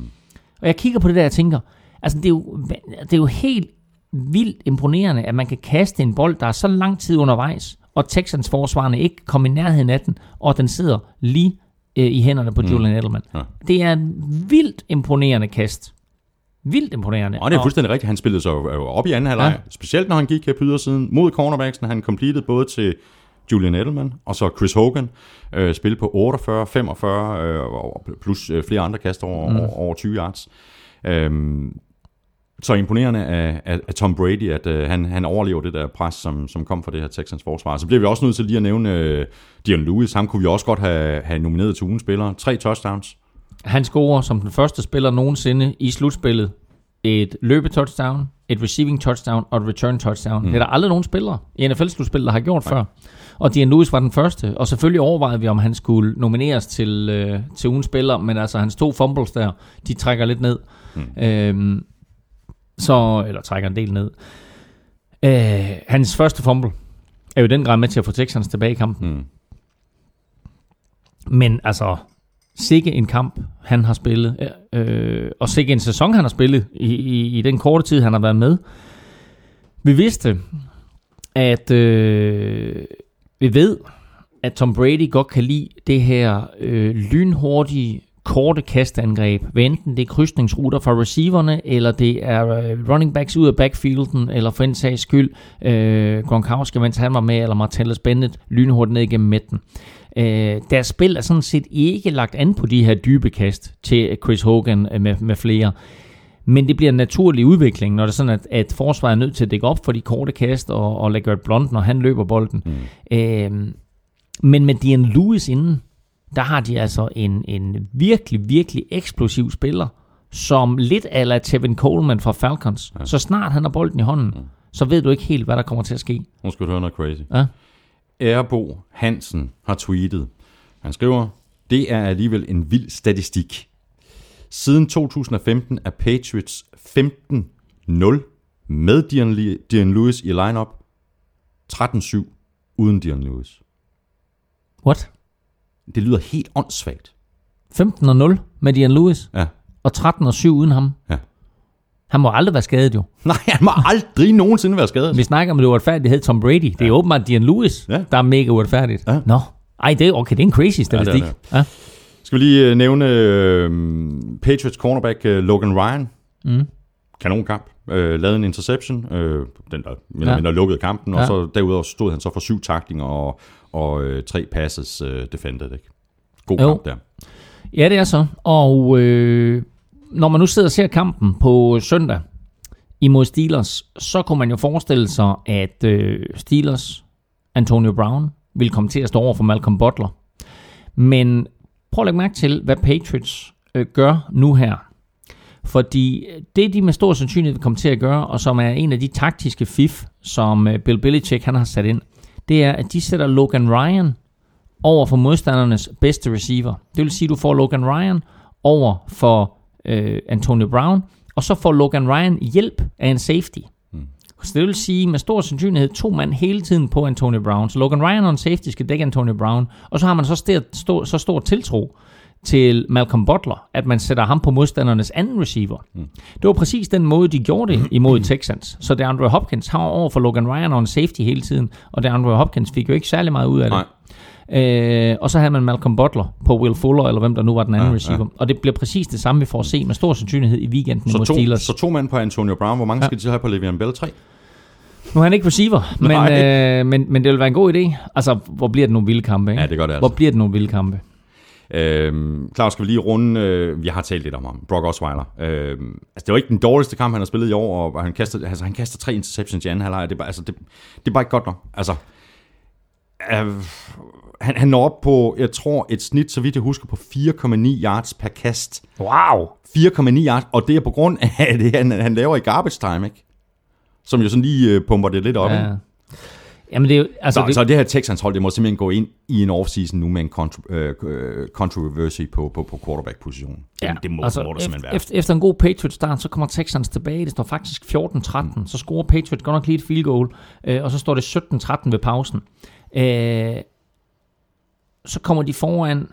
Og jeg kigger på det der, og tænker, altså det er, jo, det er jo helt vildt imponerende, at man kan kaste en bold, der er så lang tid undervejs, og Texans forsvarerne ikke kommer i nærheden af den, og den sidder lige øh, i hænderne på mm. Julian Edelman. Ja. Det er en vildt imponerende kast. Vildt imponerende. Og det er fuldstændig rigtigt. Han spillede sig op i anden halvleg. Ja. Specielt når han gik her på ydersiden mod cornerbacksen. Han completed både til Julian Edelman, og så Chris Hogan, øh, spil på 48, 45, øh, plus øh, flere andre kast over, mm. over, over 20 yards. Øhm, så imponerende af, af, af Tom Brady, at øh, han, han overlever det der pres, som, som kom fra det her Texans forsvar. Så bliver vi også nødt til lige at nævne øh, Dion Lewis. Ham kunne vi også godt have, have nomineret til ugens spiller. Tre touchdowns. Han scorer som den første spiller nogensinde i slutspillet et løbetouchdown, et receiving touchdown og et return touchdown. Mm. Det er der aldrig nogen spillere i NFL-slutspillet, der har gjort Nej. før. Og Dian Lewis var den første, og selvfølgelig overvejede vi, om han skulle nomineres til, øh, til ugens spiller, men altså hans to fumbles der, de trækker lidt ned. Mm. Øhm, så, eller trækker en del ned. Øh, hans første fumble er jo den grad med til at få Texans tilbage i kampen. Mm. Men altså, sikke en kamp, han har spillet, øh, og sikke en sæson, han har spillet i, i, i den korte tid, han har været med. Vi vidste, at øh, vi ved, at Tom Brady godt kan lide det her øh, lynhurtige, korte kastangreb, hvad enten det er krydsningsruter fra receiverne, eller det er øh, running backs ud af backfielden, eller for en sags skyld øh, Gronkowski, mens han var med, eller Martellus Bennett lynhurtigt ned igennem midten. Øh, deres spil er sådan set ikke lagt an på de her dybe kast til Chris Hogan øh, med, med flere. Men det bliver en naturlig udvikling, når det er sådan, at, at forsvaret er nødt til at dække op for de korte kast og, og lægge et blond, når han løber bolden. Mm. Øh, men med Dian Lewis inden, der har de altså en, en virkelig, virkelig eksplosiv spiller, som lidt ala Tevin Coleman fra Falcons. Ja. Så snart han har bolden i hånden, mm. så ved du ikke helt, hvad der kommer til at ske. Nu skal du høre noget crazy. Ja? Erbo Hansen har tweetet. Han skriver, det er alligevel en vild statistik. Siden 2015 er Patriots 15-0 med Dion, Lewis i lineup, 13-7 uden Dion Lewis. What? Det lyder helt åndssvagt. 15-0 med Dion Lewis? Ja. Og 13-7 uden ham? Ja. Han må aldrig være skadet jo. Nej, han må aldrig nogensinde være skadet. Vi snakker om det uretfærdighed Tom Brady. Det er ja. åbenbart Dion Lewis, ja. der er mega uretfærdigt. Ja. Nå, ej, det er, okay, det er en crazy statistik. Ja, det det. Ja. Skal vi lige uh, nævne uh, Patriots cornerback uh, Logan Ryan. Mm. Kanonkamp. Uh, lavede en interception. Uh, den der, men, ja. der lukkede kampen. Ja. Og så derudover stod han så for syv taklinger og, og uh, tre passes uh, defended. Ikke? God jo. kamp der. Ja, det er så. Og øh, når man nu sidder og ser kampen på søndag imod Steelers, så kunne man jo forestille sig, at øh, Steelers, Antonio Brown, vil komme til at stå over for Malcolm Butler. Men prøv at lægge mærke til, hvad Patriots øh, gør nu her. Fordi øh, det, de med stor sandsynlighed vil komme til at gøre, og som er en af de taktiske fif, som øh, Bill Belichick han har sat ind, det er, at de sætter Logan Ryan over for modstandernes bedste receiver. Det vil sige, at du får Logan Ryan over for øh, Antonio Brown, og så får Logan Ryan hjælp af en safety. Så det vil sige med stor sandsynlighed to mand hele tiden på Antonio Brown. Så Logan Ryan og en safety skal dække Antonio Brown, og så har man så stor, stor, så stor tiltro til Malcolm Butler, at man sætter ham på modstandernes anden receiver. Mm. Det var præcis den måde, de gjorde det imod Texans. Så det Andrew Hopkins har over for Logan Ryan og en safety hele tiden, og det Andrew Hopkins fik jo ikke særlig meget ud af det. Nej. Øh, og så havde man Malcolm Butler på Will Fuller, eller hvem der nu var den anden ja, receiver. Ja. Og det bliver præcis det samme, vi får at se med stor sandsynlighed i weekenden så mod to, Steelers. Så to mand på Antonio Brown. Hvor mange ja. skal de have på Le'Veon Bell? Tre? Nu er han ikke receiver, men, øh, men, men det vil være en god idé. Altså, hvor bliver det nogle vilde kampe? Ikke? Ja, det gør det altså. Hvor bliver det nogle vilde kampe? Øhm, Claus, skal vi lige runde, øh, vi har talt lidt om ham, Brock Osweiler. Øhm, altså, det var ikke den dårligste kamp, han har spillet i år, og han kaster, altså, han kaster tre interceptions i anden halvleg. Det, er bare, altså, det, det er bare ikke godt nok. Altså, øh, han, han når op på, jeg tror, et snit, så vidt jeg husker, på 4,9 yards per kast. Wow! 4,9 yards, og det er på grund af det, han, han laver i garbage time, ikke? Som jo sådan lige øh, pumper det lidt op, ja. Jamen det er jo, altså så, det... så det her Texans hold, det må simpelthen gå ind i en offseason nu med en contro, øh, controversy på, på, på quarterback-positionen. Det, ja, det må, altså, må det simpelthen være. Efter, efter en god Patriots-start, så kommer Texans tilbage. Det står faktisk 14-13. Mm. Så scorer Patriots godt nok lige et field goal, øh, og så står det 17-13 ved pausen. Øh, så kommer de foran...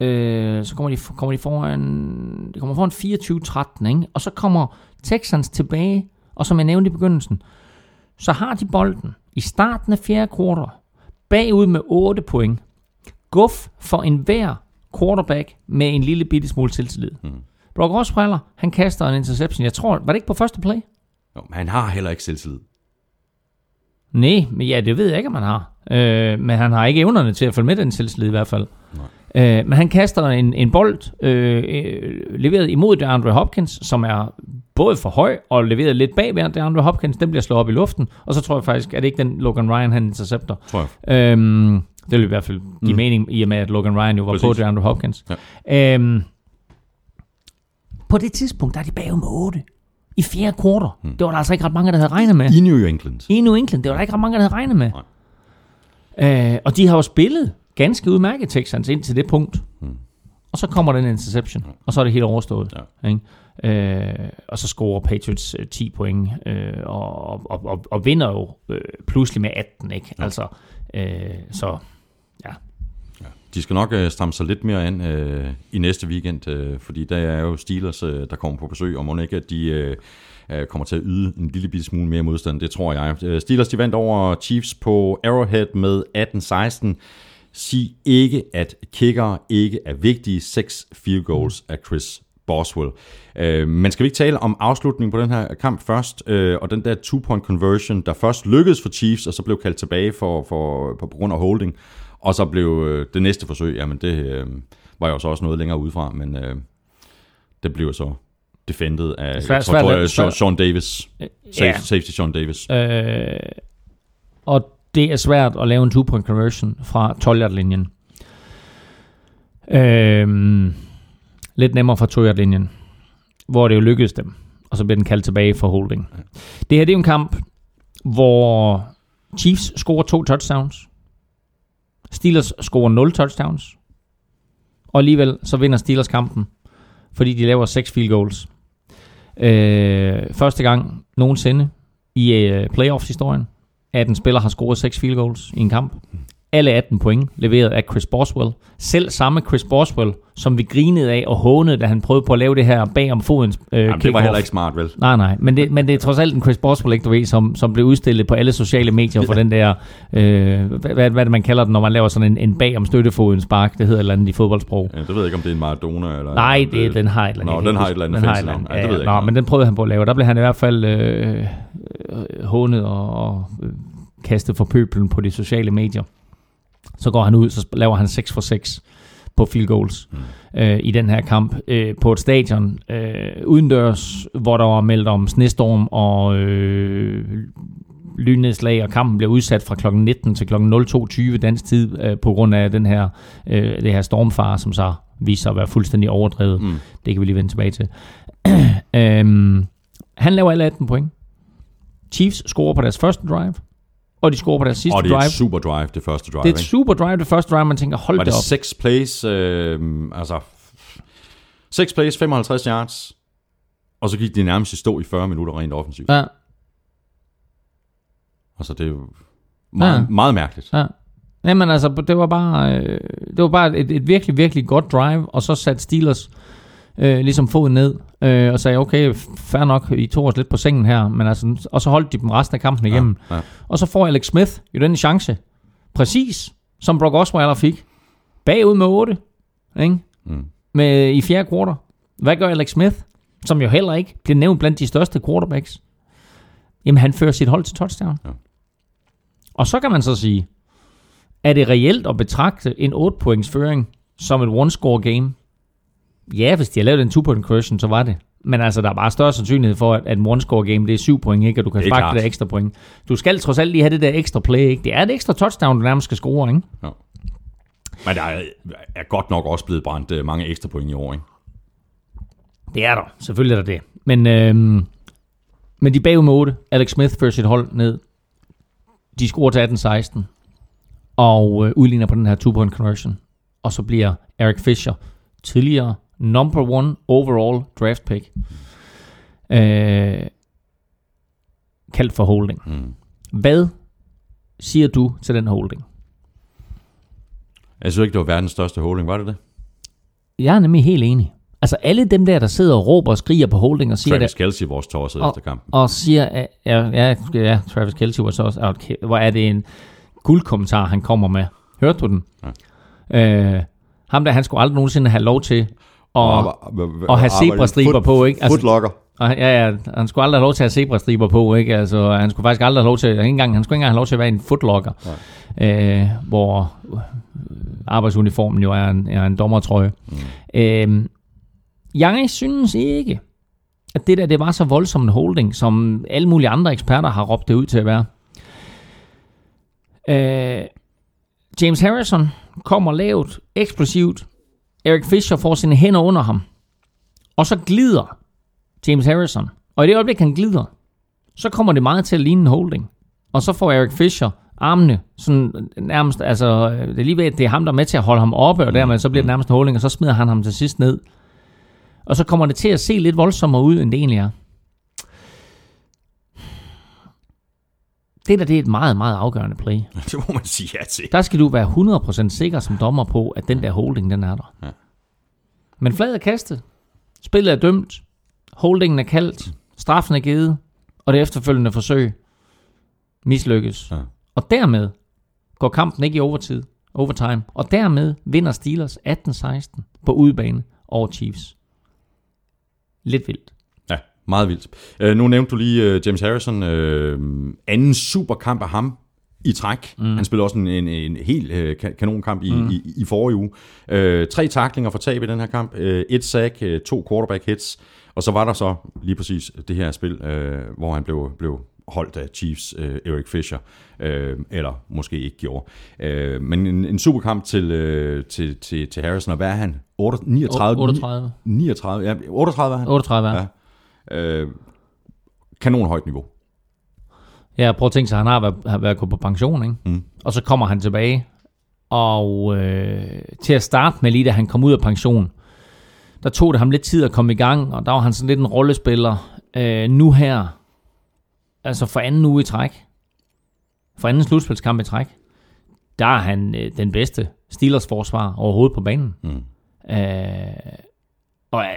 Øh, så kommer de, kommer de foran... De kommer foran 24-13, ikke? Og så kommer Texans tilbage, og som jeg nævnte i begyndelsen, så har de bolden i starten af fjerde kvartal, bagud med 8 point. Guff for enhver quarterback med en lille bitte smule selvtillid. Mm. Brock Osweiler, han kaster en interception. Jeg tror, var det ikke på første play? Jo, men han har heller ikke selvtillid. Nej, men ja, det ved jeg ikke, om han har. Øh, men han har ikke evnerne til at følge med den selvtillid i hvert fald. Nej. Øh, men han kaster en, en bold øh, øh, leveret imod DeAndre Hopkins, som er både for høj og leveret lidt bag ved DeAndre Hopkins. Den bliver slået op i luften, og så tror jeg faktisk, at det ikke den Logan Ryan, han intercepter. Tror jeg. Øhm, det vil i hvert fald give mm. mening, i og med, at Logan Ryan jo var Præcis. på DeAndre Hopkins. Ja. Øhm, på det tidspunkt, der er de bagud med 8 i fjerde kvartal. Hmm. Det var der altså ikke ret mange, der havde regnet med. I New England. I New England. Det var der ikke ret mange, der havde regnet med. Øh, og de har jo spillet ganske udmærket Texans ind til det punkt. Hmm. Og så kommer den interception, og så er det helt overstået. Ja. Ikke? Øh, og så scorer Patriots øh, 10 point, øh, og, og, og, og vinder jo øh, pludselig med 18. Ikke? Ja. Altså, øh, så. De skal nok øh, stramme sig lidt mere ind øh, i næste weekend, øh, fordi der er jo Steelers, øh, der kommer på besøg, og må ikke, at de... Øh, kommer til at yde en lille bitte smule mere modstand, det tror jeg. Øh, Steelers de vandt over Chiefs på Arrowhead med 18-16. Sig ikke, at kicker ikke er vigtige. Seks field goals af Chris Boswell. Øh, men skal vi ikke tale om afslutningen på den her kamp først, øh, og den der two-point conversion, der først lykkedes for Chiefs, og så blev kaldt tilbage for, for, på, på grund af holding, og så blev øh, det næste forsøg, jamen det øh, var jo så også noget længere udefra, men øh, det blev så defended af svært, svært, tror, jeg, svært. Sean Davis. Ja. Safety, Sean Davis. Øh, og det er svært at lave en two-point conversion fra 12-yard-linjen. Øh, lidt nemmere fra 2-yard-linjen, hvor det jo lykkedes dem, og så bliver den kaldt tilbage for holding. Det her det er jo en kamp, hvor Chiefs scorer to touchdowns, Steelers scorer 0 touchdowns, og alligevel så vinder Steelers kampen, fordi de laver 6 field goals. Øh, første gang nogensinde i øh, playoffs-historien, at en spiller har scoret 6 field goals i en kamp. Alle 18 point leveret af Chris Boswell. Selv samme Chris Boswell, som vi grinede af og hånede, da han prøvede på at lave det her bag om fodens øh, Jamen, det var heller ikke smart, vel? Nej, nej. Men det, men det er trods alt en Chris Boswell, ikke, du ved, som, som blev udstillet på alle sociale medier for den der, øh, hvad, hvad, hvad det man kalder det, når man laver sådan en, en bag om støttefoden spark. Det hedder et eller andet i fodboldsprog. Ja, det ved jeg ikke, om det er en Maradona eller... Nej, det, den har et eller andet. Nå, den har et eller andet. Den eller andet. Ja, det ved jeg nå, men den prøvede han på at lave. Der blev han i hvert fald øh, øh, hånet og, og øh, kastet for pøbelen på de sociale medier. Så går han ud, så laver han 6 for 6 på field goals mm. øh, i den her kamp øh, på et stadion øh, udendørs, hvor der var meldt om snestorm og øh, lynnedslag, og kampen blev udsat fra kl. 19 til kl. 02.20 dansk tid øh, på grund af den her, øh, det her stormfare, som så viser sig at være fuldstændig overdrevet. Mm. Det kan vi lige vende tilbage til. øhm, han laver alle 18 point. Chiefs scorer på deres første drive, og de scorer på deres sidste drive. Og det er drive. et super drive, det første drive. Det er et super drive, det første drive, man tænker, hold Var det det op. seks plays, øh, altså seks plays, 55 yards, og så gik de nærmest i stå i 40 minutter rent offensivt. Ja, Altså det er jo meget, Ja. meget mærkeligt. ja. Jamen altså, det var bare, øh, det var bare et, et virkelig, virkelig godt drive, og så satte Steelers øh, ligesom foden ned, øh, og sagde, okay, fair nok, I tog os lidt på sengen her, men altså, og så holdt de dem resten af kampen igennem. Ja, ja. Og så får Alex Smith jo den chance, præcis som Brock Osweiler fik, bagud med 8, ikke? Mm. Med, i fjerde kvartal. Hvad gør Alex Smith, som jo heller ikke bliver nævnt blandt de største quarterbacks? Jamen, han fører sit hold til touchdown. Ja. Og så kan man så sige, er det reelt at betragte en 8-points føring som et one-score game? Ja, hvis de har lavet en 2-point conversion, så var det. Men altså, der er bare større sandsynlighed for, at en one-score game, det er 7 point, ikke? Og du kan sparke det der ekstra point. Du skal trods alt lige have det der ekstra play, ikke? Det er et ekstra touchdown, du nærmest skal score, ikke? Men der er, er godt nok også blevet brændt øh, mange ekstra point i år, ikke? Det er der. Selvfølgelig er der det. Men, øhm, men de bagud med 8. Alex Smith fører sit hold ned. De scorer til 18-16. Og øh, udligner på den her two-point conversion. Og så bliver Eric Fisher tidligere number one overall draft pick. Øh, kaldt for holding. Mm. Hvad siger du til den holding? Jeg synes ikke, det var verdens største holding, var det det? Jeg er nemlig helt enig. Altså alle dem der, der sidder og råber og skriger på holding og siger, Travis det, Kelsey, vores tosset Og- efter kampen. og siger, ja, ja, ja, Travis Kelce var så også, okay, hvor er det en guldkommentar, han kommer med. Hørte du den? Ja. Øh, ham der, han skulle aldrig nogensinde have lov til at, og have zebrastriber på, ikke? Altså- Footlocker. og, ja, ja, han skulle aldrig have lov til at have zebrastriber på, ikke? Altså, han skulle faktisk aldrig have lov til, ikke engang, han skulle ikke engang have lov til at være en footlocker, øh, hvor øh, arbejdsuniformen jo er en, er en dommertrøje. Mm. Øh, jeg synes ikke, at det der, det var så voldsom en holding, som alle mulige andre eksperter har råbt det ud til at være. Øh, James Harrison kommer lavt, eksplosivt. Eric Fisher får sine hænder under ham. Og så glider James Harrison. Og i det øjeblik, han glider, så kommer det meget til at ligne en holding. Og så får Eric Fisher armene sådan nærmest, altså det er lige ved, at det er ham, der er med til at holde ham oppe, og dermed så bliver det nærmest en holding, og så smider han ham til sidst ned. Og så kommer det til at se lidt voldsommere ud, end det egentlig er. Det der, det er et meget, meget afgørende play. Det må man sige ja til. Der skal du være 100% sikker som dommer på, at den der holding, den er der. Ja. Men fladet er kastet. Spillet er dømt. Holdingen er kaldt. Straffen er givet. Og det efterfølgende forsøg mislykkes. Ja. Og dermed går kampen ikke i overtid, overtime. Og dermed vinder Steelers 18-16 på udebane over Chiefs. Lidt vildt. Meget vildt. Uh, nu nævnte du lige uh, James Harrison. Uh, anden superkamp af ham i træk. Mm. Han spillede også en, en, en helt uh, kanonkamp i, mm. i, i forrige uge. Uh, tre taklinger for tab i den her kamp. Uh, et sack, uh, to quarterback hits. Og så var der så lige præcis det her spil, uh, hvor han blev, blev holdt af Chiefs uh, Eric Fisher, uh, eller måske ikke gjorde. Uh, men en, en superkamp til, uh, til, til, til Harrison, og hvad er han? 8, 39? 38. 39, ja, 38 er han. 38 Ja. Øh, kanon højt niveau. Ja, prøv at tænke sig, han har været, har været gået på pension, ikke? Mm. Og så kommer han tilbage. Og øh, til at starte med, lige da han kom ud af pension, der tog det ham lidt tid at komme i gang, og der var han sådan lidt en rollespiller. Øh, nu her, altså for anden uge i træk, for anden slutspilskamp i træk, der er han øh, den bedste Steelers forsvar overhovedet på banen. Mm. Øh, og øh,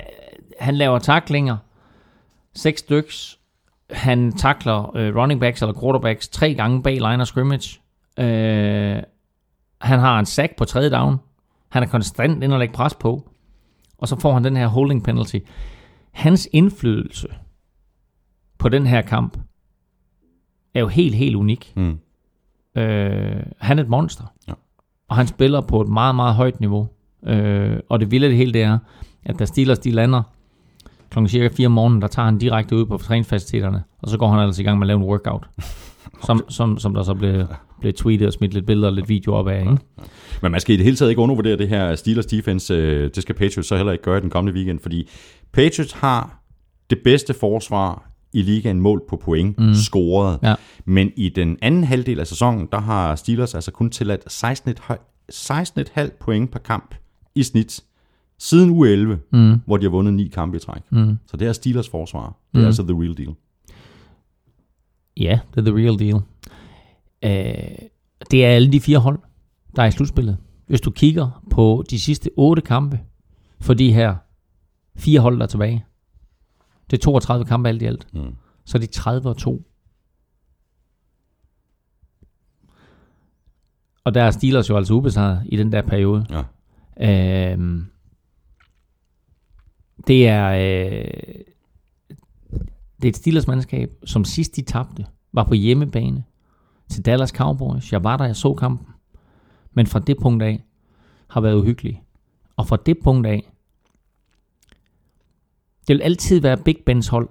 han laver taklinger, seks styks. Han takler øh, running backs eller quarterbacks tre gange bag line of scrimmage. Øh, han har en sack på tredje down. Han er konstant ind og lægge pres på. Og så får han den her holding penalty. Hans indflydelse på den her kamp er jo helt, helt unik. Mm. Øh, han er et monster. Ja. Og han spiller på et meget, meget højt niveau. Øh, og det vilde det hele, det er, at da Steelers de lander klokken cirka 4 om morgenen, der tager han direkte ud på træningsfaciliteterne, og så går han altså i gang med at lave en workout. som, som, som der så blev, blev tweetet og smidt lidt billeder og lidt video op af. Ikke? Men man skal i det hele taget ikke undervurdere det her Steelers defense. øh, Det skal Patriots så heller ikke gøre i den kommende weekend, fordi Patriots har det bedste forsvar i ligaen mål på point mm. scoret. Ja. Men i den anden halvdel af sæsonen, der har Steelers altså kun tilladt 16,5 16,5 point per kamp i snit siden u 11, mm. hvor de har vundet ni kampe i træk. Mm. Så det er Steelers forsvar. Det er Mm. altså the real deal. Ja, det er the real deal. Øh, det er alle de fire hold, der er i slutspillet. Hvis du kigger på de sidste otte kampe for de her fire hold, der er tilbage. Det er 32 kampe alt i alt. Mm. Så er de 30 og 2. Og der er Steelers jo altså ubesejret i den der periode. Ja. Øhm, det er øh, det er et Steelers mandskab, som sidst de tabte, var på hjemmebane til Dallas Cowboys. Jeg var der, jeg så kampen. Men fra det punkt af har været uhyggelig. Og fra det punkt af, det vil altid være Big Bens hold.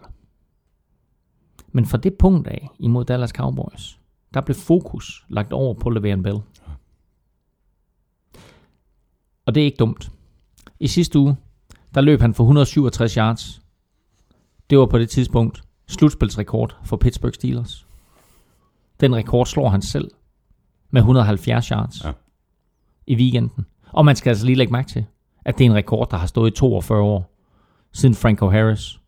Men fra det punkt af imod Dallas Cowboys, der blev fokus lagt over på Le'Veon Bell. Og det er ikke dumt. I sidste uge, der løb han for 167 yards. Det var på det tidspunkt slutspilsrekord for Pittsburgh Steelers. Den rekord slår han selv med 170 yards Ja. i weekenden. Og man skal altså lige lægge mærke til, at det er en rekord, der har stået i 42 år, siden Franco Harris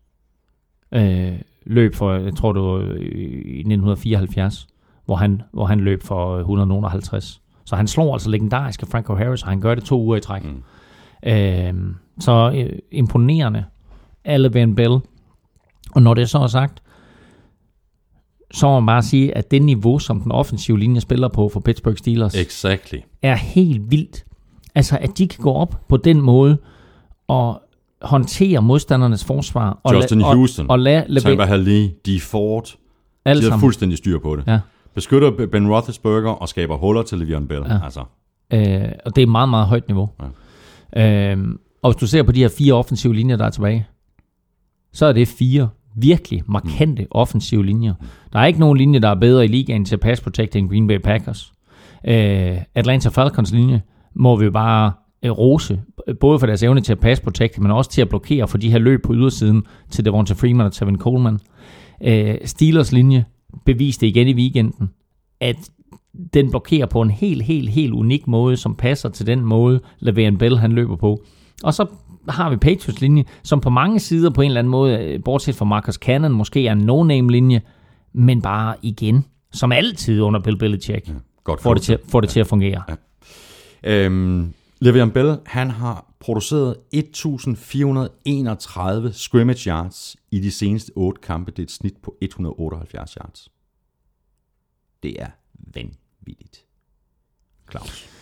øh, løb for, jeg tror det var i 1974, hvor han, hvor han løb for 150. Så han slår altså legendariske Franco Harris, og han gør det to uger i træk. Mm. Øh, så øh, imponerende af Le'Veon Bell. Og når det så er sagt, så må man bare sige, at det niveau, som den offensive linje spiller på for Pittsburgh Steelers, Exactly. er helt vildt. Altså, at de kan gå op på den måde og håndtere modstandernes forsvar. Og Justin la- Houston, Og, og Tampa la- Haley, de Ford, alle de har fuldstændig styr på det. Ja. Beskytter Ben Roethlisberger og skaber huller til Le'Veon Bell. Ja. Altså, Øh, og det er meget, meget højt niveau. Ja. Øh, og hvis du ser på de her fire offensive linjer, der er tilbage, så er det fire virkelig markante mm. offensive linjer. Der er ikke nogen linje, der er bedre i ligaen til pass protect end Green Bay Packers. Øh, Atlanta Falcons linje må vi bare øh, rose, både for deres evne til at pass protect, men også til at blokere for de her løb på ydersiden til Devonta Freeman og Tevin Coleman. Øh, Steelers linje beviste igen i weekenden, at den blokerer på en helt, helt, helt unik måde, som passer til den måde, Le'Veon Bell han løber på. Og så har vi Patriots linje, som på mange sider på en eller anden måde, øh, bortset fra Marcus Cannon, måske er en no-name linje, men bare igen, som altid under Bill Belichick, godt får det til, får det til at fungere. Øhm, Le'Veon Bell, han har produceret 1431 scrimmage yards i de seneste 8 kampe. Det er et snit på 178 yards. Det er vanvittigt. Claus.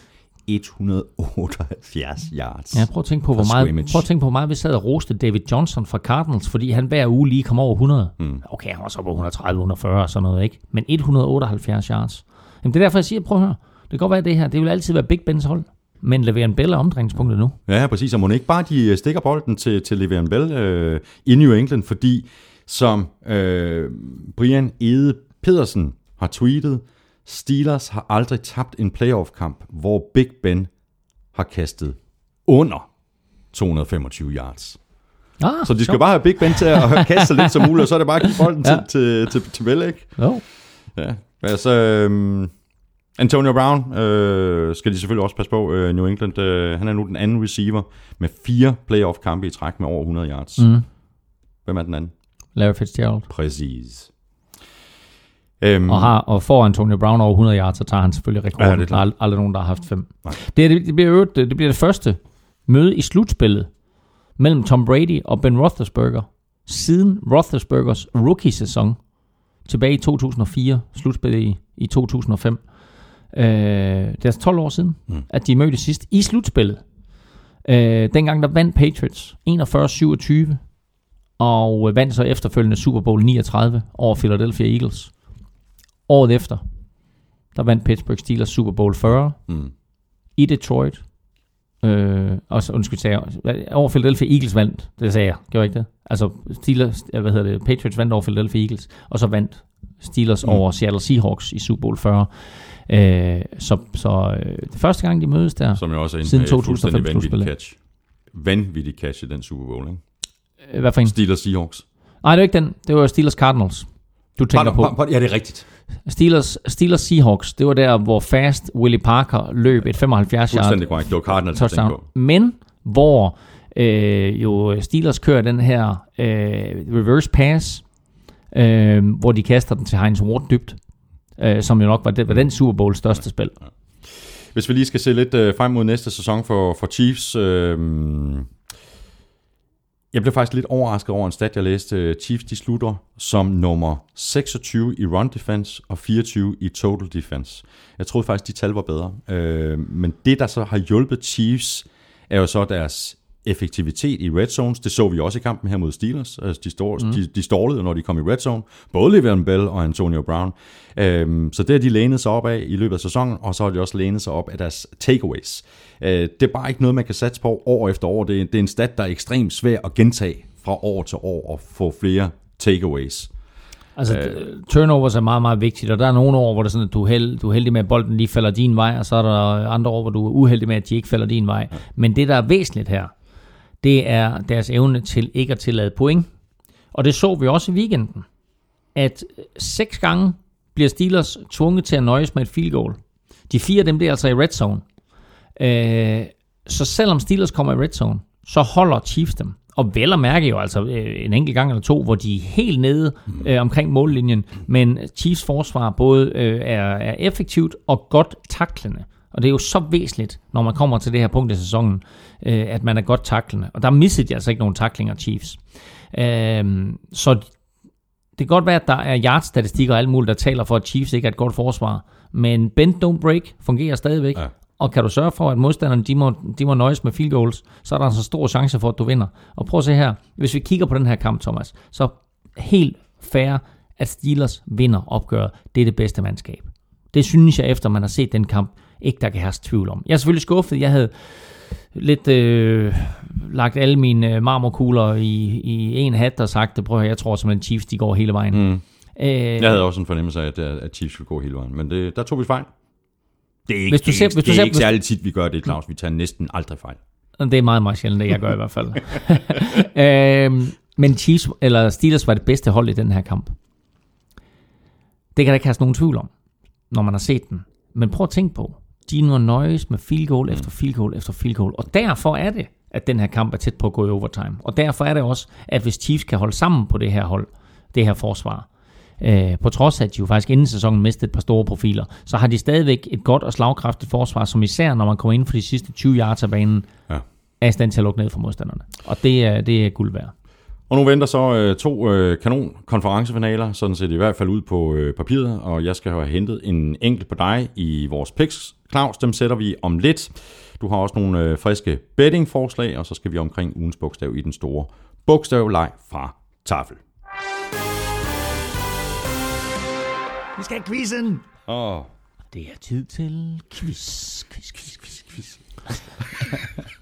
178 yards. Ja, prøv at tænke på, hvor meget, scrimmage. prøv at tænke på, hvor meget vi sad og roste David Johnson fra Cardinals, fordi han hver uge lige kom over 100. Mm. Okay, han var så på 130, 140 og sådan noget, ikke? Men 178 yards. Jamen, det er derfor, jeg siger, prøv at høre. Det kan godt være, at det her, det vil altid være Big Bens hold. Men Le'Veon Bell er omdrejningspunktet nu. Ja, præcis. Og må ikke bare de øh, stikker bolden til, til Le'Veon Bell øh, i New England, fordi som øh, Brian Ede Pedersen har tweetet, Steelers har aldrig tabt en playoff-kamp, hvor Big Ben har kastet under 225 yards. Ah, Så de skal bare have Big Ben til at kaste så lidt som muligt, og så er det bare at give bolden Ja. til, til, til, til ikke? Jo. Ja. Altså, øhm, Antonio Brown øh, skal de selvfølgelig også passe på. Øh, New England, øh, han er nu den anden receiver med fire playoff-kampe i træk med over 100 yards. Mm. Hvem er den anden? Larry Fitzgerald. Præcis. Øhm, Og, har, og får Antonio Brown over 100 yards, så tager han selvfølgelig rekorden. Ja, det er det der er ald- aldrig nogen, der har haft fem. Nej. Det, er, det, bliver, øvrigt- det bliver det første møde i slutspillet mellem Tom Brady og Ben Roethlisberger siden Roethlisbergers rookie-sæson tilbage i 2004, slutspillet i, i 2005. Øh, det er altså 12 år siden, Mm. mm. at de mødte sidst i slutspillet. Øh, dengang der vandt Patriots 41-27, og vandt så efterfølgende Super Bowl 39 over Philadelphia Eagles. Året efter, der vandt Pittsburgh Steelers Super Bowl 40 mm, i Detroit, øh, Og så, undskyld, sagde jeg, over Philadelphia Eagles vandt, det sagde jeg, gjorde jeg ikke det? Altså, Steelers, hvad hedder det, Patriots vandt over Philadelphia Eagles, og så vandt Steelers mm. over Seattle Seahawks i Super Bowl 40. Øh, så så øh, det første gang, de mødes der, Som jo også er Siden en 2005 vanvittig slutspillet. catch. Vanvittig catch i den Super Bowl, ikke? øh, hvad for en? Steelers Seahawks. Nej, det var ikke den. Det var Steelers Cardinals. Du tænker Pardon, på. pardon, ja, det er rigtigt. Steelers, Steelers Seahawks, det var der, hvor fast Willie Parker løb et 75 yard Fuldstændig korrekt. Det var Cardinals, touchdown. på. Men hvor øh, jo Steelers kører den her øh, reverse pass, øh, hvor de kaster den til Heinz Ward dybt, øh, som jo nok var den, var den Super Bowl største spil. Hvis vi lige skal se lidt øh, frem mod næste sæson for, for Chiefs. Øh, jeg blev faktisk lidt overrasket over en stat, jeg læste. Øh, Chiefs de slutter som nummer 26 i run defense og 24 i total defense. Jeg troede faktisk, de tal var bedre. Øh, men det, der så har hjulpet Chiefs, er jo så deres effektivitet i red zones. Det så vi også i kampen her mod Steelers. Altså, de, står, mm. de, de stålede, når de kom i red zone. Både Le'Veon Bell og Antonio Brown. Øhm, så det har de lænet sig op af i løbet af sæsonen, og så har de også lænet sig op af deres takeaways. Øh, det er bare ikke noget, man kan satse på år efter år. Det er, det er en stat, der er ekstremt svær at gentage fra år til år og få flere takeaways. Altså, øh, turnovers er meget, meget vigtigt, og der er nogle år, hvor det er sådan, at du er, held, du er heldig med, at bolden lige falder din vej, og så er der andre år, hvor du er uheldig med, at de ikke falder din vej. Men det, der er væsentligt her, det er deres evne til ikke at tillade point. Og det så vi også i weekenden, at seks gange bliver Steelers tvunget til at nøjes med et field goal. De fire dem, bliver altså i red zone. Øh, så selvom Steelers kommer i red zone, så holder Chiefs dem. Og vel at mærke jo altså øh, en enkelt gang eller to, hvor de er helt nede øh, omkring mållinjen. Men Chiefs forsvar både øh, er, er effektivt og godt taklende. Og det er jo så væsentligt, når man kommer til det her punkt i sæsonen, øh, at man er godt taklende. Og der missede de altså ikke nogen taklinger, Chiefs. Øh, så det kan godt være, at der er yardstatistikker og alt muligt, der taler for, at Chiefs ikke er et godt forsvar. Men bend don't break fungerer stadigvæk. Ja. Og kan du sørge for, at modstanderne de må, de må nøjes med field goals, så er der altså stor chance for, at du vinder. Og prøv at se her. Hvis vi kigger på den her kamp, Thomas, så helt fair, at Steelers vinder opgøret. Det er det bedste mandskab. Det synes jeg, efter man har set den kamp, ikke der kan herske tvivl om. Jeg er selvfølgelig skuffet. Jeg havde lidt øh, lagt alle mine øh, marmorkugler i, i en hat og sagt, prøv at jeg tror simpelthen Chiefs, de går hele vejen. Mm. Øh, Jeg havde også en fornemmelse af, at, at Chiefs ville gå hele vejen, men det, der tog vi fejl. Det er ikke, Hvis du det er ser- ikke, hvis du det er ikke hvis- særlig tit, vi gør det, Claus. Vi tager næsten aldrig fejl. Det er meget, meget sjældent, det jeg gør i hvert fald. øhm, men Chiefs, eller Steelers var det bedste hold i den her kamp. Det kan der ikke have nogen tvivl om, når man har set den. Men prøv at tænke på, de var nøjes med field goal efter field goal efter field goal. Og derfor er det, at den her kamp er tæt på at gå i overtime. Og derfor er det også, at hvis Chiefs kan holde sammen på det her hold, det her forsvar, øh, på trods af, at de jo faktisk inden sæsonen mistede et par store profiler, så har de stadigvæk et godt og slagkraftigt forsvar, som især når man kommer ind for de sidste 20 yards af banen, Ja. er i stand til at lukke ned for modstanderne. Og det er, det er guld værd. Og nu venter så øh, to øh, kanon konferencefinaler, sådan ser det i hvert fald ud på øh, papiret, og jeg skal have hentet en enkelt på dig i vores picks. Claus, dem sætter vi om lidt. Du har også nogle øh, friske bettingforslag, og så skal vi omkring ugens bogstav i den store bogstavleg fra Tafel. Vi skal have quizzen! Åh, Det er tid til quiz, quiz, quiz, quiz, quiz.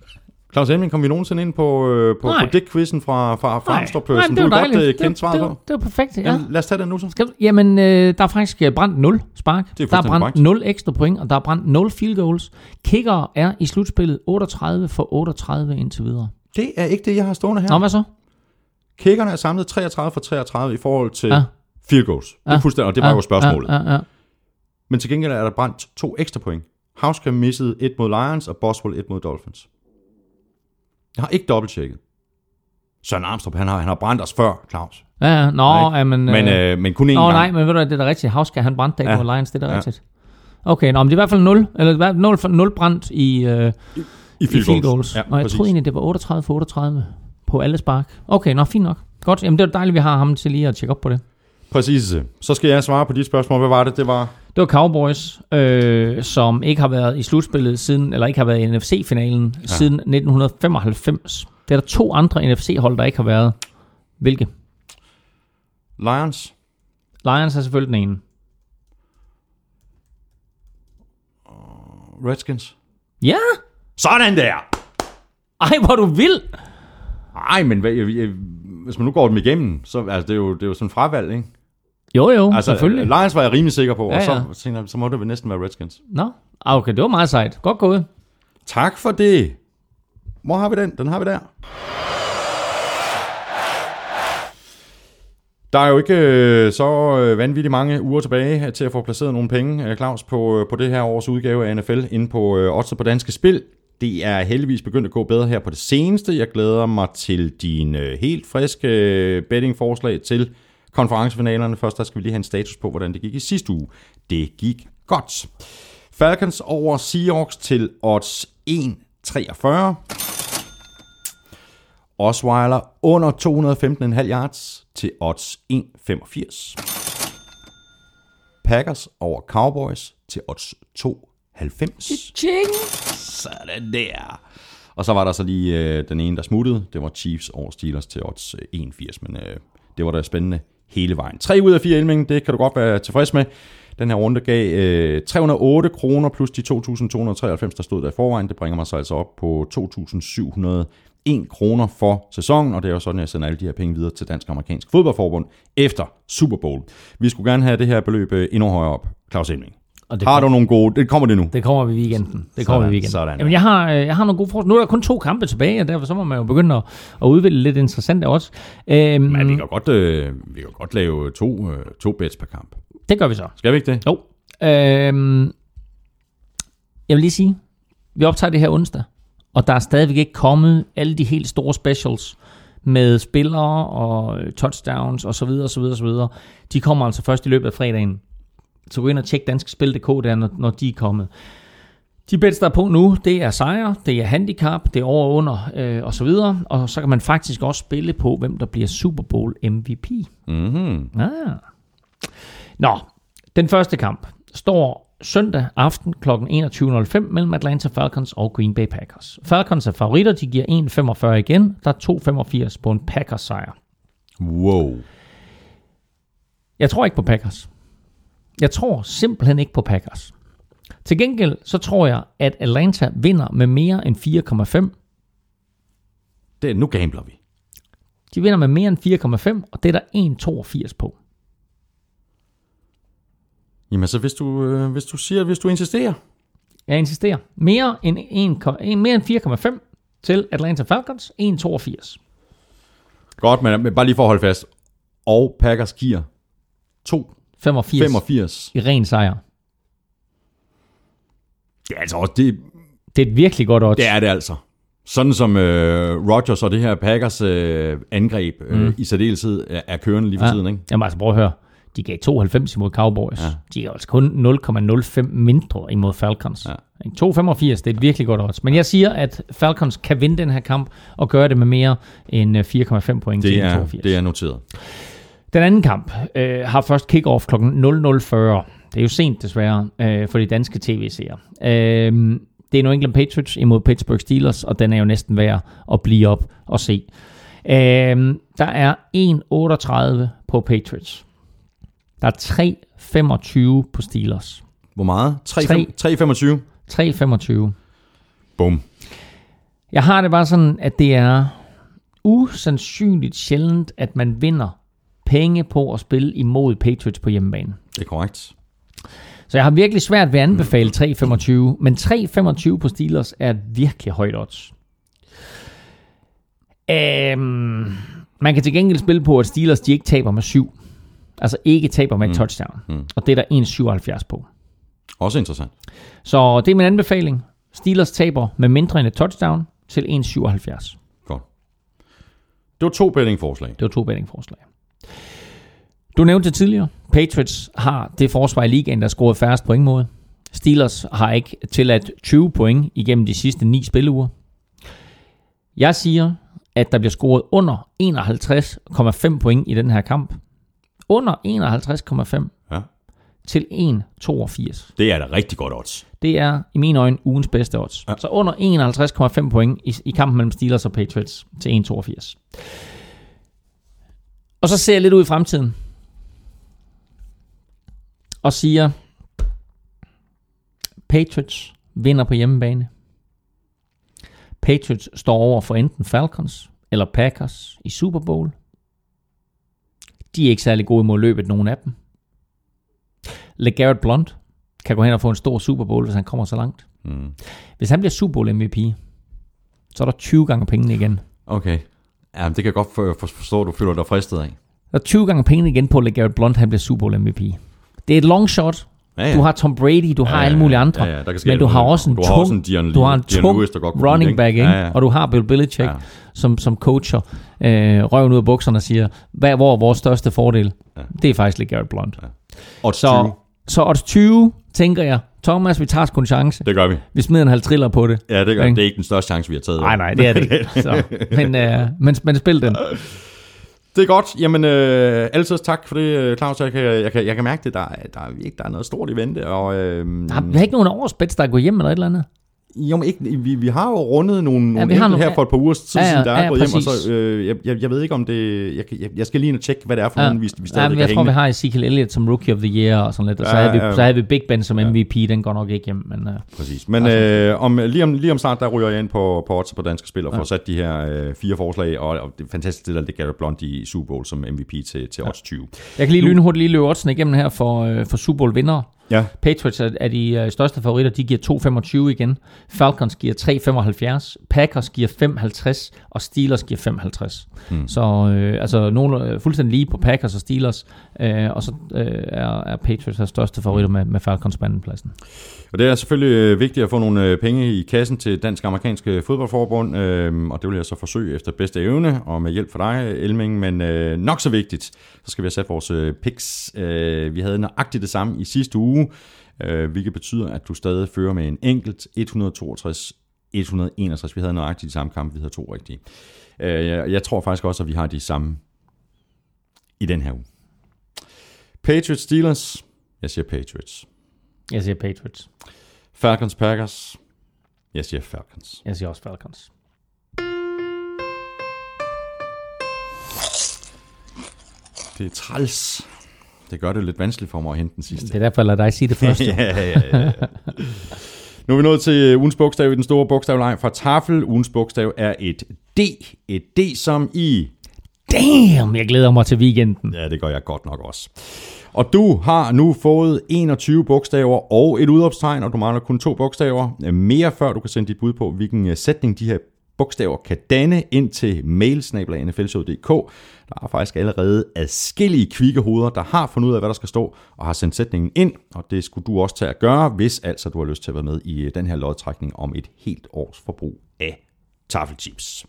Claus Elming, kom vi nogensinde ind på, øh, på, Nej. på Dick-quizzen fra, fra, fra Amstrup-pørsen? det Du var er godt øh, kendt svaret det, på. det, det var perfekt, ja. Ja, lad os tage den nu så. Skal, du- jamen, øh, der er faktisk øh, brændt 0 spark. Det er der er brændt korrekt. 0 ekstra point, og der er brændt 0 field goals. Kicker er i slutspillet 38 for 38 indtil videre. Det er ikke det, jeg har stående her. Nå, hvad så? Kickerne er samlet 33 for 33 i forhold til Ja. field goals. Det er Ja. fuldstændig, og det var jo spørgsmålet. Ja, ja, ja. Men til gengæld er der brændt to ekstra point. Hauska missede et mod Lions, og Boswell et mod Dolphins. Jeg har ikke dobbelttjekket. Søren Armstrong, han har, han har brændt os før, Claus. ja, ja. Nå, Nej. ja, men... Men, øh, men kun én Nå, gang. nej, men ved du det er da rigtigt. Havska, han brændte ikke Ja. mod Lions, det er da Ja. rigtigt. Okay, nå, men det er i hvert fald 0, eller i hvert fald 0, 0 brændt i, øh, I i field goals. Ja, og jeg præcis. troede egentlig, det var 38 for 38 på alle spark. Okay, nå, fint nok. Godt, jamen det er dejligt, vi har ham til lige at tjekke op på det. Præcis. Så skal jeg svare på dit spørgsmål. Hvad var det? Det var... Det var Cowboys, øh, som ikke har været i slutspillet siden, eller ikke har været i NFC-finalen ja. siden 1995. Det er der to andre NFC-hold, der ikke har været. Hvilke? Lions. Lions er selvfølgelig den ene. Redskins. Ja, Sådan der! Ej, hvor du vild! Nej, men hvad, jeg, jeg, hvis man nu går dem igennem, så altså, det er jo, det er jo sådan fravalg, ikke? Jo, jo, Altså, selvfølgelig. Lions var jeg rimelig sikker på, Ja, og så, ja. jeg, så må det vel næsten være Redskins. Nå, ah, okay, det var meget sejt. Godt gået. Tak for det. Hvor har vi den? Den har vi der. Der er jo ikke øh, så øh, vanvittigt mange uger tilbage til at få placeret nogle penge, øh, Claus, på, øh, på det her års udgave af NFL inde på øh, Odds på Danske Spil. Det er heldigvis begyndt at gå bedre her på det seneste. Jeg glæder mig til din øh, helt friske øh, bettingforslag til konferencefinalerne. Først der skal vi lige have en status på, hvordan det gik i sidste uge. Det gik godt. Falcons over Seahawks til odds 1,43. Osweiler under 215,5 yards til odds 1,85. Packers over Cowboys til odds 2,90. Ching! Sådan der. Og så var der så lige øh, den ene, der smuttede. Det var Chiefs over Steelers til odds øh, 1,80. Men øh, det var da spændende hele vejen. 3 ud af 4 Elming, det kan du godt være tilfreds med. Den her runde gav øh, 308 kroner plus de 2.293, der stod der i forvejen. Det bringer mig så altså op på 2.701 kroner for sæsonen, og det er jo sådan, at jeg sender alle de her penge videre til Dansk Amerikansk Fodboldforbund efter Super Bowl. Vi skulle gerne have det her beløb øh, endnu højere op. Claus Elming. Og det Har du nogle gode... Det kommer det nu. Det kommer vi i weekenden. Det kommer Sådan, vi i weekenden. sådan. Jamen, jeg har, øh, jeg har nogle gode forslag. Nu er der kun to kampe tilbage, og derfor så må man jo begynde at, at udvælge lidt interessante også. Øhm, Men vi kan godt, øh, vi kan godt lave to, øh, to bets per kamp. det gør vi så. Skal vi ikke det? Jo. Øhm, jeg vil lige sige, vi optager det her onsdag, og der er stadigvæk ikke kommet alle de helt store specials med spillere og øh, touchdowns og så videre, og så videre, og så videre. De kommer altså først i løbet af fredagen. Så gå ind og tjek danskspil.dk, der, når, når de er kommet. De bets, der er på nu, det er sejre, det er handicap, det er over og under øh, og så videre. Og så kan man faktisk også spille på, hvem der bliver Super Bowl MVP. Mm-hmm. Ah. Nå, den første kamp står søndag aften kl. 21.05 mellem Atlanta Falcons og Green Bay Packers. Falcons er favoritter, de giver 1,45 igen. Der er 2,85 på en Packers sejr. Wow. Jeg tror ikke på Packers. Jeg tror simpelthen ikke på Packers. Til gengæld så tror jeg, at Atlanta vinder med mere end 4,5. Det, nu gambler vi. De vinder med mere end 4,5, og det er der 1,82 på. Jamen så hvis du, øh, hvis du siger, hvis du insisterer. Jeg insisterer. Mere end, 1, mere end 4,5 til Atlanta Falcons, 1,82. Godt, men, men bare lige for at holde fast. Og Packers giver 2, 85, 85. i ren sejr. Det er altså også, det, Det er et virkelig godt odds. det er det altså. Sådan som øh, Rodgers og det her Packers øh, angreb øh, mm. i særdeleshed er, er kørende lige for ja. tiden, ikke? Jamen altså, prøv at høre. De gav 92 imod Cowboys. Ja. De gav altså kun 0,05 mindre imod Falcons. Ja. Ja. 2,85, det er et virkelig godt odds. Men jeg siger, at Falcons kan vinde den her kamp og gøre det med mere end øh, 4,5 point til Det er, 1,82. det er noteret. Den anden kamp øh, har først kick-off kl. 00.40. Det er jo sent desværre øh, for de danske tv-seere. Øh, det er New England Patriots imod Pittsburgh Steelers, og den er jo næsten værd at blive op og se. Øh, der er 1,38 på Patriots. Der er 3,25 på Steelers. Hvor meget? 3, Tre. 3,25? 3,25. Bum. Jeg har det bare sådan, at det er usandsynligt sjældent, at man vinder penge på at spille imod Patriots på hjemmebane. Det er korrekt. Så jeg har virkelig svært ved at anbefale 3,25, men 3,25 på Steelers er virkelig højt odds. Øhm, man kan til gengæld spille på, at Steelers de ikke taber med 7. Altså ikke taber med et touchdown. Mm. Og det er der 1,77 på. Også interessant. Så det er min anbefaling. Steelers taber med mindre end et touchdown til 1,77. Godt. Det var to bettingforslag. Det var to bettingforslag. Du nævnte det tidligere. Patriots har det forsvar i ligaen, der scoret færrest point mod. Steelers har ikke tilladt 20 point igennem de sidste ni spilleuger. Jeg siger, at der bliver scoret under 51,5 point i den her kamp. Under 51,5 Ja. til 1,82. Det er da rigtig godt odds. Det er i mine øjne ugens bedste odds. Ja. Så under 51,5 point i, i kampen mellem Steelers og Patriots til 1,82. Og så ser jeg lidt ud i fremtiden. Og siger, Patriots vinder på hjemmebane. Patriots står over for enten Falcons eller Packers i Super Bowl. De er ikke særlig gode mod løbet, nogen af dem. LeGarrette Blunt kan gå hen og få en stor Super Bowl, hvis han kommer så langt. Mm. Hvis han bliver Super Bowl MVP, så er der 20 gange pengene igen. Okay. Ja, det kan jeg godt for, for, forstå, at du føler dig fristet af. Der er 20 gange pengene igen på, at LeGarrette Blunt han bliver Super Bowl MVP. Det er et long shot. Ja, ja. Du har Tom Brady, du har Ja, ja, alle mulige andre. ja, ja, men du har også en Du har tung, også en Dion du har en Dion tung Lewis, der godt running lide, back, ikke? Ja, ja. og du har Bill Belichick, Ja. som, som coacher øh, røven ud af bukserne og siger, hvad hvor er vores største fordel? Ja. Det er faktisk LeGarrette Blunt. Og Så, så odds 20, tænker jeg, Thomas, vi tager sgu en chance. Det gør vi. Vi smider en halv triller på det. Ja, det gør Ikke? Det er ikke den største chance, vi har taget. Nej, nej, det er det ikke. Så, men, øh, men, men spil den. Det er godt. Jamen, øh, altid tak for det, øh, Claus. Jeg kan, jeg kan, jeg kan mærke det. Der, der, der, er, der er noget stort i vente. Og, øh, Der, er har ikke nogen årsbets, der er gået hjem eller et eller andet jo, men ikke, vi, vi har jo rundet nogle, nogle enkelte nogle- her for et par uger tid Ja, ja, siden, der er ja, gået hjem. Og så, øh, jeg, jeg, jeg ved ikke om det... Jeg, jeg, jeg skal lige ind og tjekke, hvad det er for ja. nogle, vi, vi ja, stadigvæk men har jeg tror, vi har Ezekiel Elliott som Rookie of the Year og sådan lidt. Og så, Ja, havde vi, ja. så havde vi Big Ben som MVP, den går nok ikke hjem. Men, uh, Præcis. Men øh, om, lige, om, lige om snart, der ryger jeg ind på, på odds på danske spil og får Ja. sat de her øh, fire forslag, og, og det er fantastisk, det der det Garrett Blunt i Super Bowl som MVP til, til odds 20. jeg kan lige lynhurtigt lige løbe oddsen igennem her for, øh, for Super Bowl vinder. Ja. Patriots er, er de øh, største favoritter, de giver 2,25 igen. Falcons giver 3,75. Packers giver 5,50. Og Steelers giver 5,50. Hmm. Så øh, altså nogle øh, fuldstændig lige på Packers og Steelers. Øh, og så øh, er, er Patriots deres største favoritter med, med Falcons på andenpladsen. Og det er selvfølgelig øh, vigtigt at få nogle øh, penge i kassen til Dansk-Amerikanske Fodboldforbund, øh, og det vil jeg så forsøge efter bedste evne og med hjælp fra dig, Elming, men øh, nok så vigtigt, så skal vi have sat vores øh, picks. Øh, vi havde nøjagtigt det samme i sidste uge, øh, hvilket betyder, at du stadig fører med en enkelt 162 161. Vi havde nøjagtigt de samme kampe, vi havde to rigtige. Øh, jeg, jeg tror faktisk også, at vi har de samme i den her uge. Patriots Steelers. Jeg siger Patriots. Jeg siger Patriots. Falcons Packers. Jeg siger Falcons. Jeg siger også Falcons. Det er træls. Det gør det lidt vanskeligt for mig at hente den sidste. Det er derfor, jeg lader dig sige det første. ja, ja, ja. Nu er vi nået til ugens bogstav i den store bogstavleg fra Tafel. Ugens bogstav er et D. Et D som i... Damn, jeg glæder mig til weekenden. Ja, det gør jeg godt nok også. Og du har nu fået 21 bogstaver og et udopstegn, og du mangler kun to bogstaver. Mere før du kan sende dit bud på, hvilken øh, sætning de her bogstaver kan danne ind til mailsnabla.nflshow.dk. Der er faktisk allerede adskillige kvikke hoveder, der har fundet ud af, hvad der skal stå, og har sendt sætningen ind, og det skulle du også tage at gøre, hvis altså du har lyst til at være med i øh, den her lodtrækning om et helt års forbrug af taffelchips.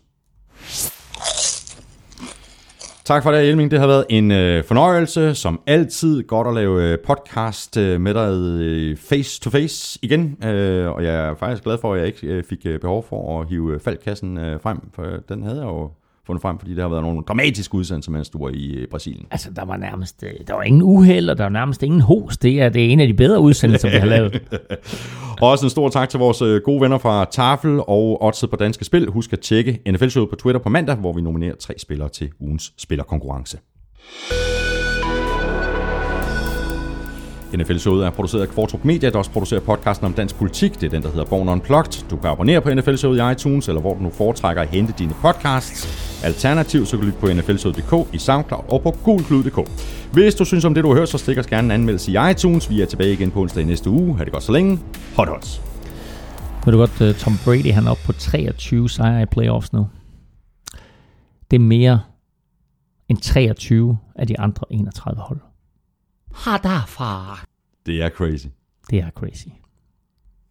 Tak for det, Elming. Det har været en øh, fornøjelse. Som altid godt at lave øh, podcast øh, med dig øh, face to face igen. Øh, og jeg er faktisk glad for, at jeg ikke øh, fik øh, behov for at hive øh, faldkassen øh, frem. For den havde jeg jo fundet frem, fordi der har været nogle dramatiske udsendelser, mens du var i øh, Brasilien. Altså, der var nærmest, øh, der var ingen uheld, og der var nærmest ingen hos. Det er, det er en af de bedre udsendelser, vi har lavet. Og også en stor tak til vores øh, gode venner fra Tafel og Oddset på Danske Spil. Husk at tjekke NFL-showet på Twitter på mandag, hvor vi nominerer tre spillere til ugens spillerkonkurrence. NFL-showet er produceret af Kvartrup Media, der også producerer podcasten om dansk politik. Det er den, der hedder Born Unplugged. Du kan abonnere på NFL-showet i iTunes, eller hvor du nu foretrækker at hente dine podcasts. Alternativt så kan du lytte på nflshowet.dk, i SoundCloud og på gulklud.dk. Hvis du synes om det, du har hørt, så stik os gerne en anmeldelse i iTunes. Vi er tilbage igen på onsdag i næste uge. Ha' det godt så længe. Hot odds. Ved du godt, øh, Tom Brady han er oppe på 23 sejre i playoffs nu. Det er mere end 23 af de andre 31 hold. Har derfra. Det er crazy. Det er crazy.